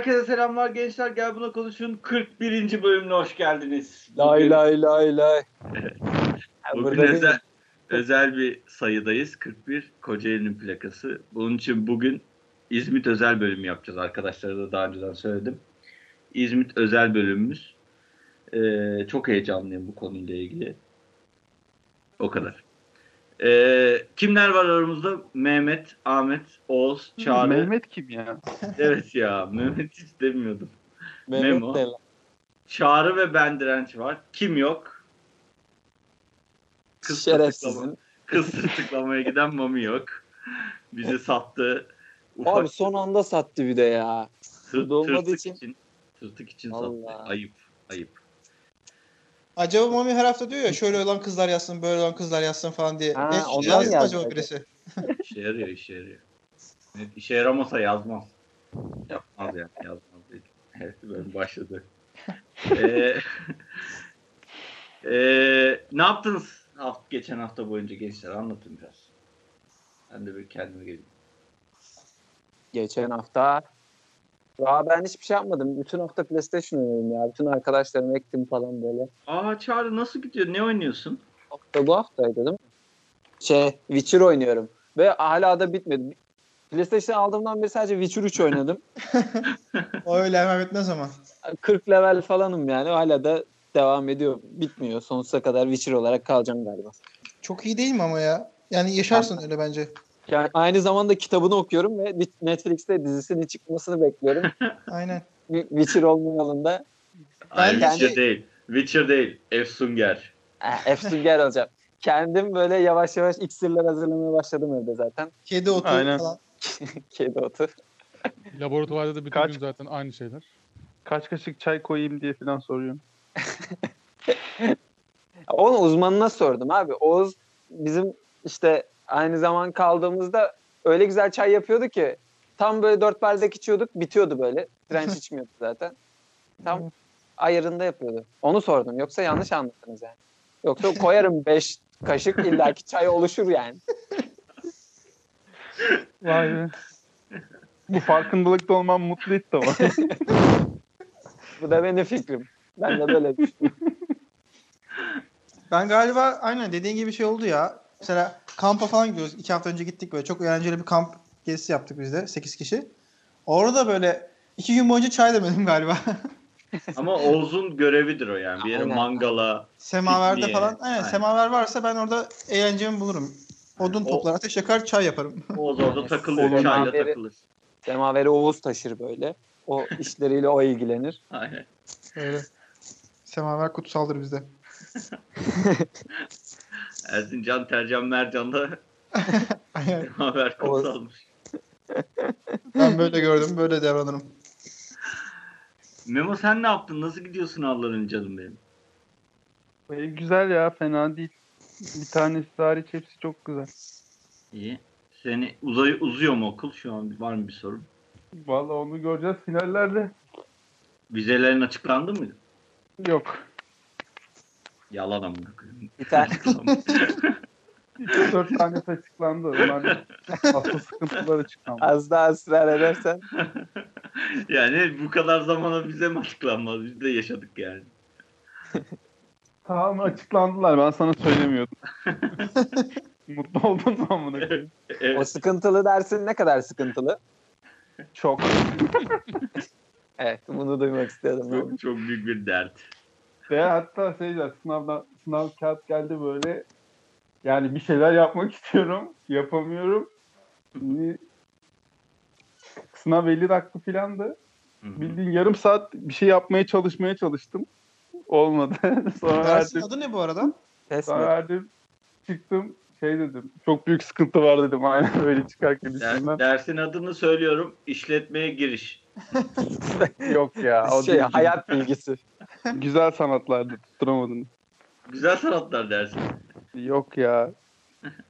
Herkese selamlar gençler. Gel buna konuşun. 41. bölümüne hoş geldiniz. Lay lay lay lay. Bugün özel, özel bir sayıdayız. 41 Kocaeli'nin plakası. Bunun için bugün İzmit özel bölümü yapacağız. Arkadaşlara da daha önceden söyledim. İzmit özel bölümümüz. Ee, çok heyecanlıyım bu konuyla ilgili. O kadar. Ee, kimler var aramızda? Mehmet, Ahmet, Oğuz, Çağrı. Mehmet kim ya? Evet ya Mehmet hiç demiyordum. Mehmet Memo. de. Çağrı ve ben direnç var. Kim yok? Kız Şerefsizin. Kız tırtıklamaya giden Mami yok. Bize sattı. Ufak Abi son anda sattı bir de ya. tır- tırtık için- için. Tırtık için Allah. sattı. Ayıp. Ayıp. Acaba Mami her hafta diyor ya şöyle olan kızlar yazsın, böyle olan kızlar yazsın falan diye. Ha, ne ondan yazdı acaba birisi? İşe yarıyor, işe yarıyor. Evet, işe yaramasa yazmaz. Yapmaz yani, yazmaz değil. Evet, böyle başladı. ee, ee, ne yaptınız hafta, geçen hafta boyunca gençler? Anlatın biraz. Ben de bir kendime geleyim. Geçen hafta ya ben hiçbir şey yapmadım. Bütün hafta PlayStation oynadım ya. Bütün arkadaşlarımı ektim falan böyle. Aa Çağrı nasıl gidiyor? Ne oynuyorsun? Hafta bu haftaydı değil mi? Şey Witcher oynuyorum. Ve hala da bitmedi. PlayStation aldığımdan beri sadece Witcher 3 oynadım. O öyle hemen bitmez ama. 40 level falanım yani. Hala da devam ediyor. Bitmiyor. Sonsuza kadar Witcher olarak kalacağım galiba. Çok iyi değil mi ama ya? Yani yaşarsın öyle bence. Yani aynı zamanda kitabını okuyorum ve Netflix'te dizisinin çıkmasını bekliyorum. Aynen. Witcher olmayalım da Hayır Ben- Witcher değil. Witcher değil. Efsunger. Efsunger olacağım. Kendim böyle yavaş yavaş iksirler hazırlamaya başladım evde zaten. Kedi otu Aynen. falan. Kedi otu. Laboratuvarda da bütün Kaç- gün zaten aynı şeyler. Kaç kaşık çay koyayım diye falan soruyorum. Onu uzmanına sordum abi. Oğuz bizim işte aynı zaman kaldığımızda öyle güzel çay yapıyordu ki tam böyle dört bardak içiyorduk bitiyordu böyle. Direnç içmiyordu zaten. Tam ayarında yapıyordu. Onu sordum. Yoksa yanlış anladınız yani. Yoksa koyarım beş kaşık illaki çay oluşur yani. Vay be. Bu farkındalıkta olmam mutlu etti ama. Bu da benim fikrim. Ben de böyle düşünüyorum. Ben galiba aynen dediğin gibi şey oldu ya. Mesela kampa falan gidiyoruz. İki hafta önce gittik böyle. Çok eğlenceli bir kamp gezisi yaptık biz de. Sekiz kişi. Orada böyle iki gün boyunca çay demedim galiba. Ama Oğuz'un görevidir o yani. Bir yere Aynen. mangala. Semaverde Pikniğe. falan. Aynen, Aynen. semaver varsa ben orada eğlencemi bulurum. Odun O- toplar, ateş yakar, çay yaparım. Oğuz orada takılıyor. Olur. Çayla takılır. Semaveri Oğuz taşır böyle. O işleriyle o ilgilenir. Aynen. Öyle. Semaver kutsaldır bizde. Erzincan, Tercan, Mercan da Aynen. haber kutsalmış. Ben böyle gördüm, böyle davranırım. Memo sen ne yaptın? Nasıl gidiyor sınavların canım benim? E, güzel ya fena değil. Bir tanesi hariç hepsi çok güzel. İyi. Seni uzay uzuyor mu okul? Şu an var mı bir sorun? Vallahi onu göreceğiz finallerde. Vizelerin açıklandı mı? Yok. Yalan amına koyayım. Bir tane 3-4 tanesi açıklandı. Onların asıl sıkıntıları açıklandı. az daha ısrar edersen yani bu kadar zamana bize mi açıklanmaz? Biz de yaşadık yani. Tamam açıklandılar. Ben sana söylemiyordum. Mutlu oldun mu amına koyayım? o Evet. sıkıntılı dersin ne kadar sıkıntılı? Çok. Evet bunu duymak istiyordum. Çok, çok büyük bir dert. Ve hatta şey diyeceğim, sınavdan sınav kağıt geldi böyle. Yani bir şeyler yapmak istiyorum. Yapamıyorum. Şimdi sınav 50 dakika filandı. Bildiğin yarım saat bir şey yapmaya çalışmaya çalıştım. Olmadı. sonra Dersin verdim. adı ne bu arada? Sonra verdim. Çıktım. Şey dedim. Çok büyük sıkıntı var dedim. Aynen böyle çıkarken Der- dersin adını söylüyorum. İşletmeye giriş. Yok ya. O şey değil. hayat bilgisi. Güzel sanatlardı. Tutturamadın. Güzel sanatlar dersi. Yok ya.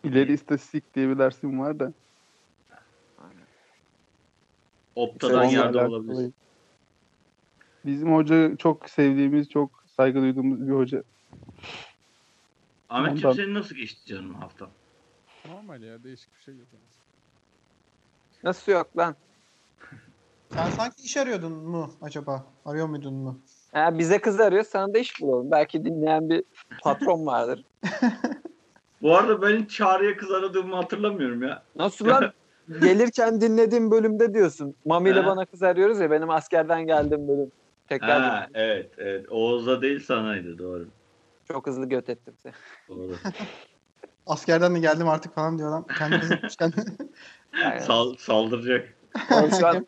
İleri istatistik diye bir dersim var da. Optadan yardım alakalı. olabilir. Bizim hoca çok sevdiğimiz, çok saygı duyduğumuz bir hoca. Ahmetciğim Ondan. senin nasıl geçti canım hafta? Normal ya değişik bir şey yok. Nasıl yok lan? Sen sanki iş arıyordun mu acaba? Arıyor muydun mu? Ha, bize kız arıyor sana da iş bulalım. Belki dinleyen bir patron vardır. Bu arada ben hiç Çağrı'ya kız aradığımı hatırlamıyorum ya. Nasıl lan? Gelirken dinlediğim bölümde diyorsun. Mami ile bana kız arıyoruz ya benim askerden geldiğim bölüm. Tekrar Ha, evet evet. Oğuz'a değil sanaydı doğru. çok hızlı göt ettim seni. Doğru. Askerden de geldim artık falan diyor adam. Kendini yapmışken. Yani, Sal, saldıracak. o şu an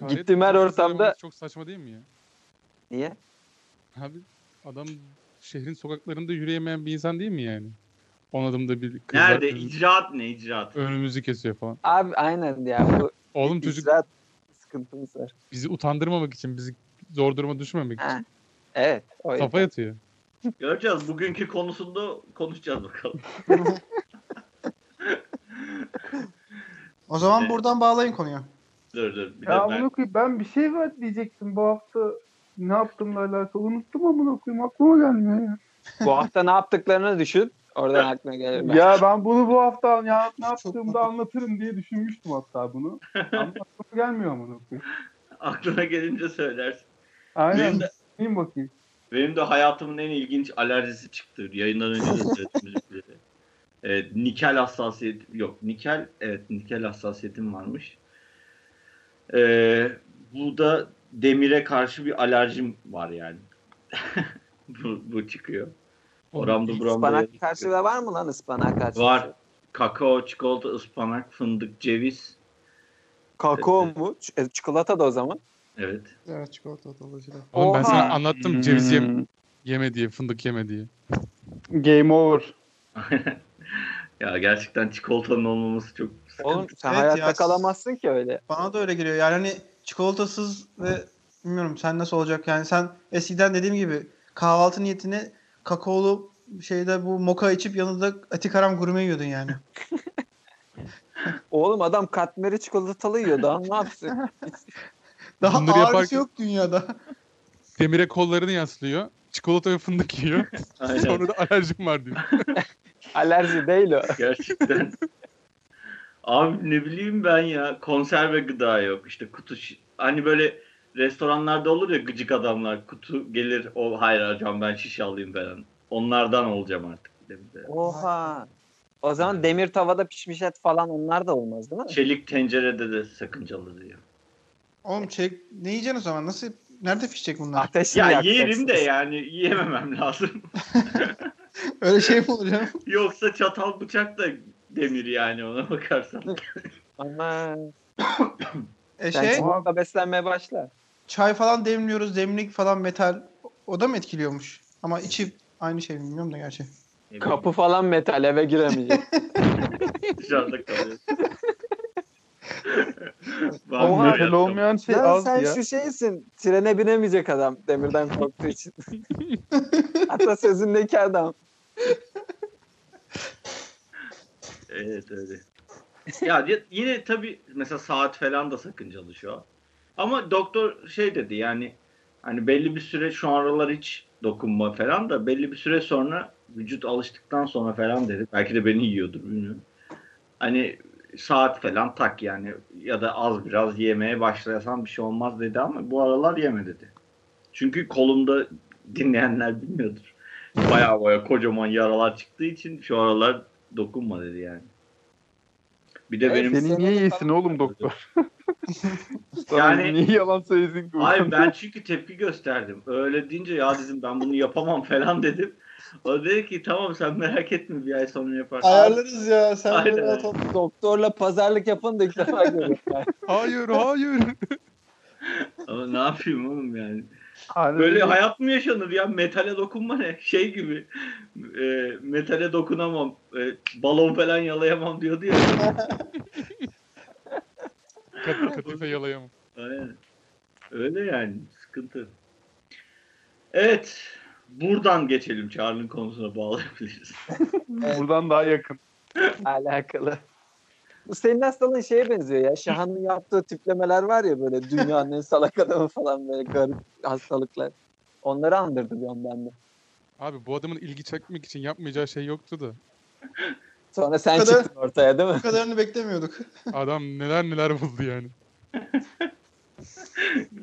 Çare Gittiğim her ortamda- Çok saçma değil mi ya? niye? Abi adam şehrin sokaklarında yürüyemeyen bir insan değil mi yani? On adımda bir kız Nerede? var, önümüz- İcraat ne icraat? önümüzü kesiyor falan. Abi aynen ya bu Oğlum çocuk icraat sıkıntımız var. bizi utandırmamak için, bizi zor duruma düşmemek için. Evet. O yüzden. kafa yatıyor. Göreceğiz. Bugünkü konusunda konuşacağız bakalım. o zaman Evet. buradan bağlayın konuya. Dur dur. Bir Ya ben... amına koyayım ben bir şey var diyecektim bu hafta. Ne yaptığımla alakalı unuttum amına koyayım aklıma gelmiyor ya. Bu hafta ne yaptıklarını düşün. Oradan aklına gelir. Ya ben bunu bu hafta ya ne yaptığımda anlatırım diye düşünmüştüm hatta bunu. Aklıma gelmiyor amına koyayım. Aklına gelince söylersin. Aynen. Benim de, bakayım. benim de hayatımın en ilginç alerjisi çıktı. Yayından önce de söyledim. Evet, nikel hassasiyet yok. Nikel evet nikel hassasiyetim varmış. Ee, bu da demire karşı bir alerjim var yani. bu, bu çıkıyor. Oramda buramda Ispanak karşı da var mı lan ıspanak karşı? Var. Kakao, çikolata, ıspanak, fındık, ceviz. Kakao mu? Ç- e, çikolata da o zaman. Evet. Evet çikolata dolayısıyla. Oğlum ben sana anlattım ceviz yem- Hmm. yeme diye, fındık yeme diye. Game over. ya gerçekten çikolatanın olmaması çok. Oğlum sen Evet hayatta ya. kalamazsın ki öyle. Bana da öyle geliyor. Yani hani çikolatasız ve bilmiyorum sen nasıl olacak yani sen eskiden dediğim gibi kahvaltı niyetine kakaolu şeyde bu moka içip yanında atikaram gurme yiyordun yani. Oğlum adam katmeri çikolatalı yiyor. Daha ne yapsın? Daha Bunları ağır bir yaparken- şey yok dünyada. Demire kollarını yaslıyor. Çikolata ve fındık yiyor. Aynen. Sonra da alerjim var diyor. Alerji değil o. Gerçekten. Abi ne bileyim ben ya konserve gıda yok işte kutu hani böyle restoranlarda olur ya gıcık adamlar kutu gelir o hayır hocam ben şişe alayım falan. Onlardan olacağım artık. bir de. Oha. O zaman demir tavada pişmiş et falan onlar da olmaz değil mi? Çelik tencerede de sakıncalı diyor. Oğlum çek ne yiyeceksin o zaman? Nasıl nerede pişecek bunlar? Ateşini Ya yerim de yani yiyememem lazım. Öyle şey mi olur ya? Yoksa çatal bıçak da demir yani ona bakarsan. Ama E şey çikolata beslenmeye başla. çay falan demliyoruz. Demlik falan metal. O da mı etkiliyormuş? Ama içi aynı şey mi bilmiyorum da gerçi. Kapı falan metal eve giremeyecek. dışarıda kalıyor. Oha, Metal olmayan şey Lan az sen ya. şu şeysin. Trene binemeyecek adam demirden korktuğu için. Hatta sözündeki adam. Evet öyle. ya yine tabii mesela saat falan da sakıncalı şu an. Ama doktor şey dedi yani hani belli bir süre şu aralar hiç dokunma falan da belli bir süre sonra vücut alıştıktan sonra falan dedi. Belki de beni yiyordur bilmiyorum. Hani saat falan tak yani ya da az biraz yemeye başlasan bir şey olmaz dedi ama bu aralar yeme dedi. Çünkü kolumda dinleyenler bilmiyordur. Baya baya kocaman yaralar çıktığı için şu aralar dokunma dedi yani. Bir de Evet, benim Seni niye yesin oğlum doktor? Yani- niye yalan söylesin ki? Hayır ben çünkü tepki gösterdim. Öyle deyince ya dedim ben bunu yapamam falan dedim. O dedi ki tamam sen merak etme bir ay sonra yaparsın. Ayarlarız ya. Sen Aynen. böyle. Doktorla pazarlık yapan da ilk defa görüyorum. Hayır, hayır. Ama ne yapayım oğlum yani. Hani Böyle hayat mı yaşanır ya? Metale dokunma ne? Şey gibi. E, metale dokunamam. e, balon falan yalayamam diyordu ya. Kat, katife yalayamam. Aynen. Öyle yani. Sıkıntı. Evet. Buradan geçelim. Çağrı'nın konusuna bağlayabiliriz. buradan daha yakın. Alakalı. Bu senin hastalığın şeye benziyor ya. Şahan'ın yaptığı tiplemeler var ya böyle dünyanın en salak adamı falan böyle garip hastalıklar. Onları andırdı bir an bende. Abi bu adamın ilgi çekmek için yapmayacağı şey yoktu da. Sonra sen Bu kadar- çıktın ortaya değil mi? Bu kadarını beklemiyorduk. Adam neler neler buldu yani.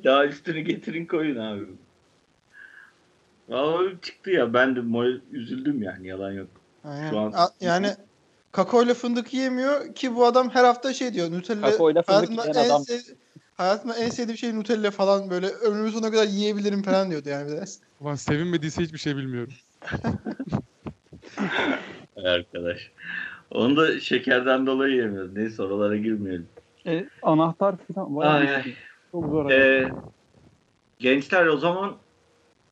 Daha üstünü getirin koyun abi. Vallahi çıktı ya ben de moral üzüldüm yani yalan yok. Aynen. Şu an- A- yani kakaoyla fındık yemiyor ki bu adam her hafta şey diyor. Nutella Kakaoyla fındık hayatımda yiyen en, adam. sev- hayatımda en sevdiğim şey Nutella falan böyle ömrümün sonuna kadar yiyebilirim falan diyordu yani. bir de. Ulan sevinmediyse hiçbir şey bilmiyorum. Arkadaş. Onu da şekerden dolayı yemiyoruz. Neyse oralara girmeyelim. E, anahtar falan. Ay, ay. Çok zor. Ee, gençler o zaman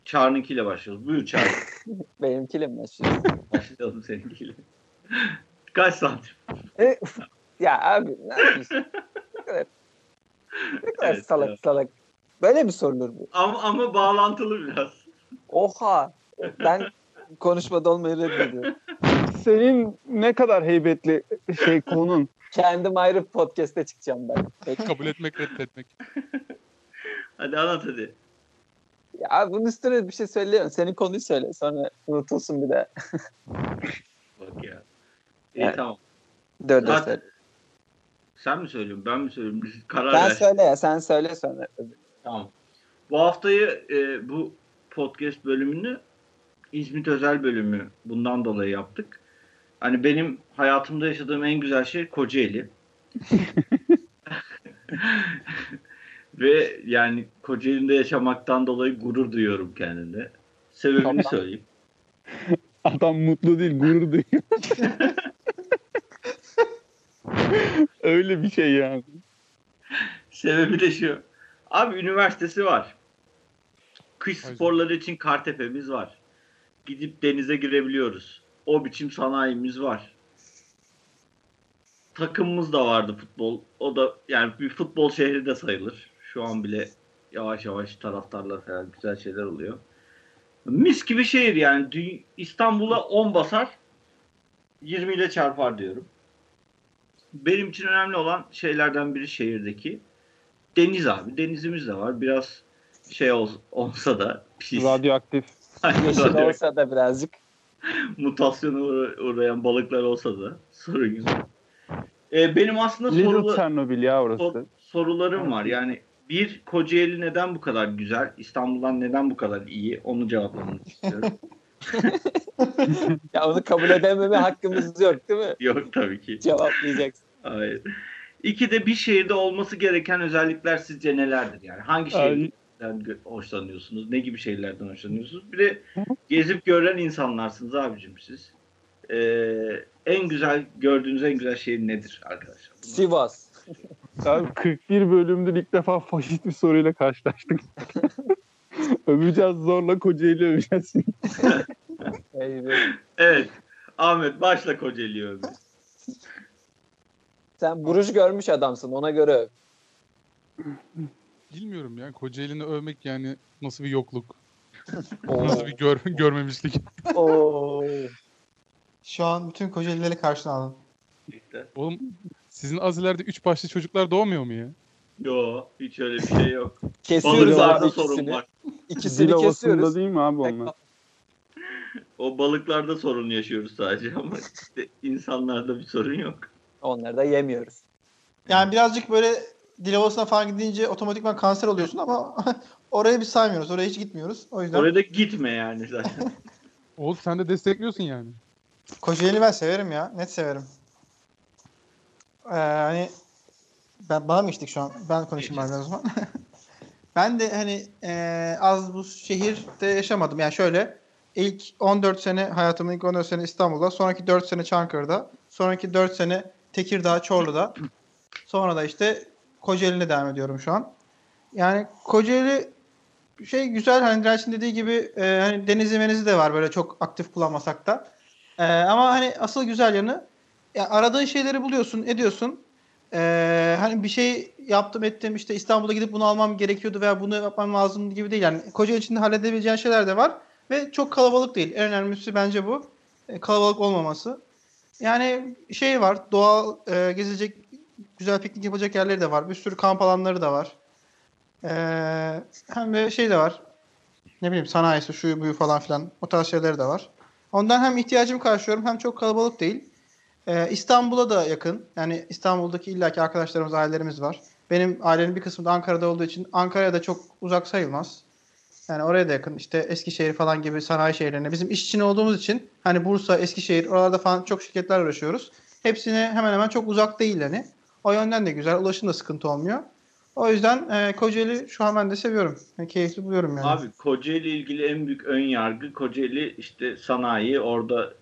Çağrı'nınkiyle başlıyoruz. Buyur Çağrı. Benimkiyle mi başlıyor? Başlayalım seninkiyle. Kaç santim? E, ya abi ne yapıyorsun? Ne kadar, ne kadar Evet, salak evet. salak. Böyle mi sorulur bu? Ama, ama bağlantılı biraz. Oha. Ben konuşmada olmayı reddediyorum. Senin ne kadar heybetli şey konun. Kendim ayrı podcast'te çıkacağım ben. Peki. Kabul etmek reddetmek. Hadi anlat hadi. Ya bunun üstüne bir şey söyleyemem. Senin konuyu söyle. Sonra unutulsun bir de. Bak ya. İyi Evet. tamam. Dur Zaten- söyle. Sen mi söylüyorsun ben mi söylüyorum? Karar Sen ver. söyle ya. Sen söyle sonra. Tamam. Bu haftayı e, bu podcast bölümünü İzmit özel bölümü bundan dolayı yaptık. Hani benim hayatımda yaşadığım en güzel şey Kocaeli. Ve yani Kocaeli'nde yaşamaktan dolayı gurur duyuyorum kendimde. Sebebini Tamam. söyleyeyim. Adam mutlu değil, gurur duyuyor. Öyle bir şey yani. Sebebi de şu. Abi üniversitesi var. Kış sporları için Kartepe'miz var. Gidip denize girebiliyoruz. O biçim sanayimiz var. Takımımız da vardı futbol. O da yani bir futbol şehri de sayılır. Şu an bile yavaş yavaş taraftarlar falan güzel şeyler oluyor. Mis gibi şehir yani. İstanbul'a 10 basar 20 ile çarpar diyorum. Benim için önemli olan şeylerden biri şehirdeki deniz abi. Denizimiz de var. Biraz şey ol- olsa da pis. Radyoaktif. Yeşil olsa da birazcık. mutasyona uğra- uğrayan balıklar olsa da sorun yok. Ee, benim aslında Chernobyl ya sor- orası. sorularım var. Yani bir Kocaeli neden bu kadar güzel? İstanbul'dan neden bu kadar iyi? Onu cevaplamak istiyorum. Ya onu kabul edememe hakkımız yok değil mi? yok tabii ki. Cevaplayacaksın. Hayır. İki de bir şehirde olması gereken özellikler sizce nelerdir? Yani hangi şehirden hoşlanıyorsunuz? Ne gibi şeylerden hoşlanıyorsunuz? Bir de gezip gören insanlarsınız abicim siz. Ee, en güzel gördüğünüz en güzel şehir nedir arkadaşlar? Bunlar- Sivas. Abi 41 bölümdür ilk defa faşist bir soruyla karşılaştık. öveceğiz zorla Kocaeli öveceğiz. Evet. Ahmet başla Kocaeli'yi övme. Sen buruş görmüş adamsın ona göre öv. Bilmiyorum ya. Kocaeli'ni övmek yani nasıl bir yokluk. Nasıl bir gör, görmemişlik. Oo. Şu an bütün Kocaelileri karşına aldım. İşte. Oğlum sizin az ileride üç başlı çocuklar doğmuyor mu ya? Yo hiç öyle bir şey yok. Kesiyoruz abi sorun ikisini. var. Dil İkisini havasında kesiyoruz. değil mi abi onlar? O balıklarda sorun yaşıyoruz sadece ama işte insanlarda bir sorun yok. Onları da yemiyoruz. Yani birazcık böyle dil havasına falan gidince otomatikman kanser oluyorsun ama oraya biz saymıyoruz. Oraya hiç gitmiyoruz. O yüzden Oraya da gitme yani zaten. Oğuz sen de destekliyorsun yani. Kocaeli'ni ben severim ya. Net severim. Ee, hani ben bana mı içtik şu an? Ben konuşayım bari o zaman. ben de hani e, az bu şehirde yaşamadım. Yani şöyle ilk 14 sene hayatımın ilk 14 sene İstanbul'da, sonraki 4 sene Çankırı'da, sonraki 4 sene Tekirdağ, Çorlu'da. Sonra da işte Kocaeli'ne devam ediyorum şu an. Yani Kocaeli şey güzel hani Direnç'in dediği gibi e, hani denizi menizi de var böyle çok aktif kullanmasak da. E, ama hani asıl güzel yanı ya aradığın şeyleri buluyorsun, ediyorsun. E, hani bir şey yaptım ettim işte İstanbul'a gidip bunu almam gerekiyordu veya bunu yapmam lazım gibi değil. Yani Kocaeli içinde halledebileceğin şeyler de var ve çok kalabalık değil. En önemlisi bence bu. E, kalabalık olmaması. Yani şey var, doğal e, gezilecek, güzel piknik yapacak yerleri de var. Bir sürü kamp alanları da var. Ee, hem de şey de var. Ne bileyim sanayisi, şuyu buyu falan filan. O tarz şeyleri de var. Ondan hem ihtiyacımı karşılıyorum hem çok kalabalık değil. Ee, İstanbul'a da yakın. Yani İstanbul'daki illaki arkadaşlarımız, ailelerimiz var. benim ailenin bir kısmı da Ankara'da olduğu için Ankara'ya da çok uzak sayılmaz. Yani oraya da yakın. İşte Eskişehir falan gibi sanayi şehirlerine. Bizim iş için olduğumuz için hani Bursa, Eskişehir oralarda falan çok şirketler uğraşıyoruz. Hepsine hemen hemen çok uzak değil hani. O yönden de güzel. Ulaşım da sıkıntı olmuyor. O yüzden e, Kocaeli şu an ben de seviyorum. Yani keyifli buluyorum yani. Abi Kocaeli ilgili en büyük ön yargı Kocaeli işte sanayi orada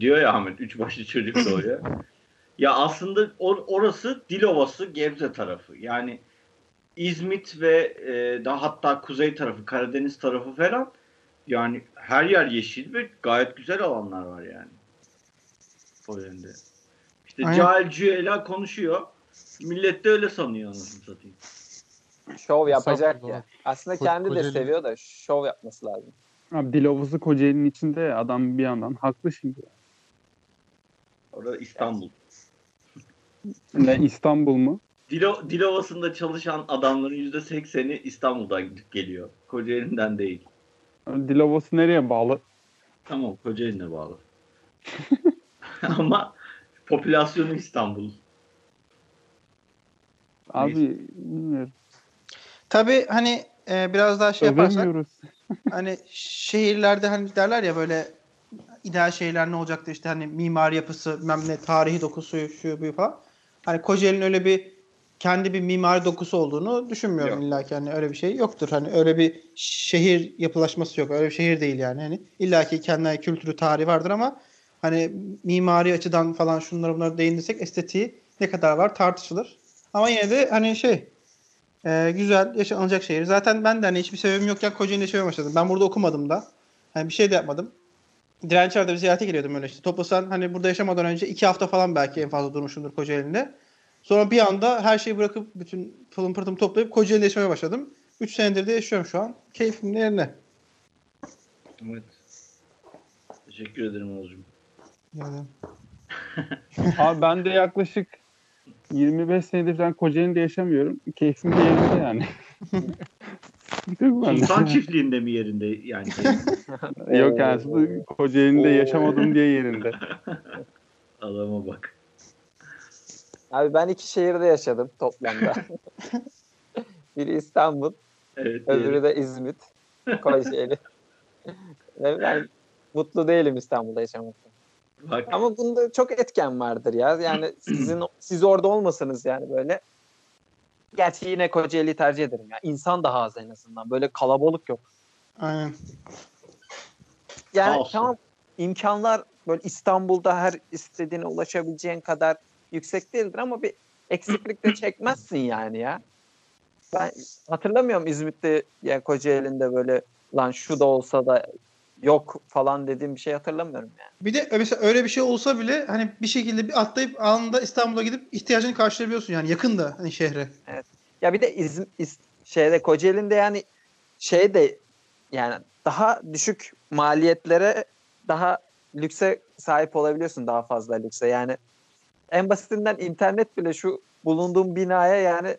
diyor ya Ahmet üç başlı çocuk doğuyor. ya aslında or- orası Dilovası Gebze tarafı. Yani İzmit ve e, daha hatta kuzey tarafı Karadeniz tarafı falan yani her yer yeşil ve gayet güzel alanlar var yani. O yönde. İşte Aynen. cahil cüela konuşuyor. Millet de öyle sanıyor anasını satayım. Şov yapacak ya. Aslında Ko- kendi de Kocaeli- seviyor da şov yapması lazım. Abi Dilovası Kocaeli'nin içinde adam bir yandan haklı şimdi. Orada İstanbul. Ne İstanbul mu? Dilo, Dilovası'nda çalışan adamların %80'i İstanbul'dan gidip geliyor. Kocaeli'nden değil. Dilovası nereye bağlı? Tamam Kocaeli'ne bağlı. Ama popülasyonu İstanbul. Abi bilmiyorum. Tabii hani e, biraz daha şey yaparsak hani şehirlerde hani derler ya böyle ideal şehirler ne olacaktı işte hani mimari yapısı, bilmem ne tarihi dokusu şu bu falan. Hani Kocaeli'nin öyle bir kendi bir mimari dokusu olduğunu düşünmüyorum Yok. illa ki hani öyle bir şey yoktur. Hani öyle bir şehir yapılaşması yok. Öyle bir şehir değil yani. Hani illa ki kendine kültürü, tarihi vardır ama hani mimari açıdan falan şunlara bunlara değinirsek estetiği ne kadar var tartışılır. Ama yine de hani şey e, güzel yaşanacak şehir. Zaten ben de hani hiçbir sebebim yokken Kocaeli'de yaşamaya başladım. Ben burada okumadım da. Hani bir şey de yapmadım. Dirençer'de bir ziyarete geliyordum öyle işte. Toplasan hani burada yaşamadan önce iki hafta falan belki en fazla durmuşumdur Kocaeli'nde. Sonra bir anda her şeyi bırakıp bütün pılım pırtımı toplayıp Kocaeli'de yaşamaya başladım. 3 senedir de yaşıyorum şu an. Keyfim yerine. Evet. Teşekkür ederim Oğuz'cum. Yani. Abi ben de yaklaşık 25 senedir falan Kocaeli'de yaşamıyorum. Keyfim de yerinde yani. Sultan çiftliğinde mi yerinde yani? Yok yani aslında Kocaeli'de yaşamadım diye yerinde. Adama bak. Abi ben iki şehirde yaşadım toplamda. Biri İstanbul, Evet. öbürü de İzmit, Kocaeli. Ben mutlu değilim İstanbul'da yaşamaktan. Bak. Ama bunda çok etken vardır ya. Yani sizin siz orada olmasanız yani böyle. Gerçi yine Kocaeli'yi tercih ederim ya. İnsan daha az en azından. Böyle kalabalık yok. Aynen. Yani tamam imkanlar böyle İstanbul'da her istediğine ulaşabileceğin kadar yüksek değildir ama bir eksiklik de çekmezsin yani ya. Ben hatırlamıyorum İzmit'te ya Kocaeli'nde böyle lan şu da olsa da yok falan dediğim bir şey hatırlamıyorum yani. Bir de mesela öyle bir şey olsa bile hani bir şekilde bir atlayıp anında İstanbul'a gidip ihtiyacını karşılayabiliyorsun yani yakın da hani şehre. Ya bir de İzm, İz- şeyde Kocaeli'nde yani şey de yani daha düşük maliyetlere daha lükse sahip olabiliyorsun daha fazla lükse. Yani en basitinden internet bile şu bulunduğum binaya yani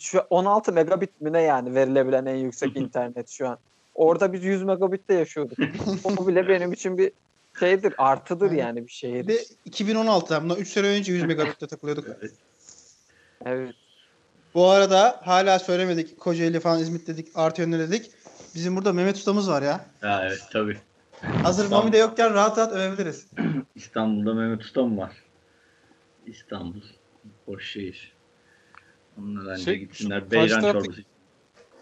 şu 16 megabit mi ne yani verilebilen en yüksek internet şu an. Orada biz 100 megabitte yaşıyorduk. o bile benim için bir şeydir, artıdır yani bir şehir. Bir de 2016'da bundan 3 sene önce 100 megabitte takılıyorduk. Evet. Evet. Bu arada hala söylemedik. Kocaeli falan İzmit dedik. Artı yönleri dedik. Bizim burada Mehmet Ustamız var ya. Ha, evet tabii. Hazır Tamam. Mami de yokken rahat rahat övebiliriz. İstanbul'da Mehmet Usta mı var? İstanbul. Boş şehir. Onlar bence Şey, gitsinler. Beyran çorbası.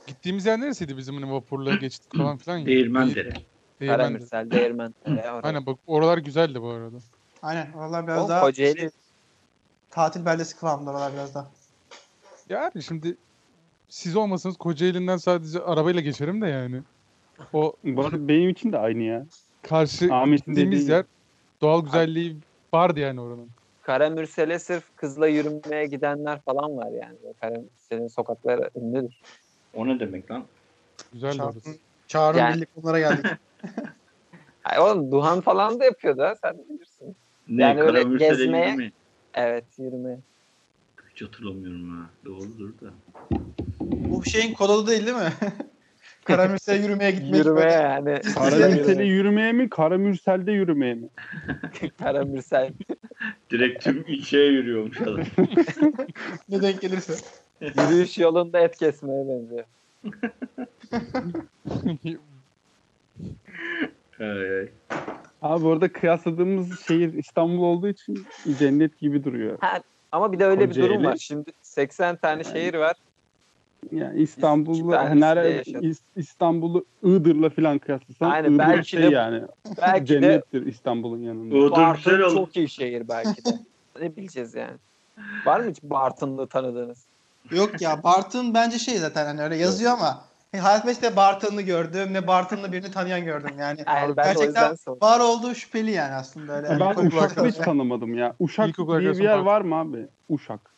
Gittiğimiz yer neresiydi bizim hani vapurla geçtik falan filan ya. Değirmendere. Değirmen. Karamürsel, Değirmen. Aynen bak oralar güzeldi bu arada. Aynen. Oralar biraz O daha Kocaeli- şey, tatil beldesi kıvamında oralar biraz daha. Ya abi şimdi siz olmasanız Kocaeli'nden sadece arabayla geçerim de yani. O Bu arada benim için de aynı ya. karşı Ahmet'in gittiğimiz dediği- yer doğal güzelliği vardı yani oranın. Karamürsel'e sırf kızla yürümeye gidenler falan var yani. Karamürsel'in sokakları ünlüdür. O ne demek lan? Güzeldi Çağrı, orası. Çağrı Yani- birlik bunlara geldik. Ay oğlum Duhan falan da yapıyordu ha sen bilirsin. Ne? Yani öyle Karamürsel'e gezmeye- yürüme. Evet yürümeye. Hiç hatırlamıyorum ha. Doğrudur da. Bu şeyin kod adı değil değil mi? Karamürsel'e yürümeye gitmek. Yürümeye böyle. yani. Karamürsel'e yürümeye mi? Karamürsel'de yürümeye mi? Karamürsel. Direkt tüm ilçeye yürüyormuş adam. Ne denk gelirse. Yürüyüş yolunda et kesmeye benziyor. Ay, ay. Abi orada kıyasladığımız şehir İstanbul olduğu için cennet gibi duruyor. Ama bir de öyle bir Kocaeli. durum var. Şimdi 80 tane şehir var. Yani de nere İstanbul'u Iğdır'la falan kıyaslasan Aynen, Iğdır belki şey de- yani Belki de cennettir İstanbul'un yanında. Iğdır güzel Bartın olur. çok iyi şehir belki de. ne bileceğiz yani. Var mı hiç Bartın'lı tanıdığınız? Yok ya Bartın bence şey zaten hani öyle yazıyor ama e, hayatımda hiç ne Bartın'lı gördüm ne Bartın'lı birini tanıyan gördüm yani. Yani ben Gerçekten var olduğu şüpheli yani aslında öyle. Ya ben İlkokul Uşak'ta hiç tanımadım ya. Uşak diye bir yer var mı abi? Uşak.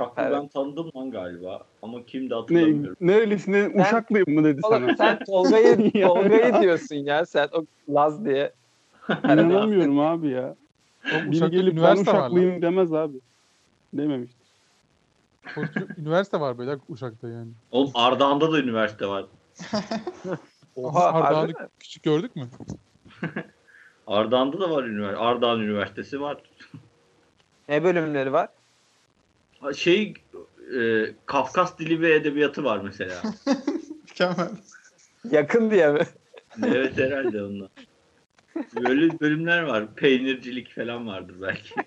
Uşaklı Evet. ben tanıdım lan galiba. Ama kimdi Ne, hatırlamıyorum. nerelisin? Ne, Uşaklıyım mı dedi Oğlum sana. sen Tolga'yı. Tolga'yı diyorsun ya sen o Laz diye. İnanamıyorum abi ya. Oğlum Biri gelip ben üniversite var. Uşaklıyım demez abi. Dememiş. Koskoca üniversite var böyle Uşak'ta yani. Oğlum Ardahan'da da üniversite var. Oha Ardahan'ı küçük gördük mü? Ardahan'da da var üniversite. Ardahan Üniversitesi var. Ne bölümleri var? Şey e, Kafkas dili ve edebiyatı var mesela. Mükemmel. Yakın diye mi? evet herhalde onlar. Böyle bölümler var. Peynircilik falan vardır belki.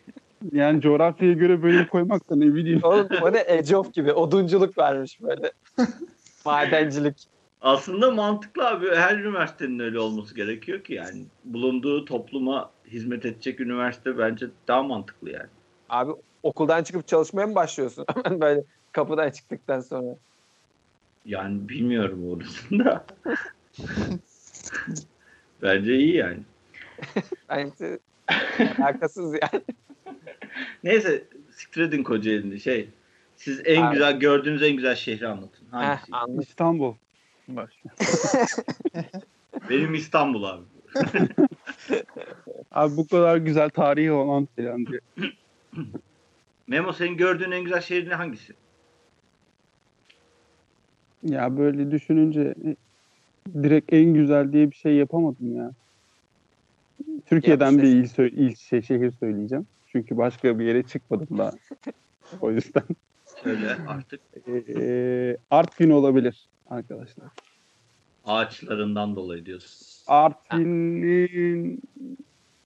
Yani coğrafyaya göre bölüm koymak da ne bileyim. Oğlum o ne Age of gibi odunculuk vermiş böyle. Madencilik. Aslında mantıklı abi. Her üniversitenin öyle olması gerekiyor ki yani. Bulunduğu topluma hizmet edecek üniversite bence daha mantıklı yani. Abi okuldan çıkıp çalışmaya mı başlıyorsun? Hemen böyle kapıdan çıktıktan sonra. Yani bilmiyorum orasını da. bence iyi yani. Bence alakasız yani. Neyse siktir edin Kocaeli'ni şey. Siz en Abi. güzel gördüğünüz en güzel şehri anlatın. Heh, Hangisi? anladım. İstanbul. Benim İstanbul abi. Abi bu kadar güzel tarihi olan falan diye. Memo senin gördüğün en güzel şehir ne hangisi? Ya böyle düşününce direkt en güzel diye bir şey yapamadım ya. Türkiye'den Ya bir işte- il, sö- il şey, şehir söyleyeceğim. Çünkü başka bir yere çıkmadım daha. o yüzden. Söyle artık. Ee, Artvin olabilir arkadaşlar. Ağaçlarından dolayı diyorsun. Artvin'in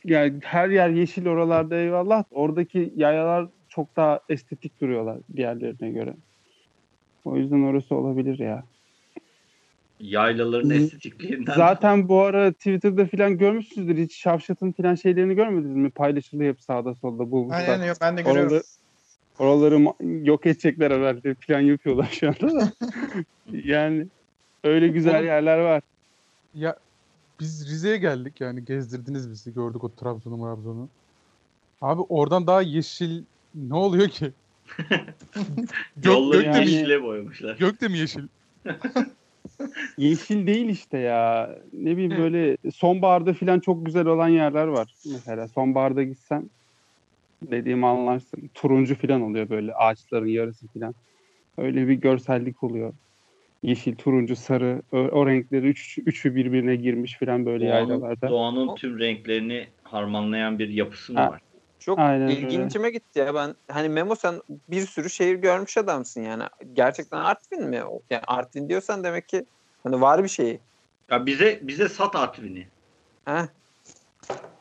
yani her yer yeşil oralarda eyvallah. Oradaki yayalar çok daha estetik duruyorlar diğerlerine göre. O yüzden orası olabilir ya. Yaylaların estetikliğinden. Zaten bu ara Twitter'da falan görmüşsünüzdür. Hiç Şavşat'ın falan şeylerini görmediniz mi? Paylaşılıyor hep sağda solda bulmuşlar. Aynen yok ben de görüyorum. Oraları, oraları yok edecekler herhalde. Plan yapıyorlar şu anda da. yani öyle güzel yerler var. Ya biz Rize'ye geldik yani gezdirdiniz bizi gördük o Trabzon'u Trabzon'u. Abi oradan daha yeşil ne oluyor ki? Gök, Yolları gök, de mi, yeşile boyamışlar. gök de mi yeşil? Yeşil değil işte ya. Ne bileyim böyle sonbaharda falan çok güzel olan yerler var. Mesela sonbaharda gitsen dediğimi anlarsın. Turuncu falan oluyor böyle ağaçların yarısı falan. Öyle bir görsellik oluyor. Yeşil, turuncu, sarı. O, o renkleri üç, üçü birbirine girmiş falan böyle Doğanın, yaylalarda. doğanın tüm renklerini harmanlayan bir yapısı mı Ha. var? Çok Aynen öyle. ilgincime gitti ya ben. Hani Memo sen bir sürü şehir görmüş adamsın yani. Gerçekten Artvin mi? Yani Artvin diyorsan demek ki hani var bir şeyi. Ya bize bize sat Artvin'i. Heh.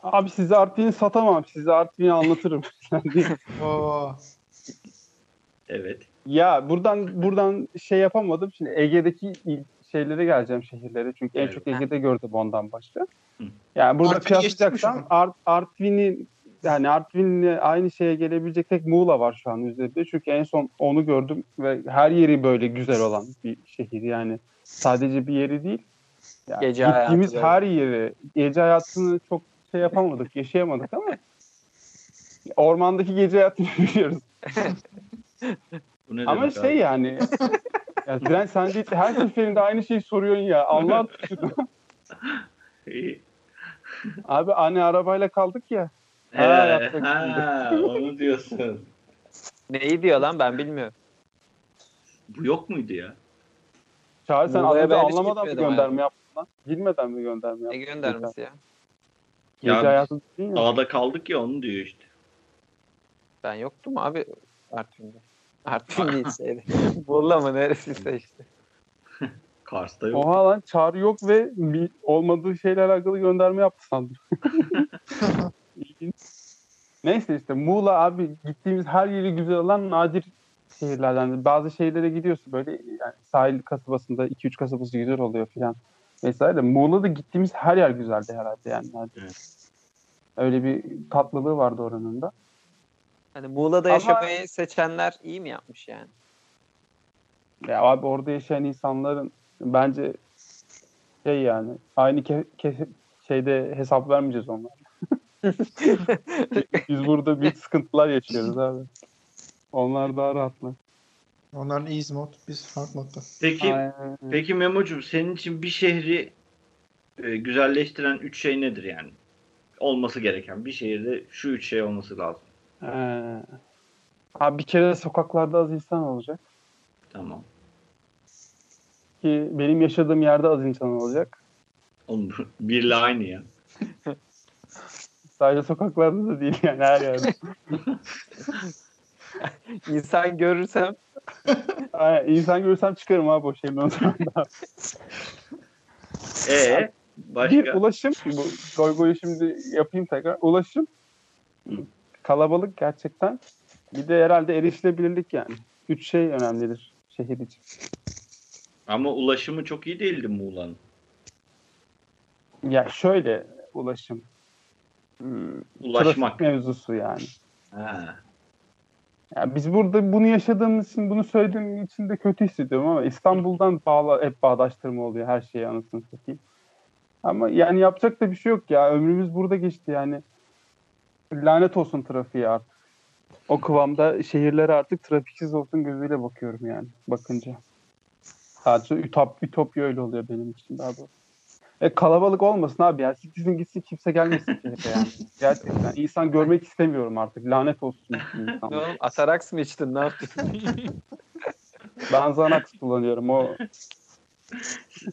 Abi size Artvin'i satamam. Size Artvin'i anlatırım. Oo. Evet. ya buradan buradan şey yapamadım. Şimdi Ege'deki şeylere geleceğim şehirlere. Çünkü en Evet. çok Ege'de gördüm ondan başka. Hı. Yani burada kıyaslayacaksan an? Art, Artvin'i yani Artvin'le aynı şeye gelebilecek tek Muğla var şu an üzerinde. Çünkü en son onu gördüm ve her yeri böyle güzel olan bir şehir. Yani sadece bir yeri değil. Yani Gece gittiğimiz her yeri, gece hayatını çok şey yapamadık, yaşayamadık ama ormandaki gece hayatını biliyoruz. Bu ne Ama şey abi? yani ya Diren sen değil, her seferinde aynı şeyi soruyorsun ya. Allah şunu. İyi. Abi anne arabayla kaldık ya. Yapacak ha, onu diyorsun. Neyi diyor lan ben bilmiyorum. Bu yok muydu ya? Çağrı sen az önce anlamadan mı gönderme yaptın lan? Bilmeden mi gönderme Ne yaptın? göndermesi ya? Gece Ya, hayatı değil mi? Dağda kaldık ya onu diyor işte. Ben yoktum abi Artvin'de. Artvin değil şeyde. Muğla mı neresiyse işte. Kars'ta yok. Oha lan çağrı yok ve bir olmadığı şeyle alakalı gönderme yaptı sandım. İlginç. Neyse işte Muğla abi gittiğimiz her yeri güzel olan nadir şehirlerden. Bazı şehirlere gidiyorsun böyle yani sahil kasabasında 2-3 kasabası güzel oluyor filan vesaire. Muğla'da gittiğimiz her yer güzeldi herhalde yani. Evet. Öyle bir tatlılığı vardı oranın da. Hani Muğla'da Ama- yaşamayı seçenler iyi mi yapmış yani? Ya abi orada yaşayan insanların bence şey yani aynı ke- ke- şeyde hesap vermeyeceğiz onlara. Biz burada büyük sıkıntılar yaşıyoruz abi. Onlar daha rahatlar. Onların easy mod, biz hard modda. Peki Aynen. peki Memo'cum senin için bir şehri e, güzelleştiren üç şey nedir yani? Olması gereken bir şehirde şu üç şey olması lazım. Ee, abi bir kere de sokaklarda az insan olacak. Tamam. Ki benim yaşadığım yerde az insan olacak. Oğlum birle aynı ya. Sadece sokaklarda da değil yani her yerde. İnsan görürsem Aynen, insan görürsem çıkarım abi o şeyin o zaman da. Başka? Bir ulaşım. Bu goy goyu şimdi yapayım tekrar. Ulaşım. Kalabalık gerçekten. Bir de herhalde erişilebilirlik yani. Üç şey önemlidir şehir için. Ama ulaşımı çok iyi değildi Muğla'nın. Ya şöyle ulaşım. Hmm, Ulaşmak. Trafik mevzusu yani. Ha. Ya biz burada bunu yaşadığımız için, bunu söylediğim için de kötü hissediyorum ama İstanbul'dan bağla, hep bağdaştırma oluyor her şeyi anasını satayım. Ama yani yapacak da bir şey yok ya. Ömrümüz burada geçti yani. Lanet olsun trafiğe artık. O kıvamda şehirlere artık trafiksiz olsun gözüyle bakıyorum yani bakınca. Sadece ütop, ütopya öyle oluyor benim için daha doğrusu. E, kalabalık olmasın abi ya. Sikizin gitsin kimse gelmesin şehre yani. Gerçekten. İnsan görmek istemiyorum artık. Lanet olsun insan. ne oğlum Ataraks mı içtin ne yaptın? Ben Xanax kullanıyorum. O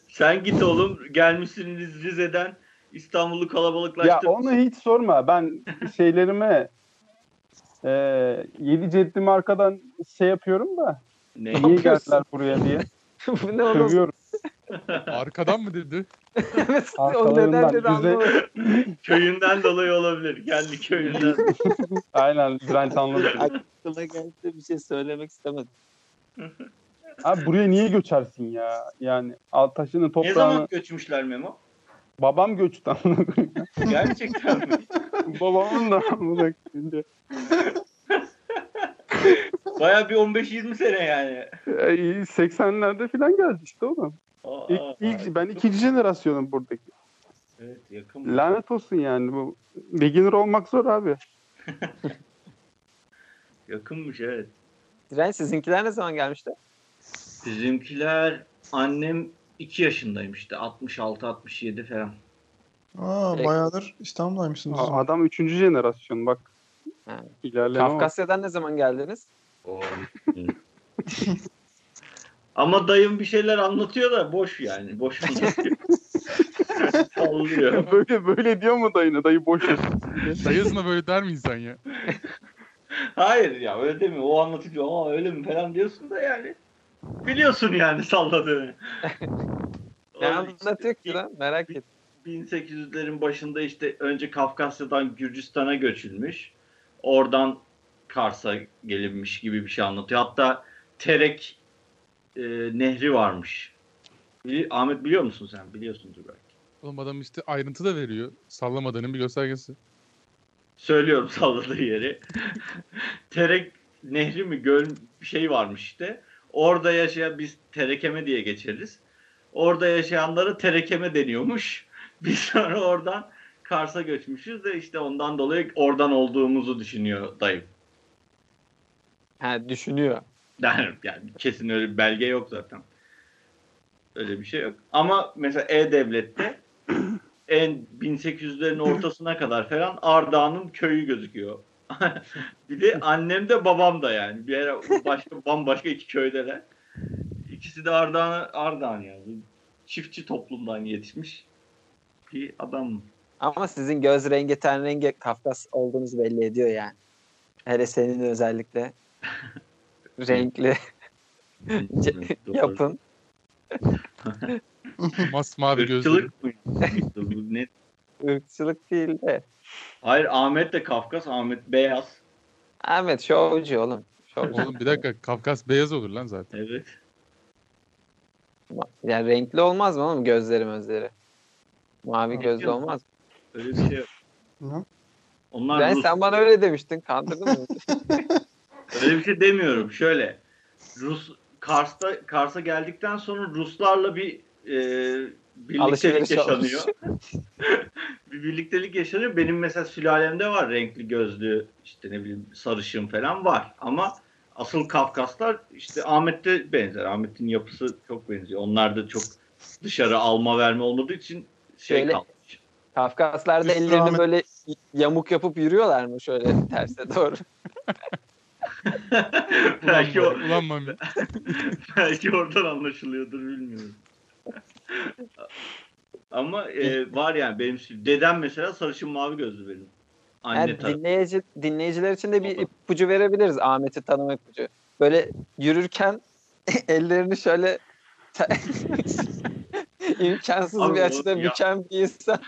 Sen git oğlum gelmişsiniz Rize'den İstanbul'u ya kalabalıklaştır. onu hiç sorma. Ben şeylerime e, yedi ceddimi arkadan şey yapıyorum da Ne? niye yapıyorsun? geldiler buraya diye Bu ne oğlum? sövüyorum. Arkadan mı dedi? Evet, o Arkalarından neden dedi anlamadım. Köyünden dolayı olabilir. Geldi köyünden. Aynen Bülent anladı. Aklıma geldi bir şey söylemek istemedim. Abi buraya niye göçersin ya? Yani Altaş'ın ne toprağını zaman göçmüşler Memo? babam göçtü. Gerçekten mi? Babamın da amına koyayım. Baya bir 15-20 sene yani. E, 80'lerde falan geldi işte oğlum. Aa, İlk, aa, ilk, ben ikinci jenerasyonum buradaki. Evet yakın. Lanet olsun yani bu. Beginner olmak zor abi. Yakınmış evet. Direnç sizinkiler ne zaman gelmişti? Bizimkiler annem 2 yaşındaymıştı. 66-67 falan. Aa, Peki. bayağıdır İstanbul'daymışsınız. Aa. Adam üçüncü jenerasyon bak. Ha. İlerleme var. Kafkasya'dan ne zaman geldiniz? Ama dayım bir şeyler anlatıyor da boş yani. Boş anlatıyor. Sallıyor. böyle böyle diyor mu dayına? Dayı boş. Dayısına böyle der mi insan ya? Hayır ya öyle demiyor. O anlatıyor ama öyle mi falan diyorsun da yani. Biliyorsun yani salladığını. Ne anlatıyor ki lan? Merak ettim. 1800'lerin başında işte önce Kafkasya'dan Gürcistan'a göçülmüş. Oradan Kars'a gelinmiş gibi bir şey anlatıyor. Hatta Terek e, nehri varmış. Bili- Ahmet biliyor musun sen? Biliyorsundur belki. Oğlum adam işte ayrıntı da veriyor. Sallamadığının bir göstergesi. Söylüyorum salladığı yeri. Terek nehri mi göl bir şey varmış işte. Orada yaşayan biz terekeme diye geçeriz. Orada yaşayanlara terekeme deniyormuş. Biz sonra oradan Kars'a göçmüşüz de işte ondan dolayı oradan olduğumuzu düşünüyor dayım. Ha düşünüyor. Yani, yani kesin öyle bir belge yok zaten. Öyle bir şey yok. Ama mesela E-Devlet'te en 1800'lerin ortasına kadar falan Ardahan'ın köyü gözüküyor. bir de annem de babam da yani. Bir ara başka bambaşka iki köydeler. İkisi de Ardahan, Ardahan yani. Çiftçi toplumdan yetişmiş bir adam. Ama sizin göz rengi, ten rengi Kafkas olduğunuzu belli ediyor yani. Hele senin özellikle. renkli yapın. Masmavi gözlü. Irkçılık? Irkçılık değil de. Hayır Ahmet de Kafkas. Ahmet beyaz. Ahmet şovcu oğlum. Şovcu. Oğlum bir dakika Kafkas beyaz olur lan zaten. Evet. Yani renkli olmaz mı oğlum gözleri gözleri? Mavi gözlü olmaz. mı? Öyle bir şey yok. Hı. Onlar Ben Rus. sen bana öyle demiştin. Kandırdın mı? Öyle bir şey demiyorum. Şöyle. Rus Kars'ta Kars'a geldikten sonra Ruslarla bir e, birliktelik yaşanıyor. bir birliktelik yaşanıyor. Benim mesela sülalemde var renkli gözlü işte ne bileyim sarışın falan var. Ama asıl Kafkaslar işte Ahmet'te benzer. Ahmet'in yapısı çok benziyor. Onlar da çok dışarı alma verme olmadığı için şey Şöyle- kalmış. Kafkaslarda ellerini böyle yamuk yapıp yürüyorlar mı şöyle terse doğru? Belki, o, ulan Mami. belki oradan anlaşılıyordur bilmiyorum. Ama e, var yani benim dedem mesela sarışın mavi gözlü benim. Anne Yani dinleyici, dinleyiciler için de bir ipucu verebiliriz Ahmet'i tanıma ipucu. Böyle yürürken ellerini şöyle imkansız Abi bir açıda büken bir insan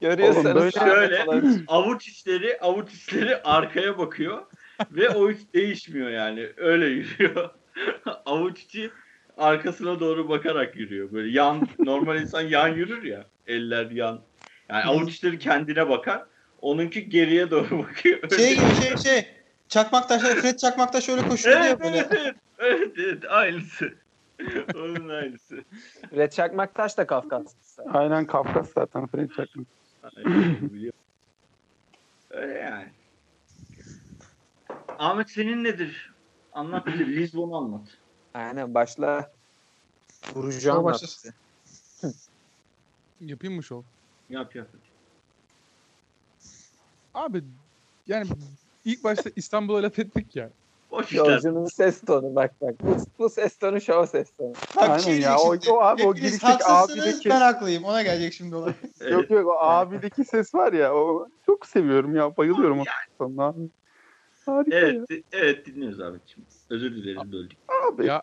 görüyorsanız Oğlum böyle- Şöyle avuç içleri avuç içleri arkaya bakıyor ve o hiç değişmiyor yani öyle yürüyor. avuç içi arkasına doğru bakarak yürüyor. Böyle yan normal insan yan yürür ya. Eller yan. Yani avuç içleri kendine bakar. Onunki geriye doğru bakıyor. Öyle. Şey gibi şey şey. Çakmaktaş, Fred Çakmaktaş öyle koşuyor evet, ya böyle. evet, evet, evet, evet, aynısı. Onun aynısı. Red Çakmaktaş da Kafkaslı. Aynen Kafkas zaten French Çakmak. Aynen, biliyorum. Öyle yani. Ahmet senin nedir? Anlat bize. Lizbon'u anlat. Aynen başla. Vurucu anlat. başlasın. Yapayım mı şov? Yap yap. Abi yani ilk başta İstanbul'a laf ettik ya. Boş işler. Yolcunun ses tonu bak bak. Bu, bu ses tonu şov ses tonu. Bak Aynen şey ya, o- o abi, o haksızsınız, abideki- ben haklıyım. Ona gelecek şimdi olay. Yok yok o abideki ses var ya o çok seviyorum ya bayılıyorum o sonuna. Harika ya. Evet, di- evet dinliyoruz Ahmetciğim. Özür dileriz böldük. Abi. Ya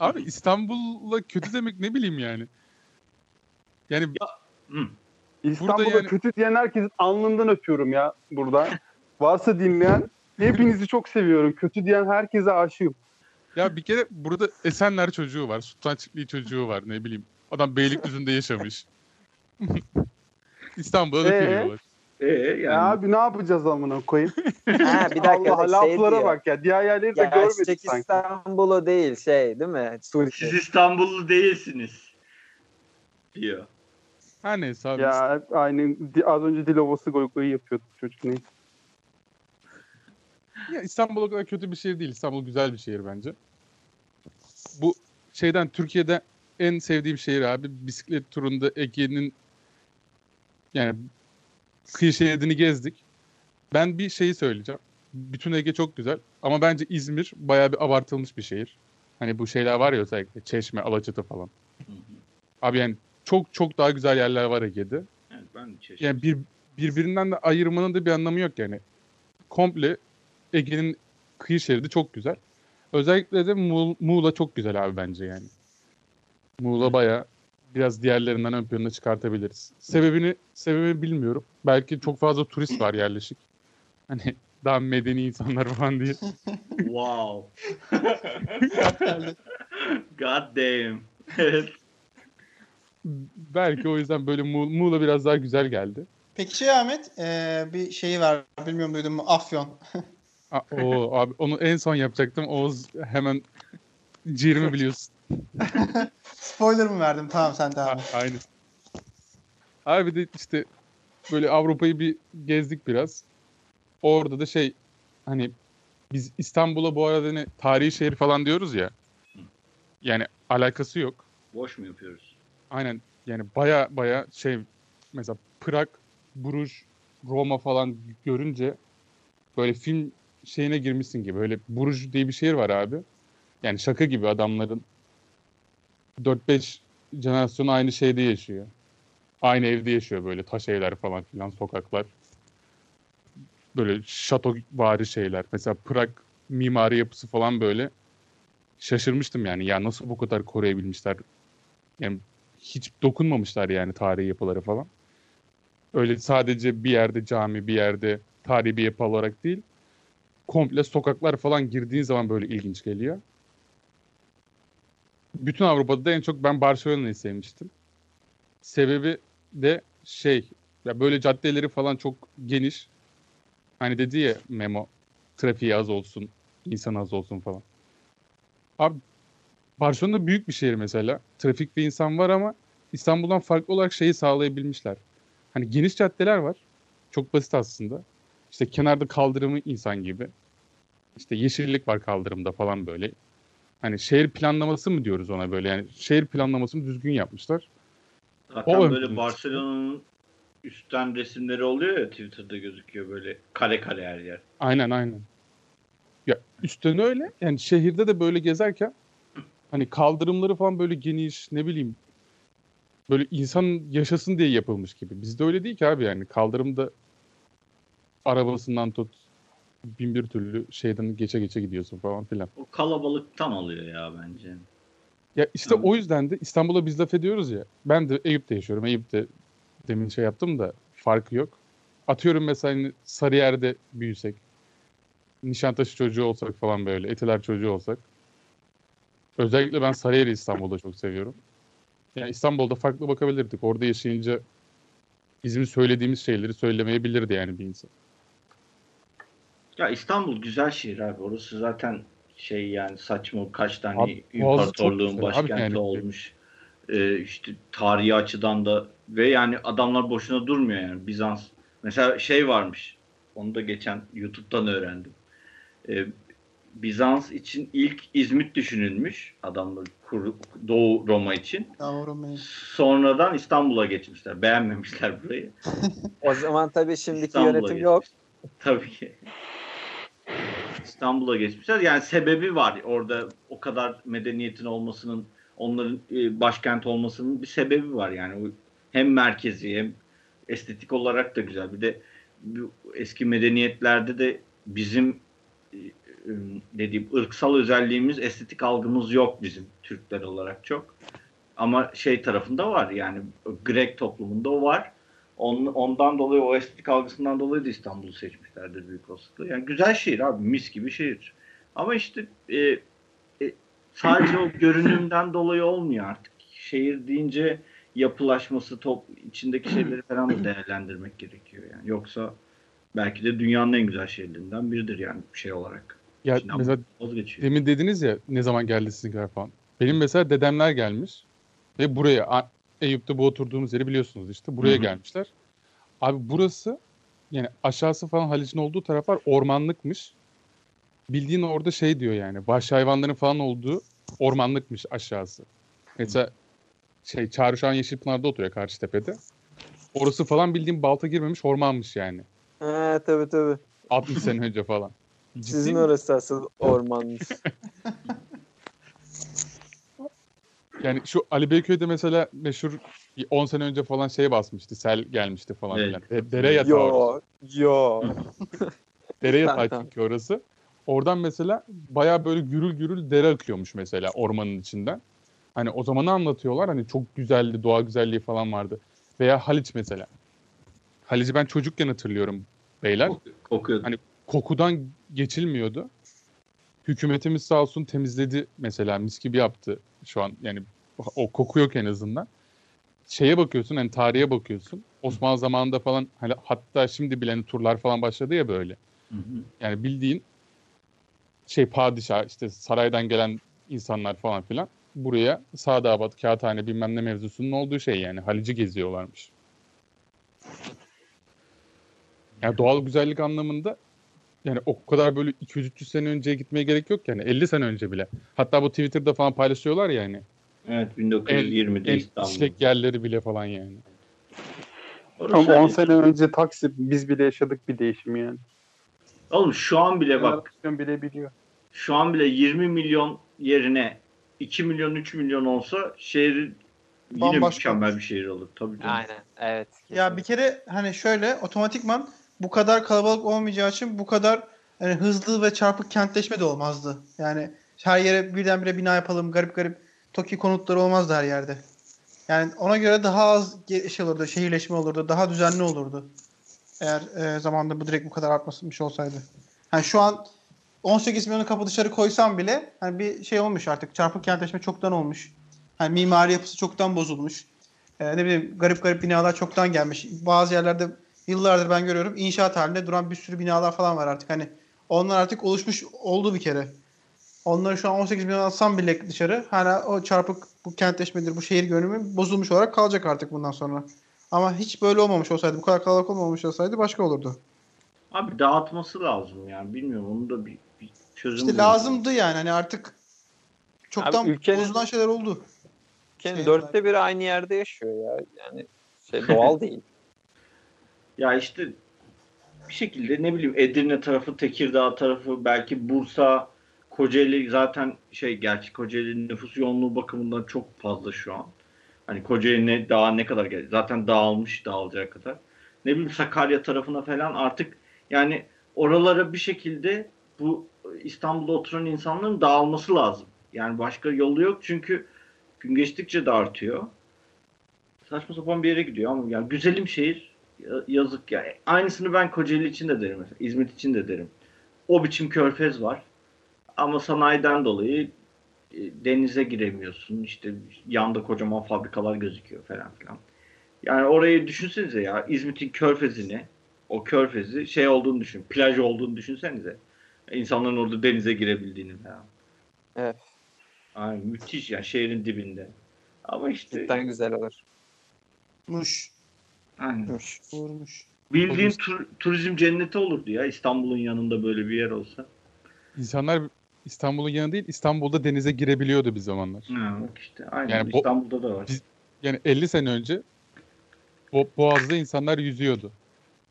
abi İstanbul'la kötü demek ne bileyim yani. Yani Hı. İstanbul'da yani- kötü diyen herkesin alnından öpüyorum ya buradan. Varsa dinleyen hepinizi çok seviyorum. Kötü diyen herkese aşığım. ya bir kere burada Esenler çocuğu var. Sultan Çiftliği çocuğu var ne bileyim. Adam Beylikdüzü'nde yaşamış. İstanbul'a laf Ee? Ee, yani Ya abi ne yapacağız amına koyayım? Ha bir dakika Allah bak, şey laflara diyor. bak ya. Diğer yerleri de Ya görmedik sanki. İstanbul'u değil şey değil mi? siz Türkiye. İstanbullu değilsiniz. Diyor. Her neyse abi. Ya hep aynı az önce dil ovası goy goyu yapıyordu çocuk neyse. Ya İstanbul o kadar kötü bir şehir değil. İstanbul güzel bir şehir bence. Bu şeyden Türkiye'de en sevdiğim şehir abi bisiklet turunda Ege'nin yani kıyı şeridini gezdik. Ben bir şeyi söyleyeceğim. Bütün Ege çok güzel ama bence İzmir bayağı bir abartılmış bir şehir. Hani bu şeyler var ya özellikle Çeşme, Alaçatı falan. Hı hı. Abi yani çok çok daha güzel yerler var Ege'de. Evet, ben de çeşitli. Yani bir birbirinden de ayırmanın da bir anlamı yok yani. Komple Ege'nin kıyı şeridi çok güzel. Özellikle de Muğla, Muğla çok güzel abi bence yani. Muğla baya biraz diğerlerinden ön plana çıkartabiliriz. Sebebini sebebini bilmiyorum. Belki çok fazla turist var yerleşik. Hani daha medeni insanlar falan diye. Wow. God damn. Evet. Belki o yüzden böyle Muğla, Muğla biraz daha güzel geldi. Peki şey Ahmet eee, bir şeyi var. Bilmiyorum duydun mu? Afyon. Aa, o abi onu en son yapacaktım. Oğuz hemen ciğerimi biliyorsun. Spoiler mı verdim? Tamam sen devam et. A- Aynı. Abi de işte böyle Avrupa'yı bir gezdik biraz. Orada da şey hani biz İstanbul'a bu arada ne tarihi şehir falan diyoruz ya. Yani alakası yok. Boş mu yapıyoruz? Aynen yani baya baya şey mesela Prag, Bruges, Roma falan görünce böyle film şeyine girmişsin gibi. Öyle Bruges diye bir şehir var abi. Yani şaka gibi adamların 4-5 jenerasyon aynı şeyde yaşıyor. Aynı evde yaşıyor böyle taş evler falan filan sokaklar. Böyle şato vari şeyler. Mesela Prag mimari yapısı falan böyle şaşırmıştım yani. Ya nasıl bu kadar koruyabilmişler? Yani hiç dokunmamışlar yani tarihi yapıları falan. Öyle sadece bir yerde cami, bir yerde tarihi bir yapı olarak değil. Komple sokaklar falan girdiğin zaman böyle ilginç geliyor. Bütün Avrupa'da da en çok ben Barcelona'yı sevmiştim. Sebebi de şey, ya böyle caddeleri falan çok geniş. Hani dedi ya Memo, trafiği az olsun, insan az olsun falan. Abi Barcelona büyük bir şehir mesela. Trafik ve insan var ama İstanbul'dan farklı olarak şeyi sağlayabilmişler. Hani geniş caddeler var. Çok basit aslında. İşte kenarda kaldırımı insan gibi. İşte yeşillik var kaldırımda falan böyle. Hani şehir planlaması mı diyoruz ona böyle yani şehir planlamasını düzgün yapmışlar. Zaten O böyle Barcelona'nın üstten resimleri oluyor ya Twitter'da gözüküyor böyle kare kare her yer. Aynen aynen. Ya üstten öyle yani şehirde de böyle gezerken hani kaldırımları falan böyle geniş ne bileyim böyle insan yaşasın diye yapılmış gibi. Bizde öyle değil ki abi yani kaldırımda arabasından tut bin bir türlü şeyden geçe geçe gidiyorsun falan filan. O kalabalıktan oluyor ya bence. Ya işte Tamam. o yüzden de İstanbul'a biz laf ediyoruz ya. Ben de Eyüp'te yaşıyorum. Eyüp'te demin şey yaptım da farkı yok. Atıyorum mesela hani Sarıyer'de büyüsek. Nişantaşı çocuğu olsak falan böyle. Etiler çocuğu olsak. Özellikle ben Sarıyer'i İstanbul'da çok seviyorum. Yani İstanbul'da farklı bakabilirdik. Orada yaşayınca bizim söylediğimiz şeyleri söylemeyebilirdi yani bir insan. Ya İstanbul güzel şehir abi. Orası zaten şey yani saçma kaç tane Abi, imparatorluğun abi başkenti yani. olmuş. Ee, işte tarihi açıdan da ve yani adamlar boşuna durmuyor yani Bizans. Mesela şey varmış. Onu da geçen YouTube'dan öğrendim. Ee, Bizans için ilk İzmit düşünülmüş adamlar kur- Doğu Roma için. Yavrum benim. Sonradan İstanbul'a geçmişler. Beğenmemişler burayı. O zaman tabii şimdiki İstanbul'a yönetim yok. geçmişler. Tabii ki. İstanbul'a geçmişler. Yani sebebi var. Orada o kadar medeniyetin olmasının, onların e, başkent olmasının bir sebebi var. Yani hem merkezi hem estetik olarak da güzel. Bir de bu eski medeniyetlerde de bizim e, e, dediğim ırksal özelliğimiz, estetik algımız yok bizim Türkler olarak çok. Ama şey tarafında var yani Grek toplumunda o var. On- ondan dolayı o estetik algısından dolayı da İstanbul'u seçmişlerdir büyük olasılıkla. Yani güzel şehir abi mis gibi şehir. Ama işte e, e, sadece o görünümden dolayı olmuyor artık. Şehir deyince yapılaşması, top içindeki şeyleri falan da değerlendirmek gerekiyor yani. Yoksa belki de dünyanın en güzel şehirlerinden biridir yani şey olarak. Ya Şimdi mesela vazgeçiyor. Demin dediniz ya ne zaman geldi sizinkiler falan. Benim mesela dedemler gelmiş ve buraya Eyüp'te bu oturduğumuz yeri biliyorsunuz işte buraya Hı hı. gelmişler. Abi burası yani aşağısı falan Haliç'in olduğu taraflar ormanlıkmış. Bildiğin orada şey diyor yani vahşi hayvanların falan olduğu ormanlıkmış aşağısı. Mesela şey Çağrışan Yeşilpınar'da oturuyor Karşıtepe'de. Orası falan bildiğin balta girmemiş ormanmış yani. He tabii tabii. 60 sene önce falan. Ciddi Sizin mi? orası asıl ormanmış. Yani şu Ali Beyköy'de mesela meşhur 10 sene önce falan şey basmıştı. Sel gelmişti falan Evet. filan. De- Dere yatağı yo yo. Dere yatağı çünkü orası. Oradan mesela baya böyle gürül gürül dere akıyormuş mesela ormanın içinden. Hani o zamanı anlatıyorlar. Hani çok güzeldi, doğa güzelliği falan vardı. Veya Haliç mesela. Haliç'i ben çocukken hatırlıyorum beyler. Kokuyor. Hani kokudan geçilmiyordu. Hükümetimiz sağ olsun temizledi mesela mis gibi yaptı şu an yani o koku yok en azından. Şeye bakıyorsun hani tarihe bakıyorsun. Osmanlı zamanında falan hani hatta şimdi bile hani turlar falan başladı ya böyle. Hı hı. Yani bildiğin şey padişah işte saraydan gelen insanlar falan filan buraya Sadabat, Kağıthane bilmem ne mevzusunun olduğu şey yani Halic'i geziyorlarmış. Yani doğal güzellik anlamında yani o kadar böyle 200-300 sene önceye gitmeye gerek yok yani 50 sene önce bile. Hatta bu Twitter'da falan paylaşıyorlar ya yani. Evet En, 1920'de en İstanbul. işlek yerleri bile falan yani. Orası Ama 10 hani- sene önce Taksim biz bile yaşadık bir değişim yani. Oğlum şu an bile bak bile biliyor. şu an bile 20 milyon yerine 2 milyon 3 milyon olsa şehir yine Bambaşka mükemmel bir şehir olur. Tabii canım. Aynen evet. Ya bir kere hani şöyle otomatikman bu kadar kalabalık olmayacağı için bu kadar hani hızlı ve çarpık kentleşme de olmazdı. Yani her yere birdenbire bina yapalım. Garip garip TOKİ konutları olmazdı her yerde. Yani ona göre daha az şey olurdu. Şehirleşme olurdu. Daha düzenli olurdu. Eğer e, zamanda bu direkt bu kadar artmış olsaydı. Yani şu an 18 milyonu kapı dışarı koysam bile hani bir şey olmuş artık. Çarpık kentleşme çoktan olmuş. Hani mimari yapısı çoktan bozulmuş. Ee, ne bileyim garip garip binalar çoktan gelmiş. Bazı yerlerde yıllardır ben görüyorum inşaat halinde duran bir sürü binalar falan var artık. Hani onlar artık oluşmuş oldu bir kere. Onları şu an 18 milyon atsam bile dışarı hala o çarpık bu kentleşmedir, bu şehir görünümü bozulmuş olarak kalacak artık bundan sonra. Ama hiç böyle olmamış olsaydı, bu kadar kalabalık olmamış olsaydı başka olurdu. Abi dağıtması lazım yani. Bilmiyorum onun da bir, bir çözüm İşte bulması lazımdı yani hani artık çoktan Abi ülkenin- bozulan şeyler oldu. Ülkenin Şey dörtte biri aynı yerde yaşıyor ya. Yani şey doğal değil. Ya işte bir şekilde ne bileyim Edirne tarafı, Tekirdağ tarafı, belki Bursa, Kocaeli zaten şey gerçi Kocaeli'nin nüfus yoğunluğu bakımından çok fazla şu an. Hani Kocaeli'ne daha ne kadar geldi? Zaten dağılmış dağılacak kadar. Ne bileyim Sakarya tarafına falan artık yani oralara bir şekilde bu İstanbul'da oturan insanların dağılması lazım. Yani başka yolu yok çünkü gün geçtikçe de artıyor. Saçma sapan bir yere gidiyor ama yani güzelim şehir yazık ya. Aynısını ben Kocaeli için de derim mesela. İzmit için de derim. O biçim körfez var. Ama sanayiden dolayı e, denize giremiyorsun. İşte yanda kocaman fabrikalar gözüküyor falan filan. Yani orayı düşünsenize ya. İzmit'in körfezini o körfezi şey olduğunu düşün. Plaj olduğunu düşünsenize. İnsanların orada denize girebildiğini falan. Evet. Ay, müthiş ya şehrin dibinde. Ama işte Cidden güzel olur. Muş. Aynen. Vurmuş. Bildiğin tur- turizm cenneti olurdu ya İstanbul'un yanında böyle bir yer olsa. İnsanlar İstanbul'un yanı değil İstanbul'da denize girebiliyordu bir zamanlar. Ha, bak işte aynen Yani bu- İstanbul'da da var. Biz- Yani 50 sene önce Bo- Boğaz'da insanlar yüzüyordu.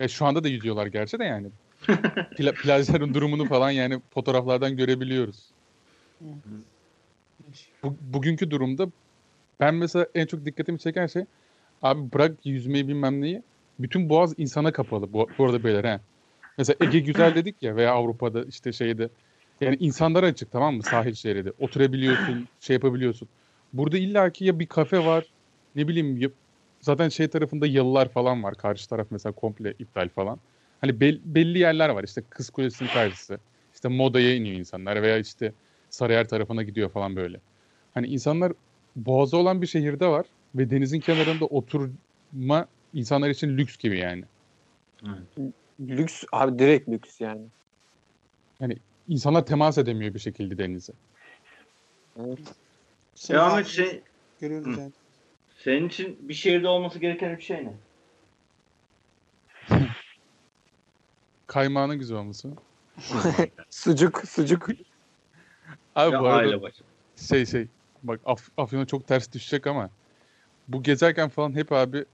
Ve şu anda da yüzüyorlar gerçi de yani. Pla- plajların durumunu falan yani fotoğraflardan görebiliyoruz. Bu, bugünkü durumda ben mesela en çok dikkatimi çeken şey abi bırak yüzmeyi bilmem neyi. Bütün Boğaz insana kapalı bu, bu arada beyler he. Mesela Ege güzel dedik ya veya Avrupa'da işte şeyde yani insanlara açık tamam mı sahil şeridi. Oturabiliyorsun, şey yapabiliyorsun. Burada illaki ya bir kafe var ne bileyim ya- zaten şey tarafında yalılar falan var. Karşı taraf mesela komple iptal falan. Hani bel- belli yerler var işte Kız Kulesi'nin karşısı. İşte Moda'ya iniyor insanlar veya işte Sarıyer tarafına gidiyor falan böyle. Hani insanlar boğazı olan bir şehirde var ve denizin kenarında oturma insanlar için lüks gibi yani. Lüks abi direkt lüks yani. İnsanlar temas edemiyor bir şekilde denize. Evet. Devam et şey, Görüyoruz yani. senin için bir şehirde olması gereken üç şey ne? Kaymağının güzel olması. Sucuk, sucuk. Abi Ya bu arada şey şey bak Af Afyon'a çok ters düşecek ama bu gezerken falan hep abi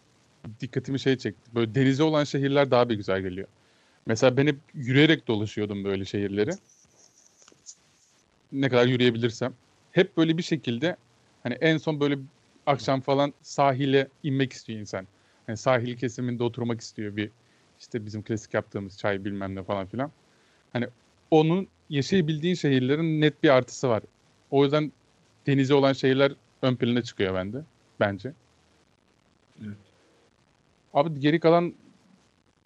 dikkatimi şey çekti. Böyle denize olan şehirler daha bir güzel geliyor. Mesela ben hep yürüyerek dolaşıyordum böyle şehirleri. Ne kadar yürüyebilirsem. Hep böyle bir şekilde hani en son böyle akşam falan sahile inmek istiyor insan. Hani sahil kesiminde oturmak istiyor bir işte bizim klasik yaptığımız çay bilmem ne falan filan. Hani onun yaşayabildiğin şehirlerin net bir artısı var. O yüzden denizi olan şehirler ön plana çıkıyor bende. Bence. Abi geri kalan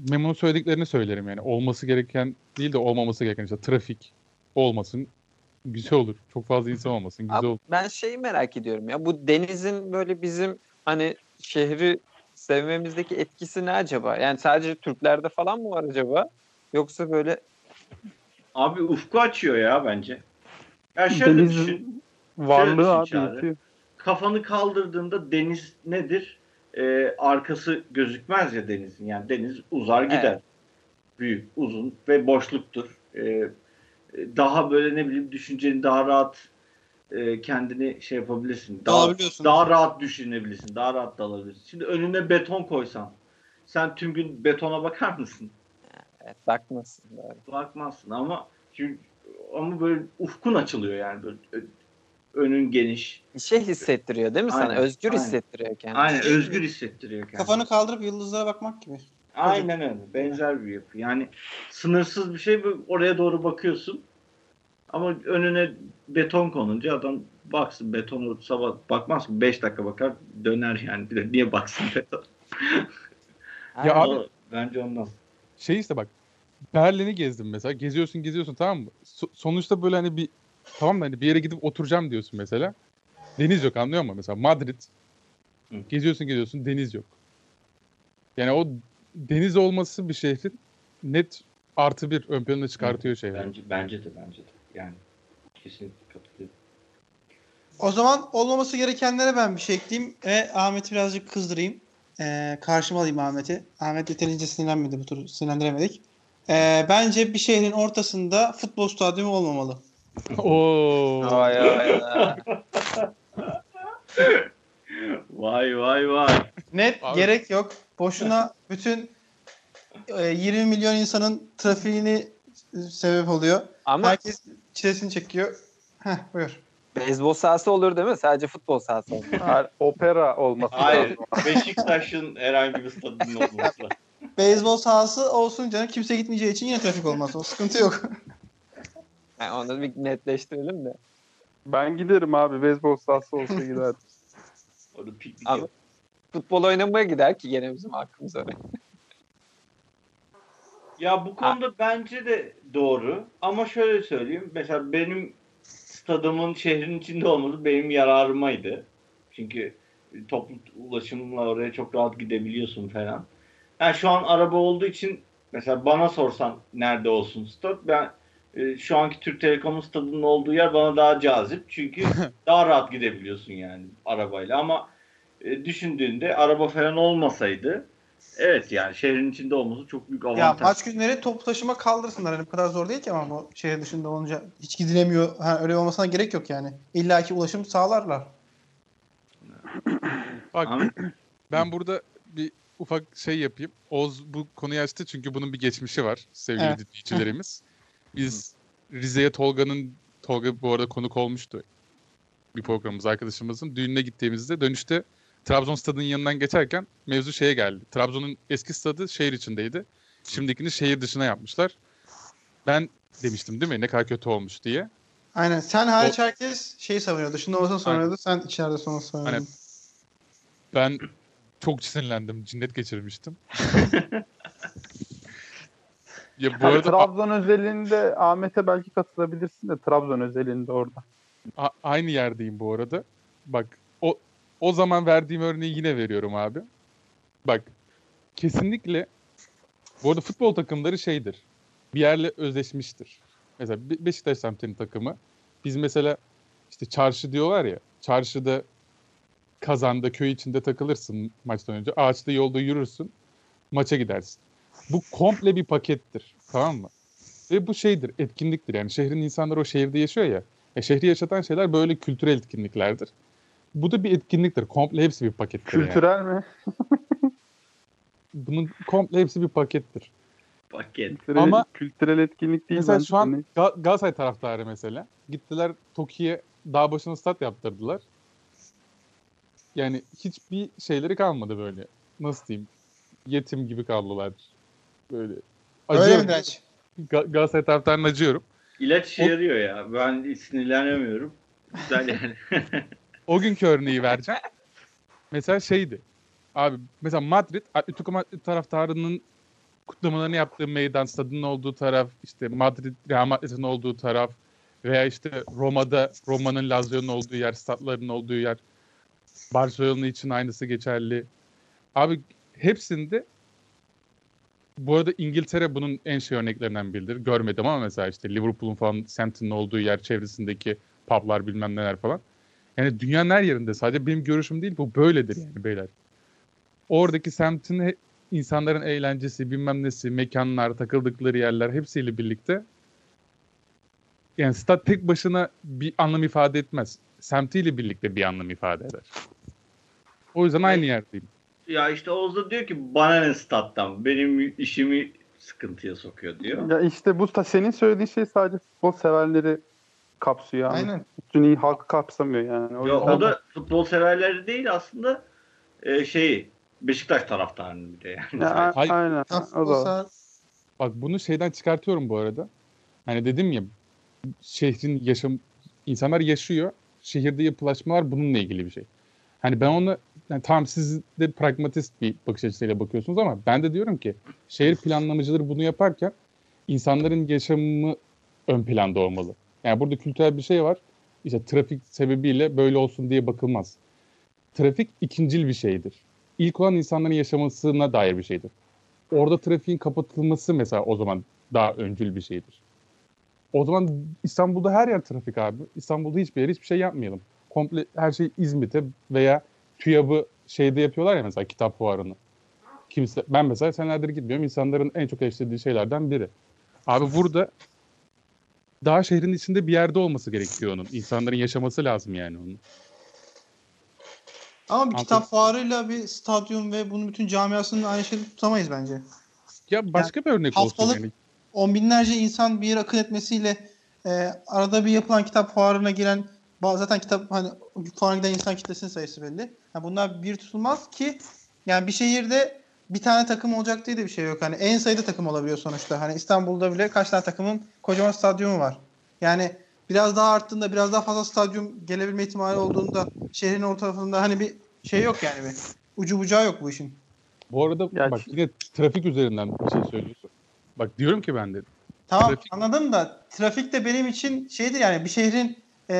Memo'nun söylediklerini söylerim yani. Olması gereken değil de olmaması gereken işte trafik olmasın. Güzel olur. Çok fazla insan olmasın. Güzel Abi, olur. ben şeyi merak ediyorum ya. Bu denizin böyle bizim hani şehri sevmemizdeki etkisi ne acaba? Yani sadece Türklerde falan mı var acaba? Yoksa böyle Abi ufku açıyor ya bence. Ya şöyle Deniz düşün. varlığı abi düşün Çağrı. yetiyor. Kafanı kaldırdığında deniz nedir? Ee, arkası gözükmez ya denizin. Yani deniz uzar gider. Evet. Büyük, uzun ve boşluktur. Ee, daha böyle ne bileyim düşünceni daha rahat e, kendini şey yapabilirsin. Daha, daha rahat düşünebilirsin. Daha rahat dalabilirsin. Şimdi önüne beton koysan sen tüm gün betona bakar mısın? evet, bakmasın. Doğru. bakmazsın ama çünkü, ama böyle ufkun açılıyor yani böyle ö- önün geniş. Bir şey hissettiriyor değil mi sana? Özgür aynen. hissettiriyor kendini. Aynen özgür hissettiriyor kendini. Kafanı kaldırıp yıldızlara bakmak gibi. Aynen öyle. Benzer bir yapı. Yani sınırsız bir şey oraya doğru bakıyorsun. Ama önüne beton konunca adam baksın betonu sabah bakmaz mı? 5 dakika bakar döner yani. Bir de niye baksın beton? Ya abi- O- Bence ondan. Şey işte bak Berlin'i gezdim mesela. Geziyorsun geziyorsun tamam mı? So- sonuçta böyle hani bir tamam da hani bir yere gidip oturacağım diyorsun mesela. Deniz yok anlıyor musun? Mesela Madrid. Hı. Geziyorsun geziyorsun deniz yok. Yani o deniz olması bir şehrin net artı bir ön plana çıkartıyor şehri. Bence, bence de bence de. Yani kesinlikle katılıyorum. O zaman olmaması gerekenlere ben bir şey ekleyeyim ve Ahmet'i birazcık kızdırayım. Ee, karşıma alayım Ahmet'i. Ahmet yeterince sinirlenmedi bu turu. Sinirlendiremedik. Ee, bence bir şehrin ortasında futbol stadyumu olmamalı. Oo. Vay vay vay. Vay vay vay. Net Abi- gerek yok. Boşuna bütün e, 20 milyon insanın trafiğini e, sebep oluyor. Ama Herkes çilesini çekiyor. Heh buyur. beyzbol sahası olur değil mi? Sadece futbol sahası olur. Opera olması Hayır. lazım. Beşiktaş'ın herhangi bir stadının olması. Beyzbol sahası olsun canım. Kimse gitmeyeceği için yine trafik olmaz. O sıkıntı yok. Yani onu bir netleştirelim de. Ben giderim abi. Beyzbol sahası olsa giderdim. Orada piknik Abi. Futbol oynamaya gider ki gene bizim hakkımız oraya. Ya bu konuda bence de doğru. Ama şöyle söyleyeyim. Mesela benim stadımın şehrin içinde olması benim yararımaydı. Çünkü toplu ulaşımla oraya çok rahat gidebiliyorsun falan. Yani şu an araba olduğu için mesela bana sorsan nerede olsun stad ben e, şu anki Türk Telekom'un stadının olduğu yer bana daha cazip. Çünkü daha rahat gidebiliyorsun yani arabayla ama e, düşündüğünde araba falan olmasaydı evet yani şehrin içinde olması çok büyük avantaj. ya maç günleri toplu taşıma kaldırsınlar. Yani bu kadar zor değil ki ama bu şehir dışında olunca hiç gidilemiyor. Ha, öyle olmasına gerek yok yani. İlla ki ulaşım sağlarlar. Bak ben burada bir ufak şey yapayım. Oz bu konuyu açtı çünkü bunun bir geçmişi var sevgili Evet. dinleyicilerimiz. Biz Rize'ye Tolga'nın Tolga bu arada konuk olmuştu. Bir programımız arkadaşımızın düğününe gittiğimizde dönüşte Trabzon stadının yanından geçerken mevzu şeye geldi. Trabzon'un eski stadı şehir içindeydi. Şimdikini şehir dışına yapmışlar. Ben demiştim değil mi ne kadar kötü olmuş diye. Aynen. Sen hariç herkes şeyi savunuyor. Dışında olsa savunuyordu. Sen içeride sonra savunuyordun. Ben çok sinirlendim. Cinnet geçirmiştim. ya bu Hani arada Trabzon özelinde Ahmet'e belki katılabilirsin de Trabzon özelinde orada. a- aynı yerdeyim bu arada. Bak o o zaman verdiğim örneği yine veriyorum abi. Bak kesinlikle bu arada futbol takımları şeydir. Bir yerle özleşmiştir. Mesela Be- Beşiktaş semtinin takımı. Biz mesela işte çarşı diyorlar ya. Çarşıda kazanda köy içinde takılırsın maçtan önce. Ağaçta yolda yürürsün. Maça gidersin. Bu komple bir pakettir. Tamam mı? Ve bu şeydir, etkinliktir. Yani şehrin insanları o şehirde yaşıyor ya. E, şehri yaşatan şeyler böyle kültürel etkinliklerdir. Bu da bir etkinliktir. Komple hepsi bir pakettir. yani. Kültürel mi? Bunun komple hepsi bir pakettir. Paket. Kültürel, Ama- kültürel etkinlik değil mesela şu an Hani Ga- Galatasaray taraftarı mesela. Gittiler Toki'ye dağ başına stat yaptırdılar. Yani hiçbir şeyleri kalmadı böyle. Nasıl diyeyim? Yetim gibi kaldılar. Böyle. Öyle Acıyorum. mi Direnç? Ga- Galatasaray taraftarına acıyorum. İlaç işe O- yarıyor ya. Ben sinirlenemiyorum. Güzel yani. O günkü örneği vereceğim. mesela şeydi. Abi mesela Madrid Atletico Madrid taraftarının kutlamalarını yaptığı meydan stadının olduğu taraf işte Madrid Real Madrid'in olduğu taraf veya işte Roma'da Roma'nın Lazio'nun olduğu yer, statların olduğu yer. Barcelona için aynısı geçerli. Abi hepsinde bu arada İngiltere bunun en şey örneklerinden biridir. Görmedim ama mesela işte Liverpool'un falan semtinin olduğu yer çevresindeki publar bilmem neler falan. Yani dünyanın her yerinde sadece benim görüşüm değil bu böyledir yani beyler. Oradaki semtin insanların eğlencesi, bilmem nesi, mekanlar, takıldıkları yerler hepsiyle birlikte yani stat tek başına bir anlam ifade etmez. Semtiyle birlikte bir anlam ifade eder. O yüzden aynı yerdeyim. Ya işte Oğuz da diyor ki bana ne stat'tan benim işimi sıkıntıya sokuyor diyor. ya işte bu ta- senin söylediğin şey sadece futbol severleri kapsıyor. Yani. Aynen. Bütün iyi halkı kapsamıyor yani. O Ya, o da futbol severleri değil aslında e, şeyi Beşiktaş taraftarının bir de yani. Ya, Hayır. aynen. O da. Bak bunu şeyden çıkartıyorum bu arada. Hani dedim ya şehrin yaşam insanlar yaşıyor. Şehirde yapılaşma var bununla ilgili bir şey. Hani ben onu yani tamam siz de pragmatist bir bakış açısıyla bakıyorsunuz ama ben de diyorum ki şehir planlamacıları bunu yaparken insanların yaşamı ön planda olmalı. Yani burada kültürel bir şey var. İşte trafik sebebiyle böyle olsun diye bakılmaz. Trafik ikincil bir şeydir. İlk olan insanların yaşamasına dair bir şeydir. Orada trafiğin kapatılması mesela o zaman daha öncül bir şeydir. O zaman İstanbul'da her yer trafik abi. İstanbul'da hiçbir yer hiçbir şey yapmayalım. Komple her şey İzmit'e veya TÜYAB'ı şeyde yapıyorlar ya mesela kitap fuarını. Kimse, ben mesela senelerdir gitmiyorum. İnsanların en çok eleştirdiği şeylerden biri. Abi burada daha şehrin içinde bir yerde olması gerekiyor onun. İnsanların yaşaması lazım yani onun. Ama bir Anladım. kitap fuarıyla bir stadyum ve bunun bütün camiasını aynı şeyde tutamayız bence. Ya başka bir örnek haftalık- olsun yani. On binlerce insan bir yere akın etmesiyle e, arada bir yapılan kitap fuarına giren zaten kitap hani fuarına giden insan kitlesinin sayısı belli. Yani bunlar bir tutulmaz ki yani bir şehirde bir tane takım olacak diye de bir şey yok. Hani en sayıda takım olabiliyor sonuçta. Hani İstanbul'da bile kaç tane takımın kocaman stadyumu var. Yani biraz daha arttığında biraz daha fazla stadyum gelebilme ihtimali olduğunda şehrin orta tarafında hani bir şey yok yani bir ucu bucağı yok bu işin. Bu arada Ya bak yine trafik üzerinden bir şey söylüyorsun. Bak diyorum ki ben de Tamam Trafik- anladım da trafik de benim için şeydir yani bir şehrin e,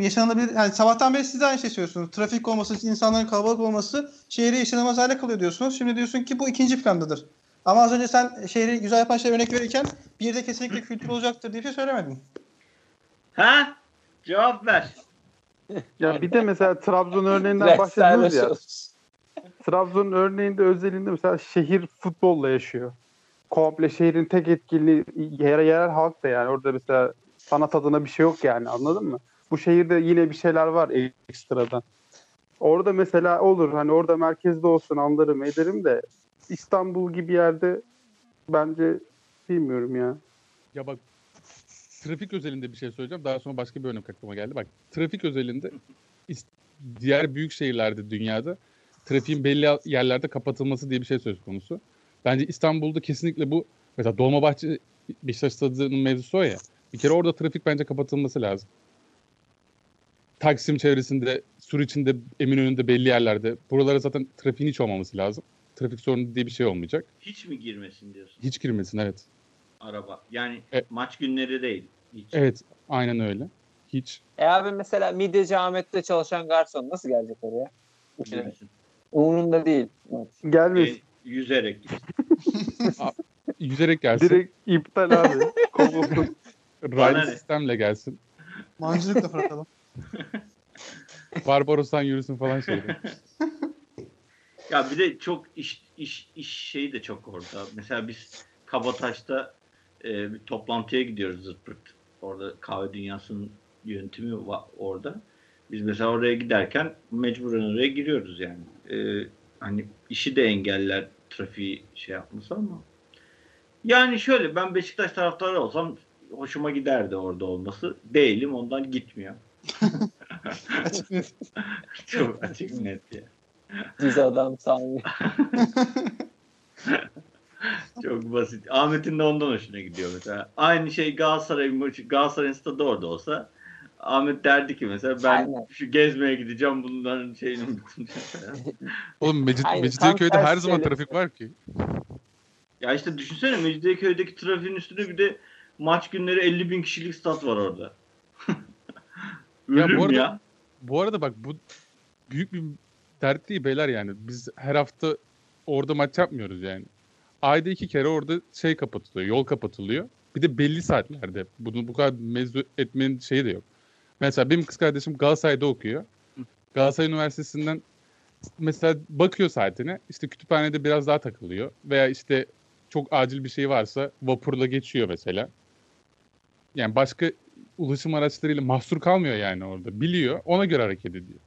yaşanılabilir yani sabahtan beri siz de aynı şey söylüyorsunuz. Trafik olması, insanların kalabalık olması şehri yaşanılmaz hale kılıyor diyorsunuz. Şimdi diyorsun ki bu ikinci plandadır. Ama az önce sen şehri güzel yapan şey örnek verirken bir de kesinlikle kültür olacaktır diye bir şey söylemedin. Ha? Cevap ver. Ya bir de mesela Trabzon örneğinden bahsediyoruz ya. Trabzon örneğinde özelinde mesela şehir futbolla yaşıyor. Komple şehrin tek etkili yerel, yerel halk da yani orada mesela sanat adına bir şey yok yani anladın mı? Bu şehirde yine bir şeyler var ekstradan. Orada mesela olur hani orada merkezde olsun anlarım ederim de İstanbul gibi yerde bence bilmiyorum ya. Ya bak trafik özelinde bir şey söyleyeceğim. Daha sonra başka bir örnek aklıma geldi. Bak trafik özelinde diğer büyük şehirlerde dünyada trafiğin belli yerlerde kapatılması diye bir şey söz konusu. Bence İstanbul'da kesinlikle bu mesela Dolmabahçe Beşiktaş Stadı'nın mevzusu o ya. Bir kere orada trafik bence kapatılması lazım. Taksim çevresinde, Sur içinde, Eminönü'nde belli yerlerde. Buralara zaten trafiğin hiç olmaması lazım. Trafik sorunu diye bir şey olmayacak. Hiç mi girmesin diyorsun Hiç girmesin evet. araba? Yani E- maç günleri değil. Hiç. Evet aynen öyle. Hiç. E abi mesela Midyeci Ahmet'te çalışan garson nasıl gelecek oraya? Girmesin. Umurunda değil. Gelmesin. E, yüzerek. Yüzerek gelsin. Direkt iptal abi. Kovulsun. Raylı sistemle gelsin. Mancınıkla bırakalım. Barbaros'tan yürüsün falan şeyde. Ya bir de çok iş iş iş şeyi de çok orada. Mesela biz Kabataş'ta e, bir toplantıya gidiyoruz zırt. Orada kahve dünyasının yönetimi var orada. Biz mesela oraya giderken mecburen oraya giriyoruz yani. E, hani işi de engeller trafiği şey yapması ama. Yani şöyle ben Beşiktaş taraftarı olsam hoşuma giderdi orada olması. Değilim ondan gitmiyor. Açık net. Çok açık net ya. Düz adam Sami. Çok basit. Ahmet'in de ondan hoşuna gidiyor mesela. Aynı şey Galatasaray maçı, Galatasaray'ın stadı orada olsa Ahmet derdi ki mesela ben Aynen. şu gezmeye gideceğim bunların şeyini. Oğlum Mecid, Aynen, Mecidiyeköy'de her zaman trafik var ki. ya işte düşünsene Mecidiyeköy'deki trafiğin üstüne bir de maç günleri 50 bin kişilik stat var orada. Ya Ölüm bu arada- ya. Bu arada bak bu büyük bir dert değil beyler yani. Biz her hafta orada maç yapmıyoruz yani. Ayda iki kere orada şey kapatılıyor, yol kapatılıyor. Bir de belli saatlerde. Bunu bu kadar mevzu etmenin şeyi de yok. Mesela benim kız kardeşim Galatasaray'da okuyor. Galatasaray Üniversitesi'nden mesela bakıyor saatine. işte kütüphanede biraz daha takılıyor. Veya işte çok acil bir şey varsa vapurla geçiyor mesela. Yani başka ulaşım araçlarıyla mahsur kalmıyor yani orada. Biliyor. Ona göre hareket ediyor.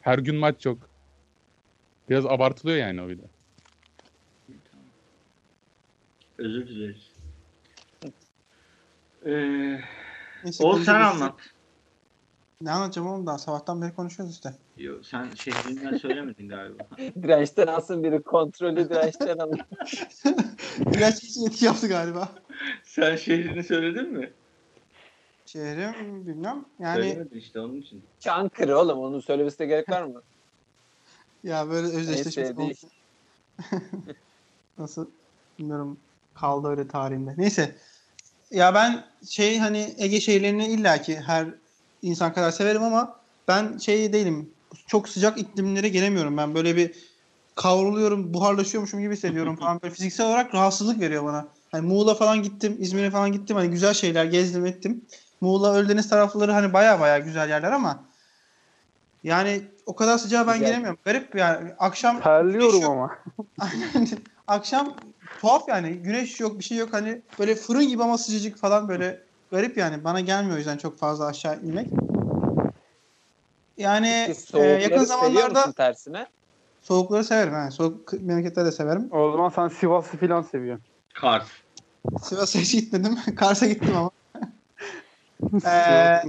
Her gün maç yok. Biraz abartılıyor yani o yüzden. Özür dileriz. Ee, Neyse, Oğuz sen anlat. Ne anlatacağım oğlum daha sabahtan beri konuşuyoruz işte. Yo, sen şehrinden söylemedin galiba. Dirençten alsın biri kontrolü dirençten alın. Biraz için etki yaptı galiba. sen şehrini söyledin mi? Şehrim bilmem. Yani Söylemedin işte onun için. Çankırı oğlum onu söylemesine gerek var mı? ya böyle değil. olsun. Nasıl bilmiyorum kaldı öyle tarihinde. Neyse. Ya ben şey hani Ege şehirlerini illaki her insan kadar severim ama ben şey değilim. Çok sıcak iklimlere gelemiyorum. Ben böyle bir kavruluyorum, buharlaşıyormuşum gibi hissediyorum falan. Böyle fiziksel olarak rahatsızlık veriyor bana. Hani Muğla falan gittim, İzmir'e falan gittim. Hani güzel şeyler gezdim ettim. Muğla, Ölüdeniz tarafları hani baya baya güzel yerler ama yani o kadar sıcağa ben Güzel. gelemiyorum. Garip yani. Akşam Terliyorum güneş yok. ama. Aynen. Akşam tuhaf yani. Güneş yok, bir şey yok. Hani böyle fırın gibi ama sıcacık falan böyle garip yani. Bana gelmiyor o yüzden çok fazla aşağı inmek. Yani e, yakın zamanlarda musun tersine? soğukları severim. Yani. Soğuk memleketleri de severim. O zaman sen Sivas'ı falan seviyorsun. Kars. Sivas'a hiç gitmedim. Kars'a gittim ama. Ee,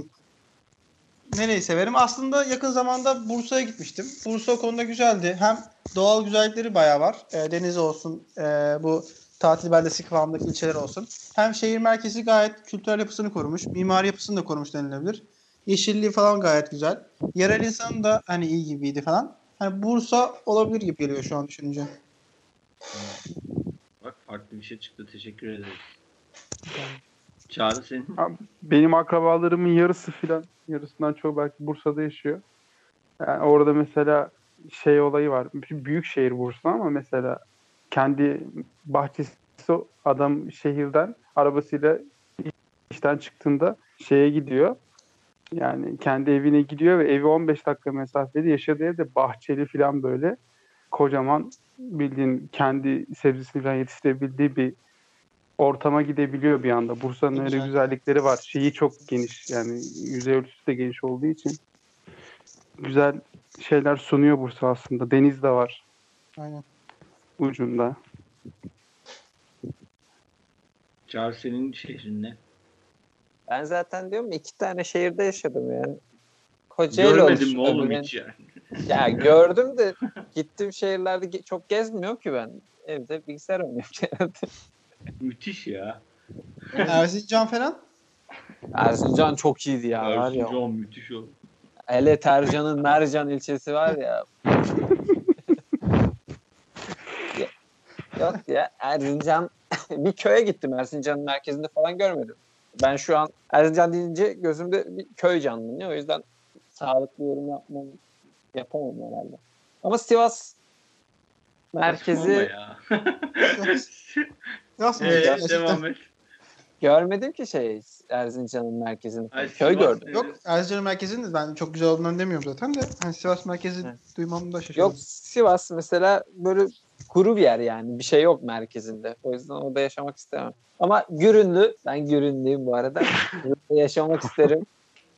nereyi severim? Aslında yakın zamanda Bursa'ya gitmiştim. Bursa o konuda güzeldi. Hem doğal güzellikleri bayağı var. Ee, deniz olsun, e, bu tatil beldesi kıvamındaki ilçeler olsun. Hem şehir merkezi gayet kültürel yapısını korumuş. Mimari yapısını da korumuş denilebilir. Yeşilliği falan gayet güzel. Yerel insan da hani iyi gibiydi falan. Hani Bursa olabilir gibi geliyor şu an düşününce. Bak farklı bir şey çıktı. Teşekkür ederiz. Çağrı senin. Benim akrabalarımın yarısı filan, yarısından çoğu belki Bursa'da yaşıyor. Yani orada mesela şey olayı var. Büyük şehir Bursa ama mesela kendi bahçesi adam şehirden arabasıyla işten çıktığında şeye gidiyor. Yani kendi evine gidiyor ve evi 15 dakika mesafede yaşadığı evde bahçeli falan böyle kocaman bildiğin kendi sebzesini falan yetiştirebildiği bir ortama gidebiliyor bir anda. Bursa'nın Ne öyle güzel. güzellikleri var. Şeyi çok geniş yani yüzey ölçüsü de geniş olduğu için güzel şeyler sunuyor Bursa aslında. Deniz de var Aynen. ucunda. Çağrı senin şehrin ne? Ben zaten diyorum ya, iki tane şehirde yaşadım yani. Kocaeli Görmedin olmuş. mi oğlum hiç yani? Ya gördüm de gittiğim şehirlerde çok gezmiyorum ki ben. Evde bilgisayar oynuyorum genelde. Müthiş ya. Erzincan falan? Erzincan çok iyiydi ya var ya. Erzincan müthiş o. Hele Tercan'ın Mercan ilçesi var ya. Yok ya Erzincan bir köye gittim Erzincan'ın merkezinde falan görmedim. Ben şu an Erzincan deyince gözümde bir köy canlanıyor. O yüzden sağlıklı yorum yapmam yapamam herhalde. Ama Sivas merkezi ya. Nasıl? Ee, Gerçekten. devam et. görmedim ki şey Erzincan'ın merkezini. Ay, köy Sivas gördüm. Yok Erzincan merkezinde ben çok güzel olduğundan demiyorum zaten de. Hani Sivas merkezi Evet. duymamda şaşırdım. Yok Sivas mesela böyle kuru bir yer yani. Bir şey yok merkezinde. O yüzden orada yaşamak istemem. Ama Gürünlü, ben Gürünlüyüm bu arada. Yaşamak isterim.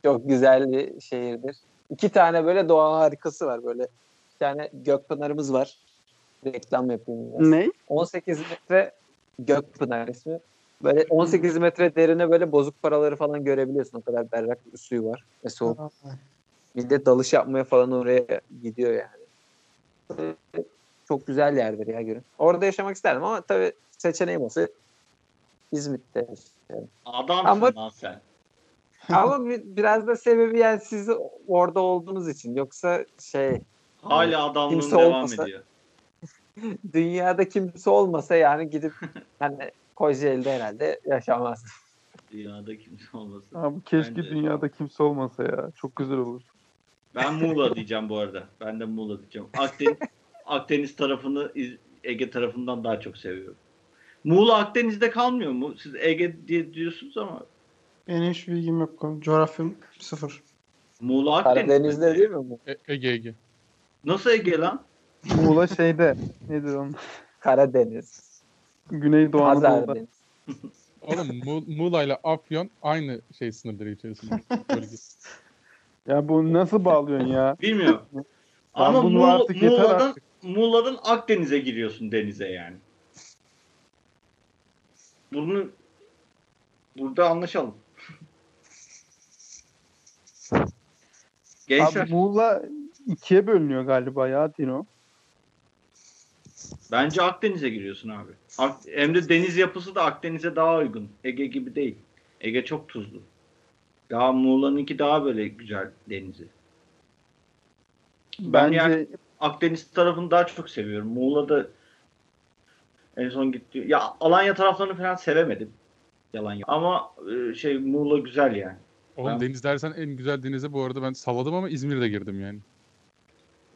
Çok güzel bir şehirdir. İki tane böyle doğa harikası var böyle. Bir tane Gökpınar'ımız var. Reklam yapayım biraz. Ne? 18 metre Gökpınar ismi. Böyle 18 metre derine böyle bozuk paraları falan görebiliyorsun. O kadar berrak bir suyu var ve soğuk. Aa, Millet dalış yapmaya falan oraya gidiyor yani. Çok güzel yerdir ya Gürün. Orada yaşamak isterdim ama tabii seçeneğim olsa İzmit'te yaşarım. Adamsın Ama- lan sen. ama bi- biraz da sebebi yani siz orada olduğunuz için. Yoksa şey Hala adamlığın Kimse devam olmasa- ediyor. dünyada kimse olmasa yani gidip hani Kocaeli'de herhalde yaşamaz. Dünyada kimse olmasın. Abi keşke Bence- dünyada kimse olmasa ya. Çok güzel olur. Ben Muğla diyeceğim bu arada. Ben de Muğla diyeceğim. Akdeniz, Akdeniz tarafını Ege tarafından daha çok seviyorum. Muğla Akdeniz'de kalmıyor mu? Siz Ege diye diyorsunuz ama Benim hiç bilgim yok. Coğrafyam sıfır. Muğla Akdeniz'de. Karadeniz'de değil mi bu? E- Ege Ege. Nasıl Ege lan? Muğla şeyde. Nedir onun? Karadeniz. Güneydoğu Anadolu'da. Oğlum Mu- Muğla ile Afyon aynı şey sınırları içerisinde. Ya bu nasıl bağlıyorsun ya? Bilmiyorum. Ama bunu Muğla- artık yeter Muğla'dan, artık. Muğla'dan Akdeniz'e giriyorsun denize yani. Bunu burada anlaşalım. Gençler Abi Muğla ikiye bölünüyor galiba ya Dino. Bence Akdeniz'e giriyorsun abi. Ak- Hem de deniz yapısı da Akdeniz'e daha uygun. Ege gibi değil. Ege çok tuzlu. Ya Muğla'nınki daha böyle güzel denizi. Ben Bence yani Akdeniz tarafını daha çok seviyorum. Muğla'da en son gitti. Ya Alanya taraflarını falan sevemedim. Yalan yok. Ama e, şey Muğla güzel yani. Oğlum Ben- deniz dersen en güzel denize bu arada ben salladım ama İzmir'de girdim yani.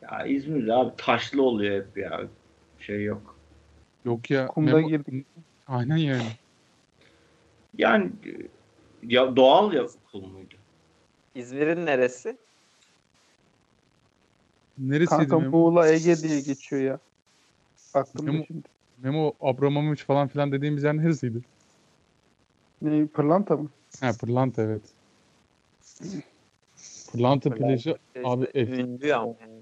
Ya İzmir'de abi taşlı oluyor hep ya. Şey yok. Yok ya. Kumda girdik. Aynen yani. Yani ya doğal ya kum muydu? İzmir'in neresi? Neresiydi kanka Memo? Muğla Ege diye geçiyor ya. Aklımda Memo- şimdi. Memo Abramovich falan filan dediğimiz yer neresiydi? Ne, pırlanta mı? Ha Pırlanta evet. Pırlanta plajı Abi, ünlü ama yani.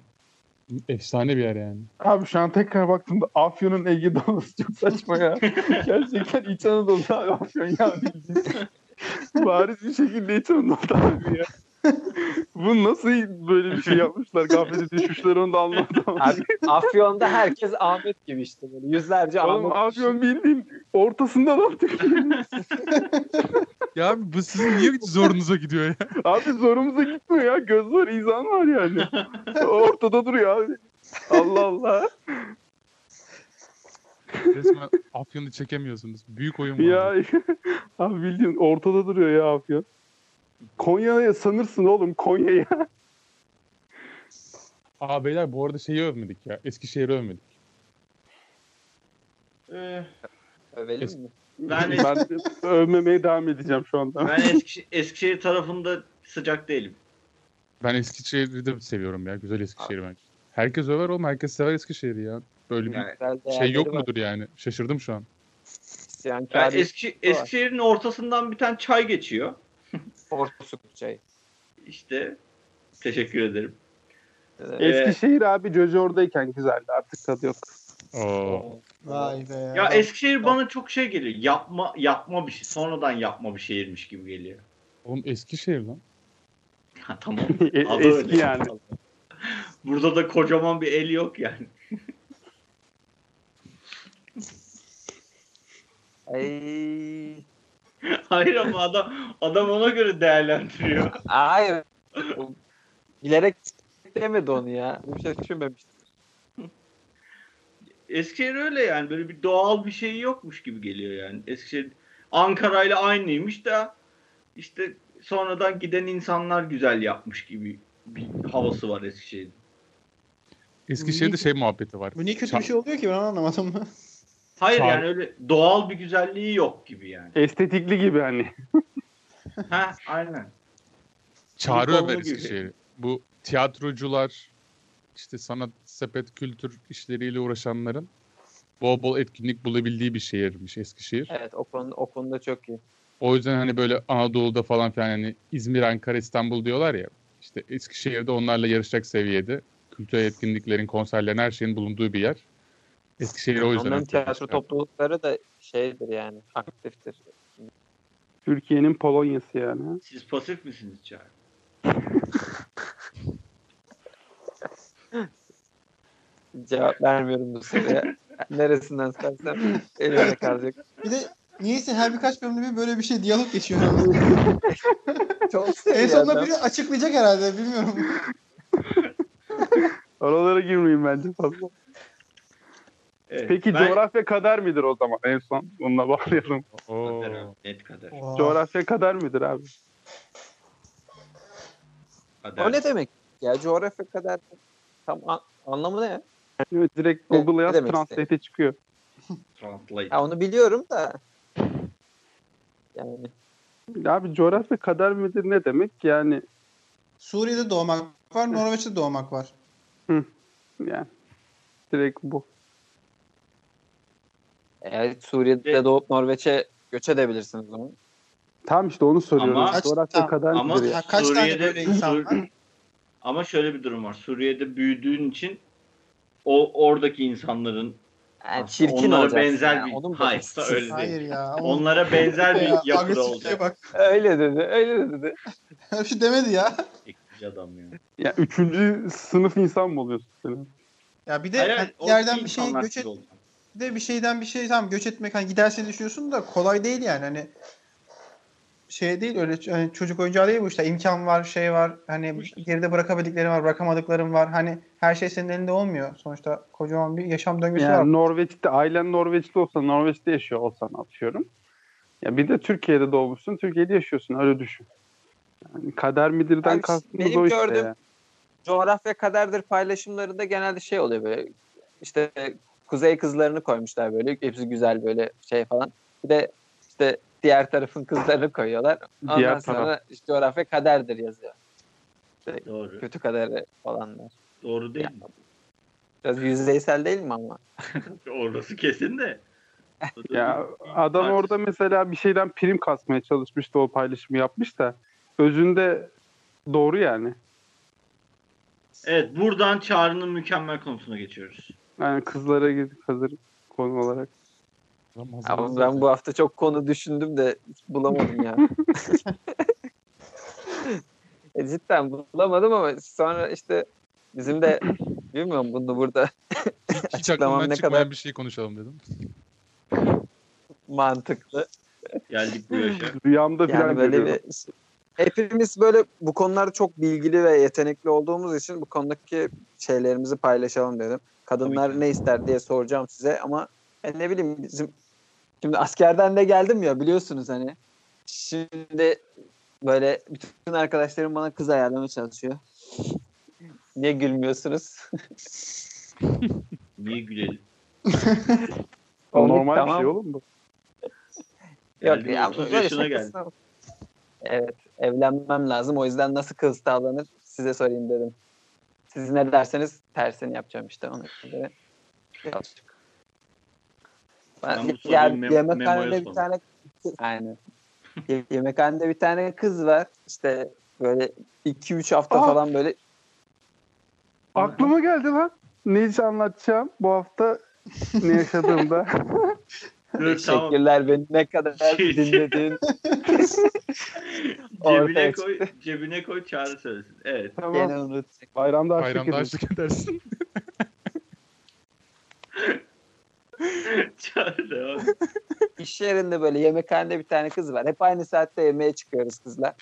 Efsane bir yer yani. Abi şu an tekrar baktığımda Afyon'un Ege'de olması çok saçma ya. Gerçekten İç Anadolu'da Afyon ya. Bariz bir şekilde İç Anadolu'da abi ya. Bu nasıl böyle bir şey yapmışlar gaflete düşmüşler onu da anlamadım. Abi, Afyon'da herkes Ahmet gibi işte böyle yüzlerce Oğlum Ahmet. Afyon bildiğin ortasında lan Ya abi bu sizin niye zorunuza gidiyor ya? Abi zorumuza gitmiyor ya. Göz var, izan var yani. Ortada duruyor abi. Allah Allah. Resmen Afyon'u çekemiyorsunuz. Büyük oyun var. Ya abi bildiğin ortada duruyor ya Afyon. Konya'ya sanırsın oğlum Konya'ya. Aa beyler bu arada şeyi övmedik ya. Eskişehir'i övmedik. Ee, Övelim Es- mi? ben, Ben de övmemeye devam edeceğim şu anda. ben Eskişehir, Eskişehir tarafında sıcak değilim. Ben Eskişehir'i de seviyorum ya. Güzel Eskişehir bence. Herkes över oğlum. Herkes sever Eskişehir'i ya. Böyle bir Yani, şey yok var. mudur yani? Şaşırdım şu an. İsyankar yani Eski, Eskişehir'in ortasından bir tane çay geçiyor. Porsuk çayı. İşte teşekkür ederim. Evet. Ee, Eskişehir abi Jojo oradayken güzeldi artık tadı yok. Oo. Vay be. Ya Eskişehir bana çok şey geliyor. Yapma yapma bir şey. Sonradan yapma bir şehirmiş gibi geliyor. Oğlum Eskişehir lan. Ha, tamam. E- Adı Eski öyle. yani. Burada da kocaman bir el yok yani. Ay. Hayır ama adam adam ona göre değerlendiriyor. Hayır. Bilerek demedi onu ya. Bir şey düşünmemiştim. Eskişehir öyle yani böyle bir doğal bir şey yokmuş gibi geliyor yani. Eskişehir Ankara ile aynıymış da işte sonradan giden insanlar güzel yapmış gibi bir havası var Eskişehir'in. Eskişehir'de şey muhabbeti var. Bu niye kötü bir şey oluyor ki ben anlamadım. Hayır Çağ- yani öyle doğal bir güzelliği yok gibi yani. Estetikli gibi hani. ha aynen. Çağrı gibi. Eskişehir'i. Bu tiyatrocular, işte sanat, sepet, kültür işleriyle uğraşanların bol bol etkinlik bulabildiği bir şehirmiş Eskişehir. Evet o konuda, o konuda çok iyi. O yüzden hani böyle Anadolu'da falan filan hani İzmir, Ankara, İstanbul diyorlar ya. İşte Eskişehir'de onlarla yarışacak seviyede kültürel etkinliklerin, konserlerin her şeyin bulunduğu bir yer. Eskişehir o yüzden. Onların tiyatro toplulukları da şeydir yani aktiftir. Türkiye'nin Polonya'sı yani. Siz pasif misiniz Çağrı? Cevap vermiyorum bu soruya. Neresinden istersem elimde kalacak. Bir de niyeyse her birkaç bölümde bir böyle bir şey diyalog geçiyor. Çok en sonunda biri açıklayacak herhalde bilmiyorum. Oralara girmeyin bence fazla. Evet, Peki ben- coğrafya kader midir o zaman en son? Bununla bağlayalım. Oo. Kader abi, Net kader. Coğrafya kader midir abi? kader. O ne demek? Ya coğrafya kadar tam an- anlamı ne? Evet, direkt Google'a yaz Translate'e çıkıyor. Translate. Ya onu biliyorum da yani Abi coğrafya kader midir ne demek? Yani Suriye'de doğmak var, Norveç'te doğmak var. yani direkt bu. Eğer Suriye'de doğup Norveç'e göç edebilirsiniz o zaman. Tam işte onu soruyorum. Ama- coğrafya kader ama- ya? Kaç tane Suriye'de- böyle insan var? Ama şöyle bir durum var. Suriye'de büyüdüğün için o oradaki insanların Yani çirkin onlara benzer ya. bir- Onun Hayır, babası. öyle değil. Hayır ya. onlara benzer bir yapıda olacak. bak. Öyle dedi, öyle dedi. Öyle bir şey demedi ya. Ekici adam ya. Ya üçüncü sınıf insan mı oluyorsun sen? Ya bir de Hayır, hani hayır, yerden bir şey göç et, de bir şeyden bir şey tamam göç etmek hani giderse düşünüyorsun da kolay değil yani hani şey değil öyle hani çocuk oyuncağı değil bu işte imkan var şey var hani geride bırakabildiklerim var bırakamadıklarım var hani her şey senin elinde olmuyor sonuçta kocaman bir yaşam döngüsü var. Yani Norveç'te ailen Norveçli olsa Norveç'te yaşıyor olsan atıyorum. Ya bir de Türkiye'de doğmuşsun, Türkiye'de yaşıyorsun öyle düşün. Yani kader midirden Abi, kastımız benim o işte. yani. coğrafya kaderdir paylaşımlarında genelde şey oluyor böyle işte kuzey kızlarını koymuşlar böyle hepsi güzel böyle şey falan. Bir de işte diğer tarafın kızlarını koyuyorlar. Ondan Diğer sonra taraf. işte coğrafya kaderdir yazıyor. Doğru. Kötü kaderi falanlar. Doğru değil Ya, mi? Biraz yüzeysel değil mi ama? Orası kesin de. Ya adam orada mesela bir şeyden prim kasmaya çalışmıştı o paylaşımı yapmış da özünde doğru yani. Evet buradan Çağrı'nın mükemmel konusuna geçiyoruz. Yani kızlara gidip hazır konu olarak. Ama ben bu hafta çok konu düşündüm de bulamadım ya. e, cidden bulamadım ama sonra işte bizim de bilmiyorum bunu burada Hiç aklımdan ne kadar- bir şey konuşalım dedim. mantıklı. Geldik bu yaşa. Rüyamda falan Yani böyle görüyorum. bir hepimiz böyle bu konularda çok bilgili ve yetenekli olduğumuz için bu konudaki şeylerimizi paylaşalım dedim. Kadınlar ne ister diye soracağım size ama ben ne bileyim bizim şimdi askerden de geldim ya biliyorsunuz hani. Şimdi böyle bütün arkadaşlarım bana kız ayarlamaya çalışıyor. Niye gülmüyorsunuz? Niye gülelim? O normal bir tamam. şey oğlum bu. Yok ya 30 böyle yaşına şakasına- Evet evlenmem lazım o yüzden nasıl kız tavlanır size sorayım dedim. Siz ne derseniz tersini yapacağım işte ona göre. Birazcık. Ben Ben, memoya yemekhanede bir tane. Ye- yemekhanede bir tane kız var. İşte böyle 2-3 hafta Aa! falan böyle Aklıma geldi lan. Ne iş anlatacağım bu hafta ne yaşadığımda. Dur tamam. teşekkürler beni ne kadar Şey- dinlediğin ortaya Cebine koy, cebine koy Çağrı söylesin. Evet. tamam. Gene unuttuk. Bayramda açlık Bayramda açlık edersin. Çağrı devam. İş yerinde böyle yemekhanede bir tane kız var. Hep aynı saatte yemeğe çıkıyoruz kızla.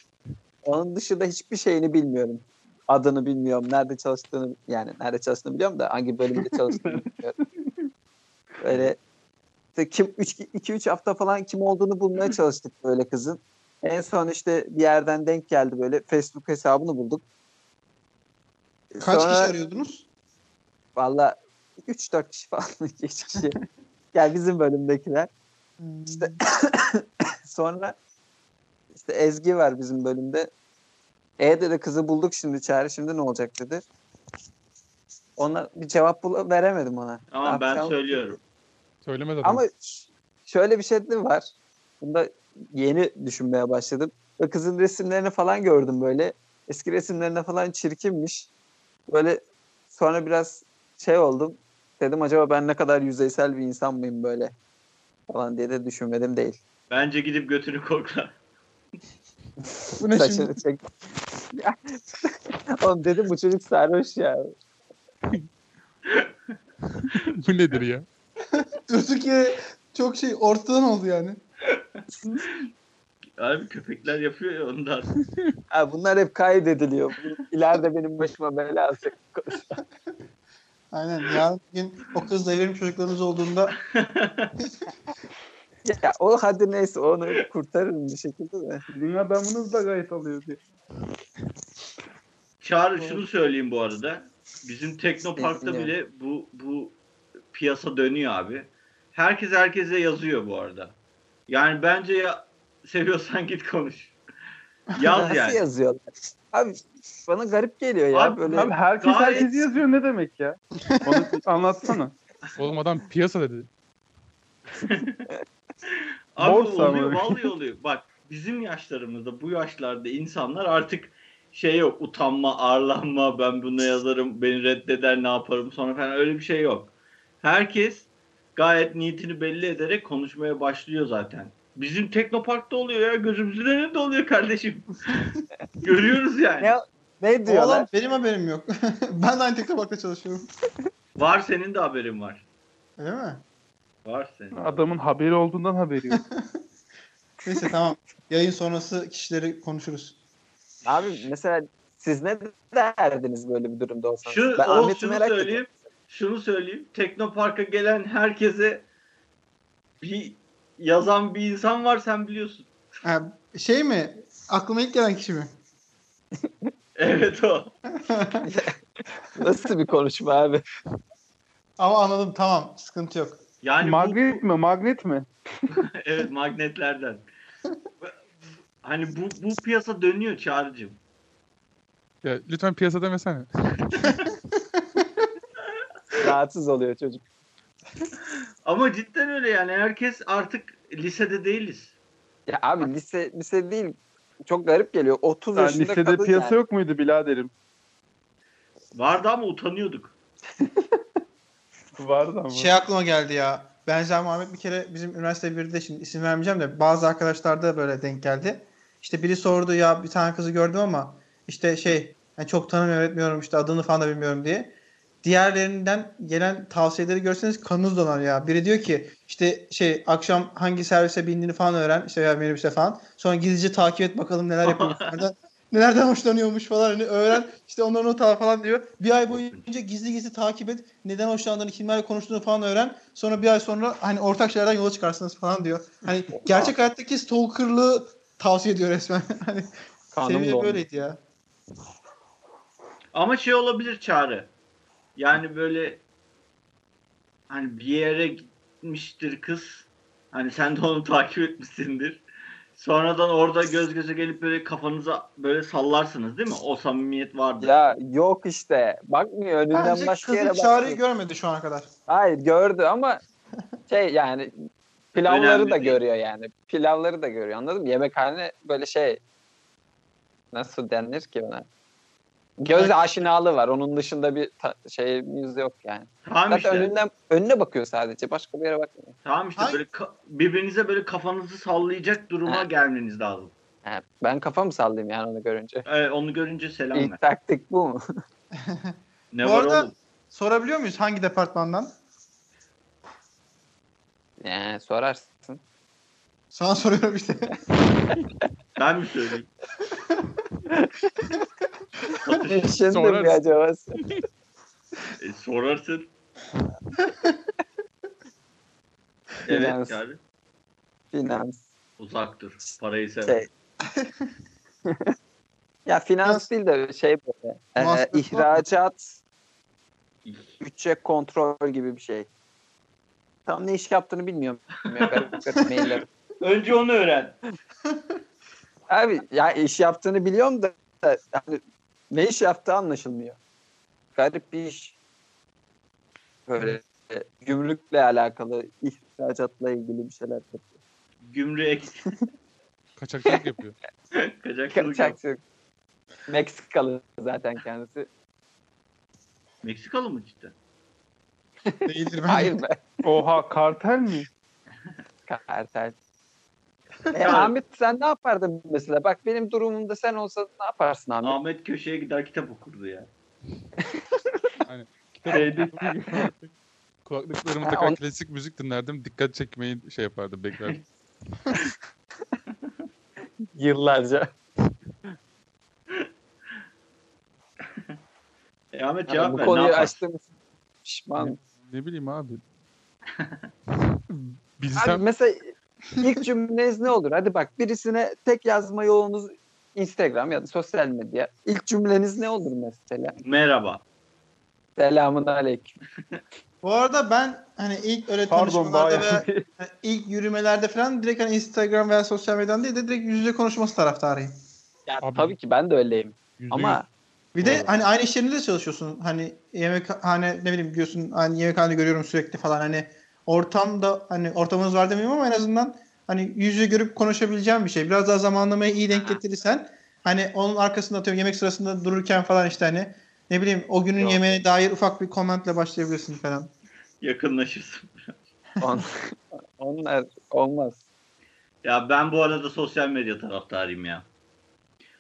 Onun dışında hiçbir şeyini bilmiyorum. Adını bilmiyorum. Nerede çalıştığını yani nerede çalıştığını biliyorum da hangi bölümde çalıştığını bilmiyorum. Böyle işte kim 2-3 hafta falan kim olduğunu bulmaya çalıştık böyle kızın. En son işte bir yerden denk geldi böyle Facebook hesabını bulduk. Kaç Sonra- kişi arıyordunuz? Valla 3-4 kişi falan 2 kişi. Gel bizim bölümdekiler. İşte sonra işte Ezgi var bizim bölümde. E dedi kızı bulduk şimdi çağrı şimdi ne olacak dedi. Ona bir cevap bul- veremedim ona. Ama Ne ben söylüyorum. Söyleme zaten. Ama şöyle bir şey de var. Bunda yeni düşünmeye başladım. Ve kızın resimlerini falan gördüm böyle. Eski resimlerine falan çirkinmiş. Böyle sonra biraz şey oldum. Dedim acaba ben ne kadar yüzeysel bir insan mıyım böyle falan diye de düşünmedim değil. Bence gidip götünü kokla. Bu ne Saçını şimdi? çek. Oğlum dedim bu çocuk sarhoş ya. Bu nedir ya? Yere çok şey ortadan oldu yani. Abi köpekler yapıyor ya ondan. Ha, bunlar hep kaydediliyor. İleride benim başıma bela alacak. Aynen. Yarın gün o kızla evlerim çocuklarımız olduğunda Ya o hadi neyse onu kurtarırım bir şekilde de. Sizin adamınız da gayet alıyor diye. Çağrı şunu söyleyeyim bu arada. Bizim Teknopark'ta bile bu bu piyasa dönüyor abi. Herkes herkese yazıyor bu arada. Yani bence ya seviyorsan git konuş. Yaz Nasıl yani. yazıyorlar? Abi bana garip geliyor ya Abi- böyle. Abi herkes Gayet- herkesi yazıyor ne demek ya? Onu anlatsana. Oğlum adam piyasa dedi. Abi Borsa oluyor mı? vallahi oluyor. Bak bizim yaşlarımızda bu yaşlarda insanlar artık şey yok utanma arlanma ben bunu yazarım beni reddeder ne yaparım sonra falan öyle bir şey yok. Herkes gayet niyetini belli ederek konuşmaya başlıyor zaten. Bizim Teknopark'ta oluyor ya gözümüzün önünde oluyor kardeşim. Görüyoruz yani. Ne, ne diyorlar? benim haberim yok. ben de aynı Teknopark'ta çalışıyorum. Var senin de haberin var. Öyle mi? Var senin. Adamın haberi olduğundan haberi yok. Neyse tamam. yayın sonrası kişileri konuşuruz. Abi mesela siz ne derdiniz böyle bir durumda olsanız? Şu, ben o, Ahmet'i şunu merak söyleyeyim. ediyorum. Şunu söyleyeyim. Teknopark'a gelen herkese bir yazan bir insan var sen biliyorsun. Ha, şey mi? Aklıma ilk gelen kişi mi? Evet o. Nasıl bir konuşma abi? Ama anladım tamam. Sıkıntı yok. Yani bu- magnet mi? Magnet mi? evet magnetlerden. hani bu bu piyasa dönüyor Çağrı'cığım. Ya, lütfen piyasa demesene. Rahatsız oluyor çocuk. Ama cidden öyle yani herkes artık lisede değiliz. Ya abi lise lise değil. Çok garip geliyor. 30 Yani yaşında lisede kadın piyasa yani. yok muydu biraderim? Vardı ama utanıyorduk. Vardı ama. Şey aklıma geldi ya. Benzer Muhammed bir kere bizim üniversite 1'de şimdi isim vermeyeceğim de bazı arkadaşlar da böyle denk geldi. İşte biri sordu ya bir tane kızı gördüm ama işte şey yani çok tanımıyorum etmiyorum işte adını falan da bilmiyorum diye. Diğerlerinden gelen tavsiyeleri görseniz kanınız donar ya. Biri diyor ki işte şey akşam hangi servise bindiğini falan öğren işte ya minibüse falan. Sonra gizlice takip et bakalım neler yapıyormuş. nelerden, hoşlanıyormuş falan hani öğren işte onları not al falan diyor. Bir ay boyunca gizli gizli takip et. Neden hoşlandığını, kimlerle konuştuğunu falan öğren. Sonra bir ay sonra hani ortak şeylerden yola çıkarsınız falan diyor. Hani gerçek hayattaki stalkerlığı tavsiye ediyor resmen. hani seviye böyleydi ya. Ama şey olabilir Çağrı. Yani böyle hani bir yere gitmiştir kız. Hani sen de onu takip etmişsindir. Sonradan orada göz göze gelip böyle kafanıza böyle sallarsınız değil mi? O samimiyet vardır. Ya yok işte. Bakmıyor önünden Bence başka yere kızın çağrıyı bakmıyor. görmedi şu ana kadar. Hayır gördü ama şey yani pilavları Önemli da değil. görüyor yani. Pilavları da görüyor anladın mı? Yemekhane böyle şey nasıl denir ki ona? Göz aşinalığı var. Onun dışında bir ta- şeyimiz yok yani. Tamam Zaten işte. önünden önüne bakıyor sadece. Başka bir yere bakmıyor. Tamam işte böyle ka- birbirinize böyle kafanızı sallayacak duruma Ha. gelmeniz lazım. Ha, ben kafamı sallayayım yani onu görünce. Evet, onu görünce selam ver. İlk taktik bu mu? Ne Bu var arada- oğlum? Sorabiliyor muyuz hangi departmandan? yani sorarsın. Sana soruyorum işte. Ben mi söyleyeyim? Düşündüm Sorarsın. ya acaba. e, sorarsın. evet Finans. yani. Finans. Uzak dur. Parayı sever. Şey. ya finans değil de şey böyle. e, ihracat, bütçe kontrol gibi bir şey. Tam ne iş yaptığını bilmiyorum. Önce onu öğren. Abi ya iş yaptığını biliyorum da yani ne iş yaptığı anlaşılmıyor. Garip bir iş. Böyle gümrükle alakalı, ihracatla ilgili bir şeyler yapıyor. Gümrük Kaçakçılık yapıyor. kaçakçılık. Kaçakçılık. Meksikalı zaten kendisi. Meksikalı mı cidden? Değildir bence. Hayır be. Oha kartel mi? Kartel. E, Ahmet sen ne yapardın mesela? Bak benim durumumda sen olsan ne yaparsın Ahmet? Ahmet köşeye gider kitap okurdu ya. Kitap artık Kulaklıklarımı takar on- klasik müzik dinlerdim. Dikkat çekmeyi şey yapardım beklerdim. Yıllarca. E Ahmet Yani cevap bu ver. Ne konuyu açtığım için pişman. ne bileyim abi. Abi Bilsem mesela ilk cümleniz ne olur? Hadi bak birisine tek yazma yolunuz Instagram ya da sosyal medya. İlk cümleniz ne olur mesela? Merhaba. Selamun aleyküm. Bu arada ben hani ilk öyle Pardon tanışmalarda veya hani ilk yürümelerde falan direkt hani Instagram veya sosyal medyadan değil de direkt yüz yüze konuşması taraftarıyım. Ya Abi- tabii ki ben de öyleyim. yüzde Ama Bir de Doğru. hani aynı iş yerinde de çalışıyorsun. Hani yemekhane ne bileyim biliyorsun hani yemekhanede görüyorum sürekli falan hani ortamda hani ortamınız var demeyeyim ama en azından hani yüz yüze görüp konuşabileceğim bir şey. Biraz daha zamanlamayı iyi denk getirirsen hani onun arkasında atıyorum yemek sırasında dururken falan işte hani ne bileyim o günün Yok. yemeğine dair ufak bir komentle başlayabilirsin falan. Yakınlaşırsın. on, onlar olmaz. Ya ben bu arada sosyal medya taraftarıyım ya.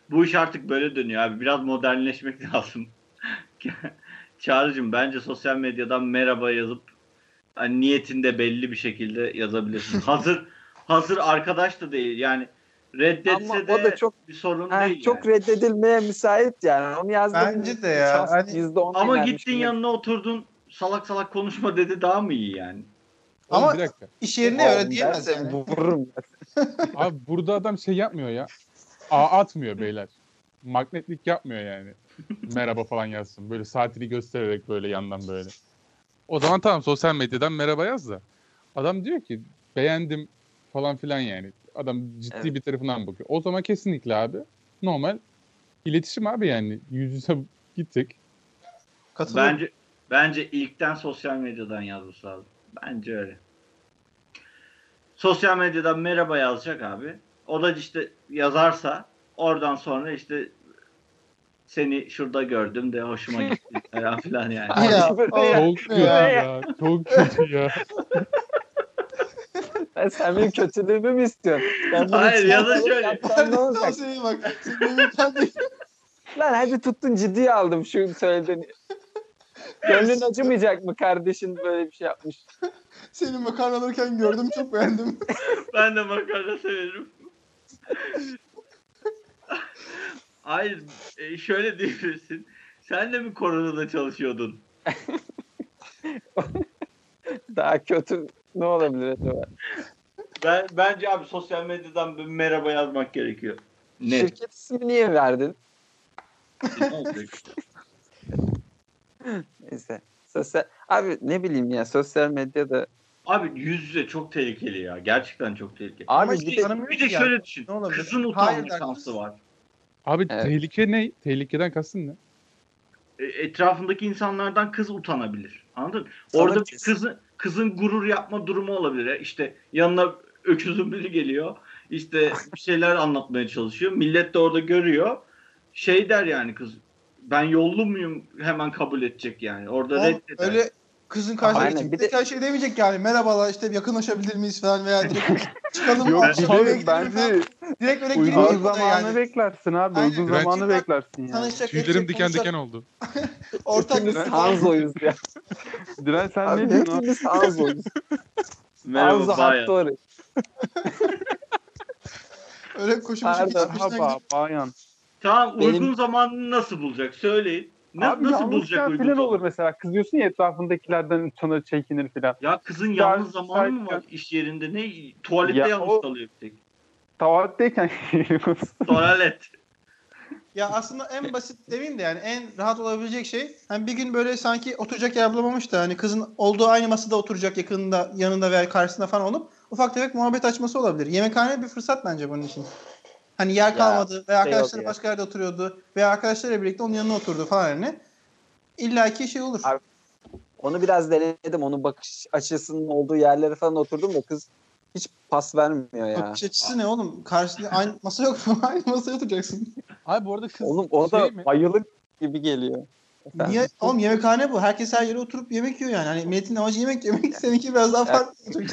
Bu iş artık böyle dönüyor abi. Biraz modernleşmek lazım. Çağrı'cığım bence sosyal medyadan merhaba yazıp hani niyetinde belli bir şekilde yazabilirsin. hazır hazır arkadaş da değil. Yani Reddetse Ama de o da çok bir sorun ha, değil. çok yani. reddedilmeye müsait yani. Onu yazdım. Bence de ya. Hani- %10 Ama inermiş gittin gibi. yanına oturdun salak salak konuşma dedi daha mı iyi yani? Oğlum Ama- bir dakika. İş yerinde öyle Oğlum diyemez yani. Vururum. Abi burada adam şey yapmıyor ya. A atmıyor beyler. Magnetlik yapmıyor yani. Merhaba falan yazsın. Böyle saatini göstererek böyle yandan böyle. O zaman tamam sosyal medyadan merhaba yaz da. Adam diyor ki beğendim falan filan yani. Adam ciddi Evet. bir tarafından bakıyor. O zaman kesinlikle abi normal iletişim abi yani. Yüz yüze gittik. Katılıyorum. Bence bence ilkten sosyal medyadan yazması lazım. Bence öyle. Sosyal medyadan merhaba yazacak abi. O da işte yazarsa oradan sonra işte seni şurada gördüm de hoşuma gitti falan filan yani. Ya, Çok kötü ya. ya. Çok kötü ya. Ben sen benim kötülüğümü mü istiyorsun? Ben bunu Hayır, ya da şöyle. ne olacak? Tavsiyeye bak. Lan hadi tuttun ciddiye aldım şu söylediğini. Gönlün acımayacak mı kardeşin böyle bir şey yapmış? Senin makarna alırken gördüm çok beğendim. Ben de makarna severim. Hayır, e, şöyle diyebilirsin. Sen de mi koronada çalışıyordun? Daha kötü ne olabilir acaba? Ben bence abi sosyal medyadan bir merhaba yazmak gerekiyor. Ne? Şirket ismi niye verdin? Neyse. Sosyal... Abi ne bileyim ya sosyal medyada Abi yüz yüze çok tehlikeli ya. Gerçekten çok tehlikeli. Abi bir işte de- Bir de şöyle düşün. Ne olabilir? Kızın utanma şansı var. Abi Evet. tehlike ne? Tehlikeden kastın ne? E, Etrafındaki insanlardan kız utanabilir. Anladın? mı? Sana Orada bir kızın kızın gurur yapma durumu olabilir. İşte yanına öküzün biri geliyor. İşte bir şeyler anlatmaya çalışıyor. Millet de orada görüyor. Şey der yani kız ben yollu muyum hemen kabul edecek yani. Orada Oğlum, reddeder. öyle kızın karşısına Aynen, geçip bir de- şey demeyecek yani. Merhabalar işte yakınlaşabilir miyiz falan veya direkt çıkalım Yok gidelim bence. Direkt öyle uygun zamanı yani. beklersin abi. Aynen. Uygun Direnç- zamanı beklersin yani. Tanışacak, Tüylerim diken konuşacak, diken oldu. Ortak bir Hanzo'yuz ya. Diren sen Abi ne diyorsun abi? hepimiz Hanzo'yuz. Merhaba bayan. Öyle koşu Pardon, Merhaba bayan. Tamam Benim- uygun zamanını nasıl bulacak? Söyleyin. Ne, Abi nasıl bulacak uygun filan zamanı? olur mesela. Kızıyorsun ya etrafındakilerden utanır çekinir filan. Ya kızın Ya, yalnız zamanı mı var iş yerinde? Ne? Tuvalette Ya yalnız o- kalıyor bir tek. Tuvaletteyken Tuvalet. Ya aslında en basit demeyeyim de yani en rahat olabilecek şey hani bir gün böyle sanki oturacak yer bulamamış da hani kızın olduğu aynı masada oturacak yakınında yanında veya karşısında falan olup ufak tefek muhabbet açması olabilir. Yemekhane bir fırsat bence bunun için. Hani yer kalmadı veya şey arkadaşları oluyor. başka yerde oturuyordu veya arkadaşlarıyla birlikte onun yanına oturdu falan yani. İlla ki şey olur. Abi, Onu biraz denedim. Onun bakış açısının olduğu yerlere falan oturdum da kız hiç pas vermiyor ya. Bakış açısı ne oğlum? Karşısında aynı masa yok mu? aynı masaya oturacaksın. Abi bu arada kız Oğlum o da şey mi? bayılık gibi geliyor. Efendim? Niye? Oğlum yemekhane bu. Herkes her yere oturup yemek yiyor yani. Hani milletin amacı yemek yemek. Seninki biraz daha farklı.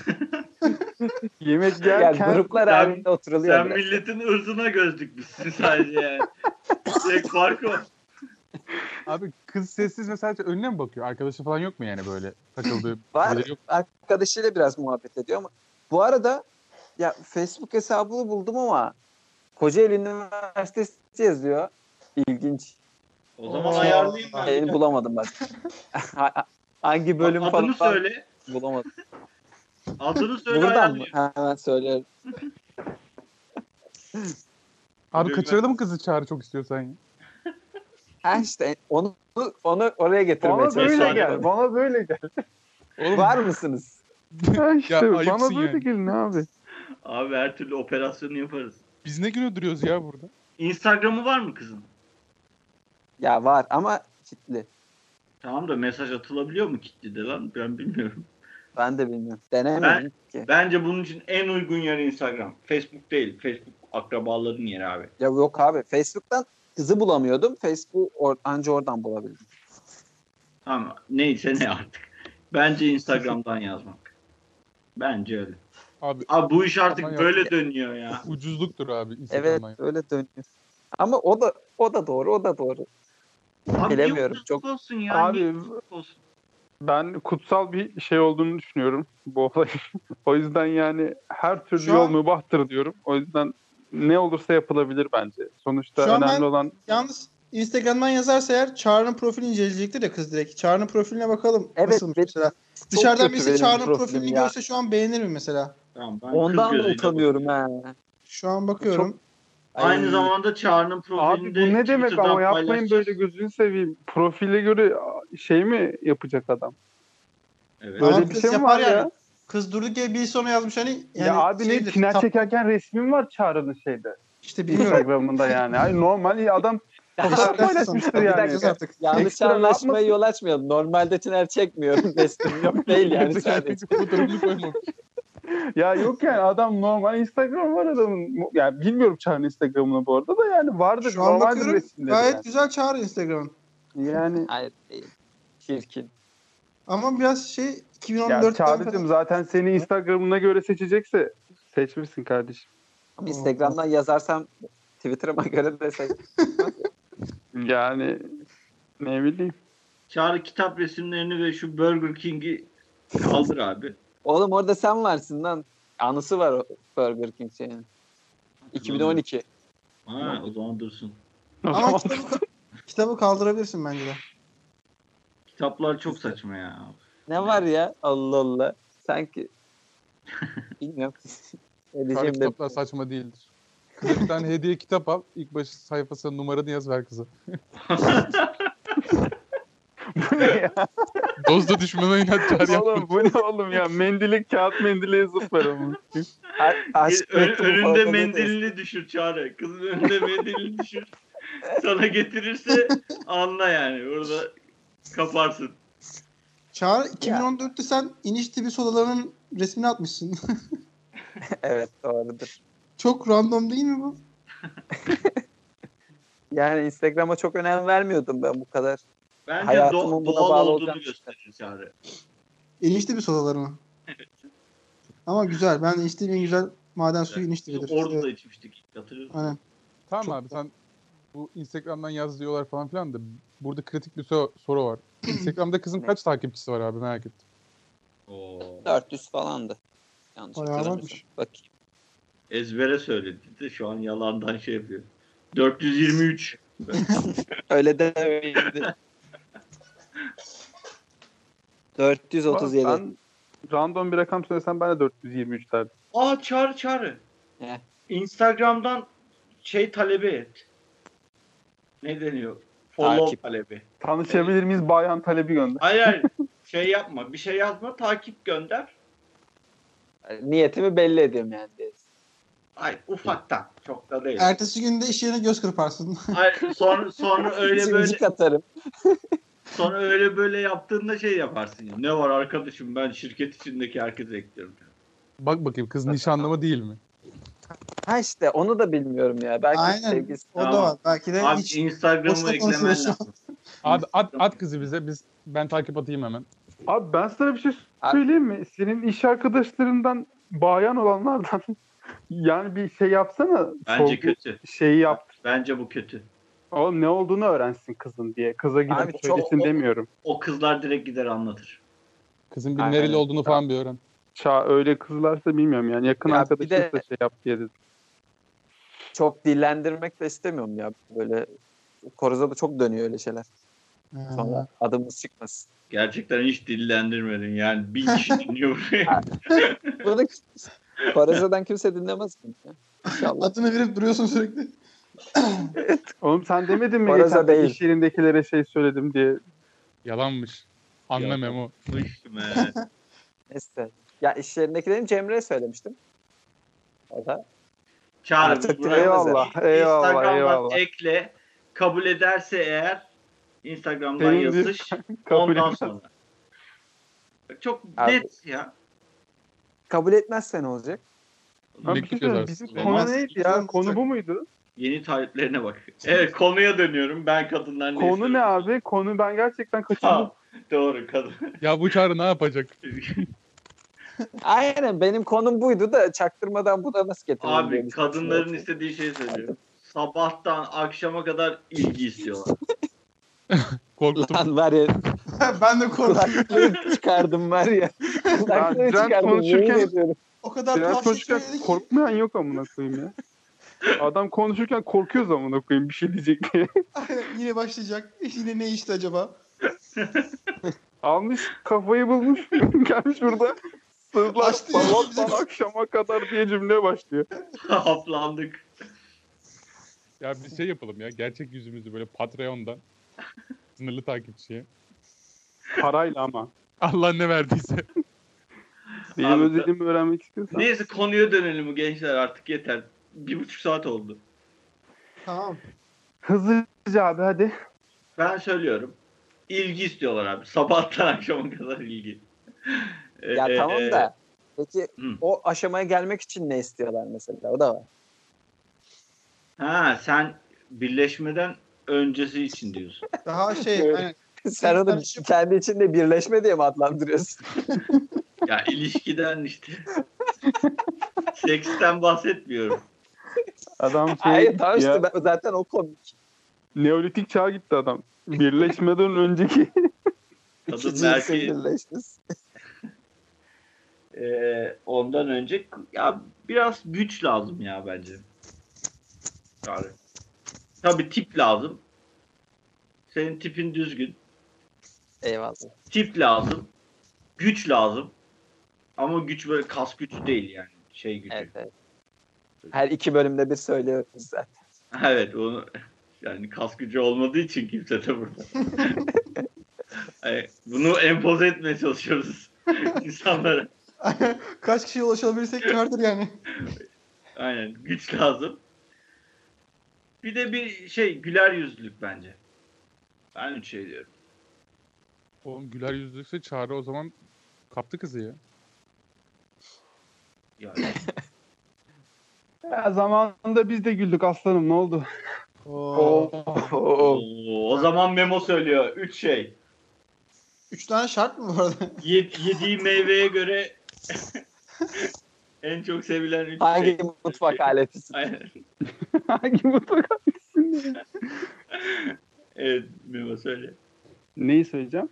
yemek Yani yerken gruplar Sen- halinde oturuluyor. Sen biraz. milletin ırzına göz dikmişsin sadece yani. Tek fark o. Abi kız sessiz mesela önüne mi bakıyor? Arkadaşı falan yok mu yani böyle takıldığı? Var. Yok. Arkadaşıyla biraz muhabbet ediyor ama bu arada ya Facebook hesabını buldum ama Kocaeli Üniversitesi yazıyor. İlginç. O zaman Oo. ayarlayayım ben. Şeyini bulamadım bak. Hangi bölüm Adını falan söyle. bulamadım. Adını söyle Buradan mı? Hemen söylerim. Abi kaçıralım kızı çağrı çok istiyorsan ya. Ha işte onu onu oraya getirmeye bana böyle gel. Bana böyle gel. Oğlum Var mısınız? Ha işte Ya, bana böyle yani. gelin abi. Abi her türlü operasyonu yaparız. biz ne gün öldürüyoruz ya burada? Instagram'ı var mı kızın? Ya var ama kitli. Tamam da mesaj atılabiliyor mu kitlede lan? Ben bilmiyorum. Ben de bilmiyorum. Denemedim ki. Bence bunun için en uygun yer Instagram. Facebook değil. Facebook akrabaların yeri abi. Ya yok abi. Facebook'tan kızı bulamıyordum. Facebook or anca oradan bulabildim. Tamam. Neyse ne artık. Bence Instagram'dan yazmak. Bence öyle. Abi Abi bu iş artık yok böyle ya. dönüyor ya. ucuzluktur abi Evet Instagram'dan. öyle dönüyor. Ama o da o da doğru, o da doğru. Abi Bilemiyorum, çok- olsun ya. Abi olsun? ben kutsal bir şey olduğunu düşünüyorum bu olayın. o yüzden yani her türlü Şu yol an- mübahtır diyorum. O yüzden ne olursa yapılabilir bence. Sonuçta Şu an önemli ben- olan Yalnız Instagram'dan yazarsa eğer Çağrı'nın profilini inceleyecektir ya kız direkt. Çağrı'nın profiline bakalım. Evet, ben- mesela. Çok Dışarıdan birisi Çağrı'nın profilini ya. görse şu an beğenir mi mesela? Tamam, ben Ondan da utanıyorum ha. Şu an bakıyorum. Aynı Ay. zamanda Çağrı'nın Abi profilinde bu ne demek Twitter'dan ama yapmayın böyle gözünü seveyim. Profile göre şey mi yapacak adam? Evet. Böyle Ama bir şey mi yapar var ya? yani. Kız durduk yere birisi ona yazmış hani. Yani ya abi ne şeydir, tiner tap- çekerken resmim var Çağrı'nın şeyde. İşte bilmiyorum. Instagram'ında yani. Ay normal adam Haklısın. paylaşmıştır Bir yani. dakika artık. Yanlış ne anlaşmaya yol açmayalım. Normalde tiner çekmiyorum. Resmim yok değil yani sadece. Fotoğrafını koymamış. Ya yok yani adam normal Instagram var adamın. Yani bilmiyorum Çağrı'nın Instagram'ını bu arada da yani vardır. Şu an bakıyorum gayet yani. güzel Çağrı Instagram. Yani Hayır değil. Çirkin. Ama biraz şey ya 2014'ten Çağrı'cığım falan. zaten seni Instagram'ına göre seçecekse seçmişsin kardeşim. Ama Instagram'dan yazarsam Twitter'ıma göre de şey. Yani ne bileyim. Çağrı kitap resimlerini ve şu Burger King'i kaldır abi. Oğlum orada sen varsın lan. Anısı var o Burger King şeyinin. 2012. Ha, o zaman dursun. Ama kitabı, kitabı kaldırabilirsin bence de. Kitaplar çok saçma ya. Ne var ya? Allah Allah. Sanki bilmiyorum. de. kitaplar saçma değildir. Kıza bir tane hediye kitap al. İlk baş sayfasına numaranı yaz ver kıza. bu ne ya? Dozda düşmeme inat çağrı yapma. oğlum bu ne oğlum ya? Mendili kağıt mendili yazıp ver onu. A- aşk Ön- mektubu önünde mendilini düşür Çağrı. Kızın önünde mendilini düşür. Sana getirirse anla yani. Orada kaparsın. Çağrı 2014'te sen iniş tipi sodalarının resmini atmışsın. Evet doğrudur. Çok random değil mi bu? Yani Instagram'a çok önem vermiyordum ben bu kadar. Bence Hayatımın do- doğal bağlı olduğunu olacağını gösterir Çağrı. İniş tipi sodaları mı? Ama güzel. Ben içtiğim en güzel maden suyu iniş tipidir. Orada Evet, da içmiştik. Hatırlıyor musun? Aynen. Tamam Çok abi sen bu Instagram'dan yaz diyorlar falan filan da burada kritik bir so- soru var. Instagram'da kızın kaç takipçisi var abi merak ettim. Oo. 400 falandı. Yanlış hatırlamıyorsam. Bakayım. Ezbere söyledi de şu an yalandan şey yapıyor. 423. Öyle demeydi. 437. Ben random bir rakam söylesem ben de 423 derdim. Aa çağrı çağrı. Ne? Instagram'dan şey talebi et. Ne deniyor? Follow Takip. talebi. Tanışabilir miyiz bayan talebi gönder. Hayır hayır. şey yapma. Bir şey yazma. Takip gönder. Niyetimi belli ediyorum yani. Ay ufaktan. Çok da değil. Ertesi günde iş yerine göz kırparsın. Hayır, sonra, sonra öyle böyle Cimcik atarım. Sonra öyle böyle yaptığında şey yaparsın ya. Ne var arkadaşım ben şirket içindeki herkese ekliyorum. Bak bakayım kız nişanlı mı değil mi? Ha işte onu da bilmiyorum ya. Belki Aynen. sevgilisi. O da var. Belki de Abi hiç Instagram'ı eklemen lazım. Abi at, at kızı bize biz ben takip atayım hemen. Abi ben sana bir şey söyleyeyim mi? Senin iş arkadaşlarından bayan olanlardan yani bir şey yapsana. Bence kötü. Şeyi yap. Bence bu kötü. Oğlum ne olduğunu öğrensin kızın diye. Kıza Abi gidip çok- söylesin demiyorum. O kızlar direkt gider anlatır. Kızın bir nereli olduğunu falan bir öğren. Ça öyle kızlarsa bilmiyorum yani. Yakın Ya bir arkadaşınsa de- şey yap diye dedim. Çok dillendirmek de istemiyorum ya. Böyle Koroz'a da çok dönüyor öyle şeyler. Sonra adımız çıkmasın. Gerçekten hiç dillendirmedin. Yani bin kişi dinliyor buraya. Bunu Koroz'dan kimse dinlemez mi? İnşallah. adını verip duruyorsun sürekli. Oğlum sen demedin mi Orası geçen değil. iş yerindekilere şey söyledim diye. Yalanmış. Anla Ya, Memo. Neyse. Ya iş yerindekilerin Cemre'ye söylemiştim. O da Çağrı Artık eyvallah, eyvallah, Instagram'dan eyvallah. ekle. Kabul ederse eğer Instagram'dan bir- yazış. kabul ondan etmez. sonra. Çok Abi- net ya. kabul etmezse ne olacak? Abi bir şey söyleyeyim. Bizim Olmaz. konu neydi ya? Konu bu muydu? Yeni taliplerine bak. Evet konuya dönüyorum. Ben kadınlar ne Konu istiyorum? ne abi? Konu ben gerçekten kaçırdım. Doğru kadın. Ya bu çağrı ne yapacak? Aynen benim konum buydu da çaktırmadan bu da nasıl getirildi? diye Abi kadınların istediği şeyi söylüyorum. Sabahtan akşama kadar ilgi istiyorlar. Korktum. Lan var ya ben de korktum. çıkardım var ya. Kulaklığı çıkardım konuşurken-. O kadar tuhaf şey konuşurken ki. korkmayan yok amına koyayım ya. Adam konuşurken korkuyoruz amına koyayım bir şey diyecek diye. Aynen, Yine başlayacak. Yine ne işte acaba? Almış kafayı bulmuş. Gelmiş burada. Sırlar sabahtan akşama kadar diye cümle başlıyor. Haplandık. Ya bir şey yapalım ya. Gerçek yüzümüzü böyle Patreon'dan sınırlı takipçiye. Parayla ama. Allah ne verdiyse. Benim Abi, özelliğimi öğrenmek istiyorsan. Neyse konuya dönelim gençler artık yeter. Bir buçuk saat oldu. Tamam. Hızlıca abi hadi. Ben söylüyorum. İlgi istiyorlar abi. Sabahtan akşama kadar ilgi. Ya Ee, tamam da peki Hı. o aşamaya gelmek için ne istiyorlar mesela? O da var. Ha sen birleşmeden öncesi için diyorsun. Daha şey hani Sen onu kendi içinde birleşme diye mi adlandırıyorsun? Ya ilişkiden işte. Seksten bahsetmiyorum. Adam şey Hayır tamam işte ya, ben, zaten o komik. Neolitik çağa gitti adam. Birleşmeden önceki Kadın erkeği birleşmesi. Ee, ondan önce ya biraz güç lazım ya bence. Yani. Tabii tip lazım. Senin tipin düzgün. Eyvallah. Tip lazım. Güç lazım. Ama güç böyle kas gücü değil yani. Şey gücü. Evet, evet. Her iki bölümde bir söylüyoruz zaten. Evet onu yani kas gücü olmadığı için kimse de burada. Yani bunu empoze etmeye çalışıyoruz insanlara. kaç kişiye ulaşabilirsek kârdır yani. Aynen güç lazım. Bir de bir şey güler yüzlülük bence. Ben üç şey diyorum. Oğlum güler yüzlükse Çağrı o zaman kaptı kızı ya. Yani ya zamanında biz de güldük aslanım ne oldu? Oo. Oo. O zaman Memo söylüyor. Üç şey. Üç tane şart mı bu arada? Ye- yediği meyveye göre en çok sevilen üç Hangi şey. mutfak aletisin? Aynen. Hangi mutfak hangisinde? Evet Memo söyle. Neyi söyleyeceğim?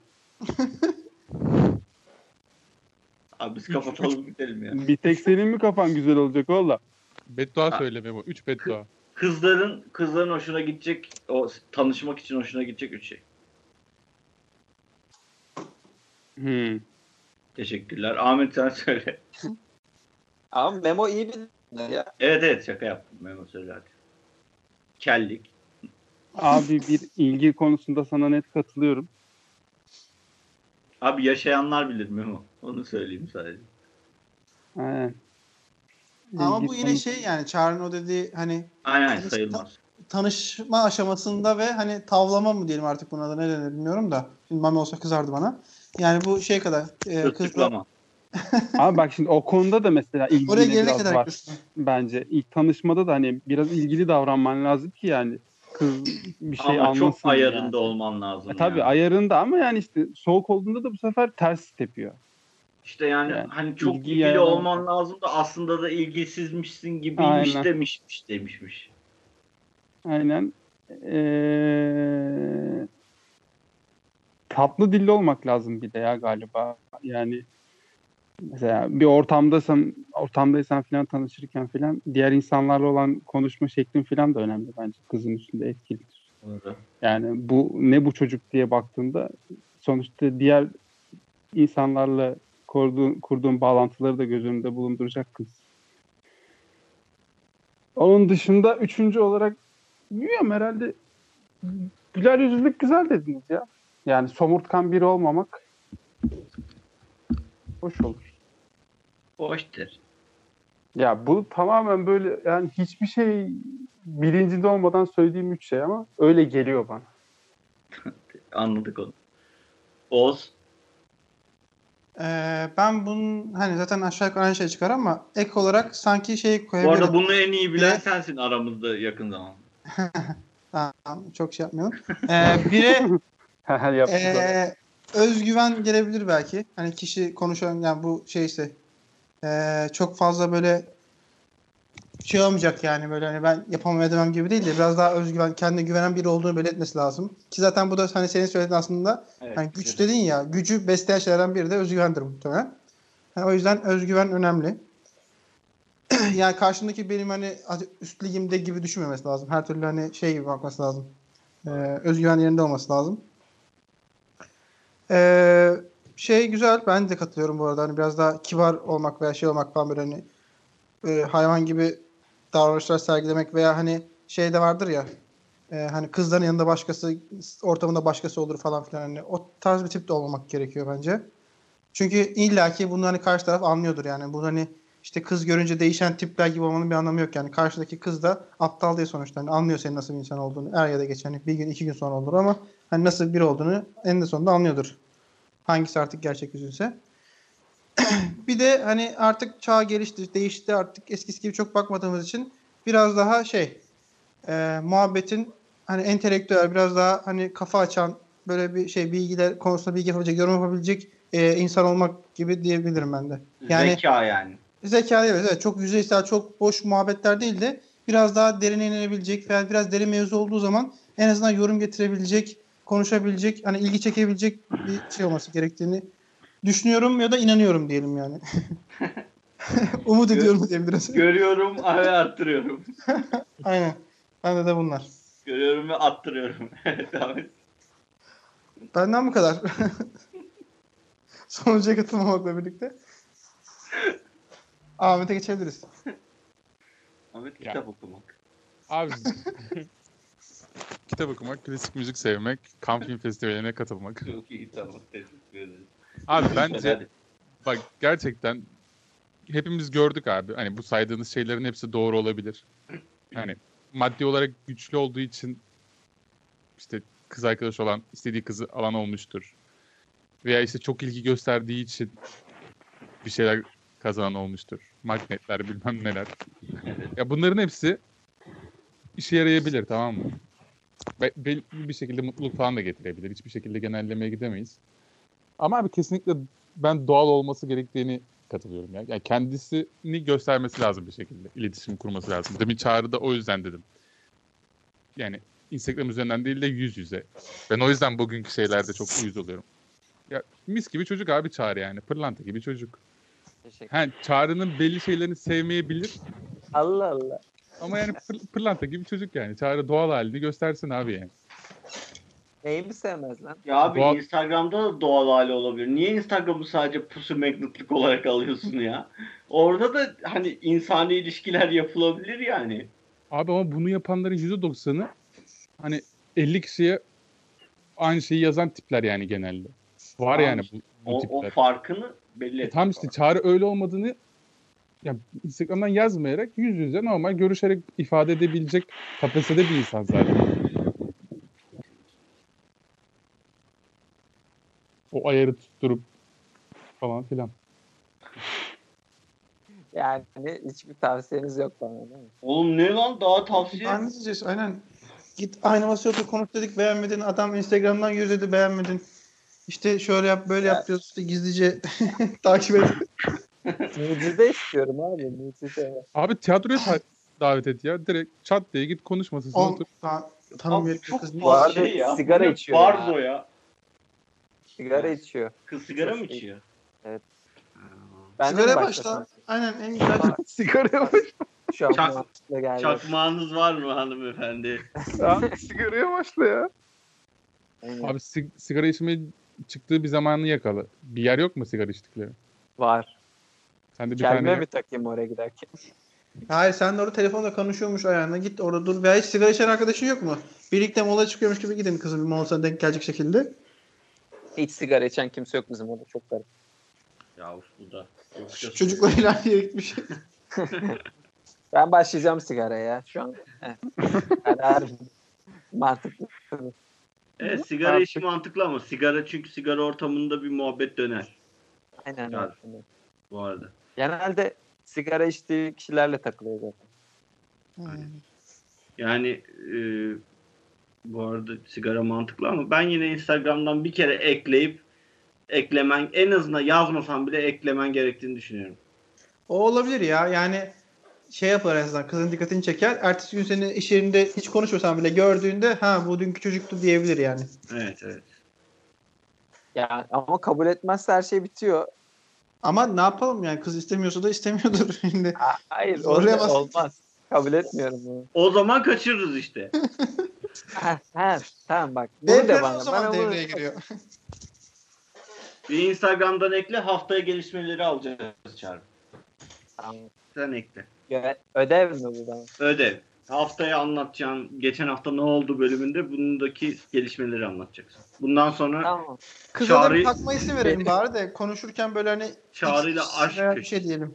Abi biz kapatalım gidelim ya. Bir tek senin mi kafan güzel olacak valla? Beddua Ha. söyle Memo. 3 beddua. Kızların kızların hoşuna gidecek o tanışmak için hoşuna gidecek üç şey. Hmm. Teşekkürler. Ahmet sen söyle. Ama Memo iyi bir ya. Evet evet şaka yaptım Memo söyle hadi. Kellik. Abi bir ilgi konusunda sana net katılıyorum. Abi yaşayanlar bilir Memo. Onu söyleyeyim sadece. Aynen. Ama İlgi bu yine şey yani Çağrı'nın o dediği hani Aynen Kız- sayılmaz. tanışma aşamasında ve hani tavlama mı diyelim artık buna da ne denir bilmiyorum da. Şimdi Mami olsa kızardı bana. Yani bu şey kadar e, kızla. Abi bak şimdi o konuda da mesela ilgi oraya biraz kadar var. kız. Bence ilk tanışmada da hani biraz ilgili davranman lazım ki yani kız bir şey Ama anlasın. çok ayarında yani. olman lazım. E, tabii yani. ayarında ama yani işte soğuk olduğunda da bu sefer ters tepiyor. İşte yani, Yani hani çok ilgi ilgili yayan- olman lazım da aslında da ilgisizmişsin gibiymiş Aynen. demişmiş demişmiş. Aynen. Ee, tatlı dilli olmak lazım bir de ya galiba. Yani mesela bir ortamdasın, ortamdaysan falan tanışırken falan diğer insanlarla olan konuşma şeklin falan da önemli bence. Kızın üstünde etkilidir. Da. Yani bu ne bu çocuk diye baktığında sonuçta diğer insanlarla kurduğun, kurduğun bağlantıları da göz önünde bulunduracak kız. Onun dışında üçüncü olarak bilmiyorum herhalde güler yüzlülük güzel dediniz ya. Yani somurtkan biri olmamak hoş olur. Hoştur. Ya bu tamamen böyle yani hiçbir şey bilincinde olmadan söylediğim üç şey ama öyle geliyor bana. Anladık onu. Oz. Ee, ben bunun hani zaten aşağı yukarı aynı şey çıkar ama ek olarak sanki şey Bu koyabilirim. arada bunu en iyi bilen sensin aramızda yakın zaman. Tamam, çok şey yapmayalım. Ee, bire. Ee, özgüven gelebilir belki. Hani kişi konuşan yani bu şeyse ee, çok fazla böyle şey olmayacak yani böyle hani ben yapamam edemem gibi değil de biraz daha özgüven, kendine güvenen biri olduğunu belirtmesi lazım. Ki zaten bu da hani senin söylediğin aslında Evet, hani güç evet. dedin ya gücü besleyen şeylerden biri de özgüvendir muhtemelen. Yani o yüzden özgüven önemli. yani karşındaki benim hani üst ligimde gibi düşünmemesi lazım. Her türlü hani şey gibi bakması lazım. Ee, özgüven yerinde olması lazım. Ee, şey güzel. Ben de katılıyorum bu arada. Hani biraz daha kibar olmak veya şey olmak falan böyle hani e, hayvan gibi davranışlar sergilemek veya hani şey de vardır ya e, hani kızların yanında başkası ortamında başkası olur falan filan hani o tarz bir tip de olmamak gerekiyor bence. Çünkü illaki bunu hani karşı taraf anlıyordur yani. Bu hani işte kız görünce değişen tipler gibi olmanın bir anlamı yok yani. Karşıdaki kız da aptal diye sonuçta hani anlıyor senin nasıl bir insan olduğunu. Er ya da geç hani bir gün iki gün sonra olur ama hani nasıl biri olduğunu en de sonunda anlıyordur. Hangisi artık gerçek yüzünse. Bir de hani artık çağ gelişti, değişti artık eskisi gibi çok bakmadığımız için biraz daha şey e, muhabbetin hani entelektüel biraz daha hani kafa açan böyle bir şey bilgiler konusunda bilgi yapabilecek, yorum yapabilecek e, insan olmak gibi diyebilirim ben de. Yani Zeka yani. zeka evet, evet çok yüzeysel, çok boş muhabbetler değil de biraz daha derine inebilecek veya biraz derin mevzu olduğu zaman en azından yorum getirebilecek, konuşabilecek, hani ilgi çekebilecek bir şey olması gerektiğini düşünüyorum ya da inanıyorum diyelim yani. Umut ediyorum diyebiliriz. Görüyorum ve arttırıyorum. Aynen. Bende de bunlar. Görüyorum ve attırıyorum. Evet abi. Benden bu kadar. Sonuca katılmamakla birlikte. Ahmet'e geçebiliriz. Ahmet Ya. kitap okumak. Abi kitap okumak, klasik müzik sevmek, kamp film festivaline katılmak. Çok iyi tamam. Teşekkür ederim. Abi bence bak gerçekten hepimiz gördük abi. Hani bu saydığınız şeylerin hepsi doğru olabilir. Hani maddi olarak güçlü olduğu için işte kız arkadaş olan, istediği kızı alan olmuştur. Veya işte çok ilgi gösterdiği için bir şeyler kazanan olmuştur. Magnetler bilmem neler. Ya bunların hepsi işe yarayabilir tamam mı? Ve belli bir şekilde mutluluk falan da getirebilir. Hiçbir şekilde genellemeye gidemeyiz. Ama abi kesinlikle ben doğal olması gerektiğini katılıyorum ya. Yani kendisini göstermesi lazım bir şekilde. İletişim kurması lazım. Demin çağrıda o yüzden dedim. Yani Instagram üzerinden değil de yüz yüze. Ben o yüzden bugünkü şeylerde çok uyuz oluyorum. Ya mis gibi çocuk abi Çağrı yani. Pırlanta gibi çocuk. Teşekkür. Ha, Çağrı'nın belli şeylerini sevmeyebilir. Allah Allah. Ama yani pır- pırlanta gibi çocuk yani. Çağrı doğal halini göstersin abi yani. Neyi mi sevmez lan? Ya abi Doğal- Instagram'da da doğal hali olabilir. Niye Instagram'ı sadece pusu magnetlik olarak alıyorsun ya? Orada da hani insani ilişkiler yapılabilir yani. Abi ama bunu yapanların %90'ı hani 50 kişiye aynı şeyi yazan tipler yani genelde. Var Tamam yani bu, bu O, tipler. o farkını belli E et. tam işte çağrı öyle olmadığını ya Instagram'dan yazmayarak yüz yüze normal görüşerek ifade edebilecek kapasitede bir insan zaten. O ayarı tutturup falan filan. Yani hiçbir tavsiyeniz yok bana değil mi? Oğlum ne lan daha tavsiye. Ne diyeceğiz? Aynen. Git aynı masaya otur konuş dedik beğenmedin. Adam Instagram'dan yüz dedi beğenmedin. İşte şöyle yap böyle yap diyoruz. İşte gizlice takip et. Mucize istiyorum abi. Mucize. Abi tiyatroya ta- davet et ya. Direkt çat diye git konuş masasına otur. tanımıyor çok kız. Bu şey ya. sigara içiyor Barzo ya. ya. Sigara içiyor. Kız sigara mı içiyor? Evet. Ben başlasam? başla. Aynen en güzel. Sigaraya başla. Şu an Çak-. Çakmağınız var mı hanımefendi? Abi sigaraya başla ya. Aynen. Abi sig- sigara içmeye çıktığı bir zamanı yakala. Bir yer yok mu sigara içtikleri? Var. Sen de bir Kelme tane mi takayım oraya giderken? Hayır sen de orada telefonla konuşuyormuş ayağına. Git orada dur. Veya hiç sigara içen arkadaşın yok mu? Birlikte mola çıkıyormuş gibi gidin kızım bir molasına denk gelecek şekilde. Hiç sigara içen kimse yok bizim orada. Çok garip. Ya bu da. Bir yere gitmiş. Ben başlayacağım sigaraya ya şu an. Evet. Karar mantıklı. Evet sigara işi mantıklı ama sigara çünkü sigara ortamında bir muhabbet döner Aynen öyle. bu arada. Genelde sigara içtiği kişilerle takılıyor zaten. Yani e, bu arada sigara mantıklı ama ben yine Instagram'dan bir kere ekleyip eklemen en azından yazmasan bile eklemen gerektiğini düşünüyorum. O olabilir ya. Yani şey yapar en azından kızın dikkatini çeker. Ertesi gün seni iş yerinde hiç konuşmasan bile gördüğünde ha bu dünkü çocuktu diyebilir yani. Evet evet. Yani ama kabul etmezse her şey bitiyor. Ama ne yapalım yani kız istemiyorsa da istemiyordur şimdi. Ha- Hayır olmaz. Kabul etmiyorum bunu. O zaman kaçırırız işte. Ha, ha, tamam bak. Bunu BP'nin de o bana. zaman Bana bunu- devreye giriyor. Bir Instagram'dan ekle haftaya gelişmeleri alacağız Çağrı. Tamam. Sen ekle. Gö- Ödev mi bu bana? Ödev. Haftaya anlatacağın geçen hafta ne oldu bölümünde bundaki gelişmeleri anlatacaksın. Bundan sonra Tamam. Kıza da Çağrı- bir takma isim verelim bari de konuşurken böyle hani Çağrı'yla aşk bir şey diyelim.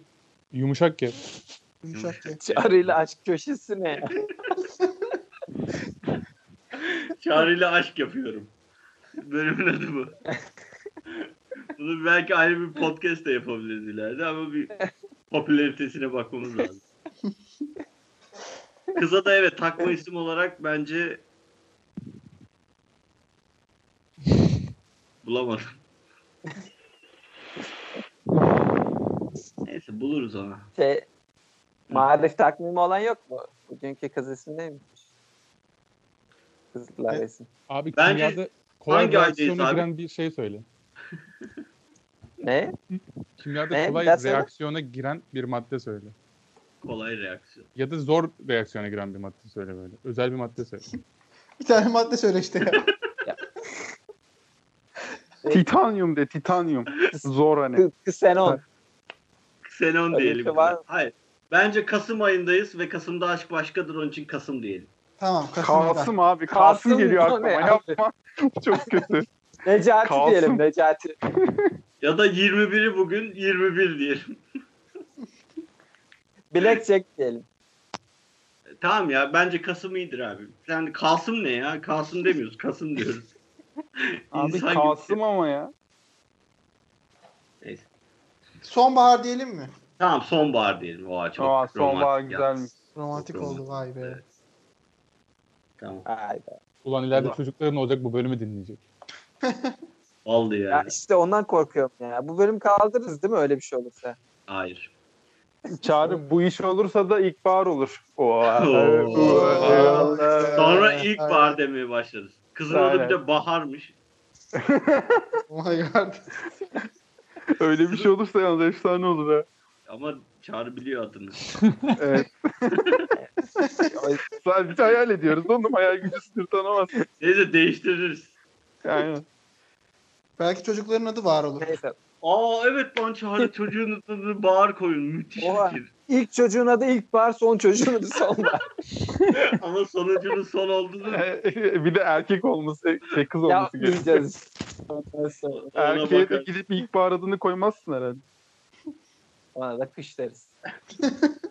Yumuşak ke. Yumuşak aşk köşesi ne ya? Çağrı'yla aşk yapıyorum. Bölümün adı bu. Bunu belki ayrı bir podcast da yapabiliriz ileride ama bir popülaritesine bakmamız lazım. Kıza da evet takma isim olarak bence bulamadım. Neyse buluruz onu. Şey, marif takvimi olan yok mu? Bugünkü kız ismi neymiş? Kızlar Evet. isim. Abi Bence kimyada kolay reaksiyona giren bir şey söyle. Ne? Kimyada Ne? kolay Bir daha söyle. reaksiyona giren bir madde söyle. Kolay reaksiyon. Ya da zor reaksiyona giren bir madde söyle böyle. Özel bir madde söyle. Bir tane madde söyle işte ya. Titanyum de titanyum. Zor hani. Ksenon. Bir diyelim. var? Hayır. Bence Kasım ayındayız ve Kasım'da aşk başkadır onun için Kasım diyelim. Tamam Kasım'da. Kasım abi. Kasım Kasım geliyor aklıma. ne? Yapma. Çok kötü. Necati Kalsın. diyelim Necati. Ya da 21'i bugün 21 diyelim. Blackjack diyelim. Tamam ya bence Kasım iyidir abi. Sen Kasım ne ya? Kasım demiyoruz. Kasım diyoruz. Abi İnsan gibi. Kasım ama ya. Neyse. Sonbahar diyelim mi? Tamam sonbahar diyelim. Oha çok Aa, sonbahar romantik ya. güzelmiş. Romantik Çok oldu vay be. Evet. Tamam. Hayda. Ulan ileride Ulan. çocukların olacak bu bölümü dinleyecek. Oldu Ya yani. işte ondan korkuyorum ya. Bu bölüm kaldırırız değil mi öyle bir şey olursa? Hayır. Çağrı bu iş olursa da ilkbahar olur. Oha. Oo. Sonra Ee, ilk aynen. bahar demeye başlarız. Kızın adı bir de Bahar'mış. Oh my god. Öyle bir şey olursa yalnız efsane olur ha. Ama Çağrı biliyor adını. Evet. Sadece hayal ediyoruz. Onun hayal gücü sınır tanımaz. Neyse değiştiririz. Yani. Belki çocukların adı var olur. Neyse. Aa evet lan Çağrı çocuğun adını Bahar koyun. Müthiş Oha. fikir. İlk çocuğun adı ilkbahar, son çocuğun adı sonbahar. Ama sonucunun son olduğunu bir de erkek olması, şey kız olması gerekiyor. Yapmayacağız. Erkeğe de gidip ilkbahar adını koymazsın herhalde. Ona da kış deriz.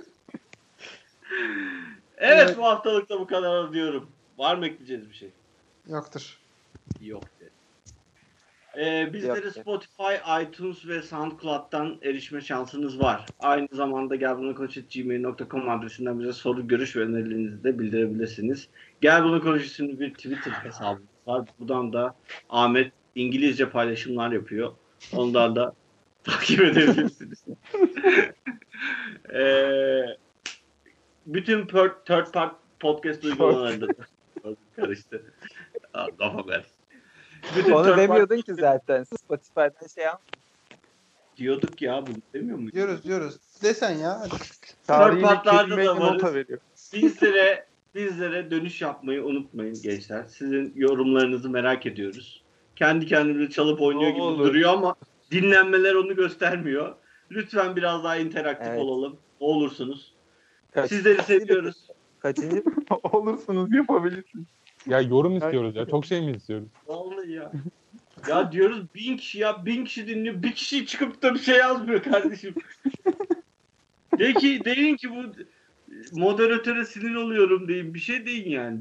Evet, Evet. bu haftalık da bu kadar diyorum. Var mı ekleyeceğiz bir şey? Yoktur. Yok. Ee, bizlere Yok. Spotify, iTunes ve SoundCloud'dan erişme şansınız var. Aynı zamanda gelbunukoç.gmail.com adresinden bize soru, görüş ve önerilerinizi de bildirebilirsiniz. Gel Bunu Konuş isimli bir Twitter hesabımız var. Buradan da Ahmet İngilizce paylaşımlar yapıyor. Ondan da takip edebilirsiniz. ee, bütün per- third part podcast uygulamalarında karıştı. Aa, Kafa ver. Bütün Onu third part- demiyordun ki zaten. Spotify'dan şey yap. Diyorduk ya bunu demiyor muyduk? Diyoruz diyoruz. Desen ya. Tarihi partlarda da varız. Bizlere bizlere dönüş yapmayı unutmayın gençler. Sizin yorumlarınızı merak ediyoruz. Kendi kendimize çalıp oynuyor gibi Olur. duruyor ama dinlenmeler onu göstermiyor. Lütfen biraz daha interaktif Evet. olalım. Olursunuz. Kaç- Sizleri seviyoruz. Kaçıncı? Olursunuz yapabilirsiniz. Ya yorum istiyoruz ya. Çok şey mi istiyoruz? Vallahi ya. Ya diyoruz bin kişi ya bin kişi dinliyor. Bir kişi çıkıp da bir şey yazmıyor kardeşim. de ki deyin ki bu moderatöre sinir oluyorum deyin. Bir şey deyin yani.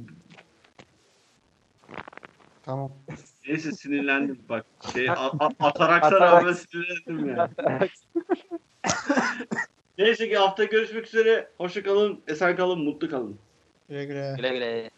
Tamam. Neyse sinirlendim bak. Şey, a- a- ataraksa Atarak. rağmen sinirlendim ya. Neyse ki hafta görüşmek üzere. Hoşça kalın, esen kalın, mutlu kalın. Güle güle. güle güle.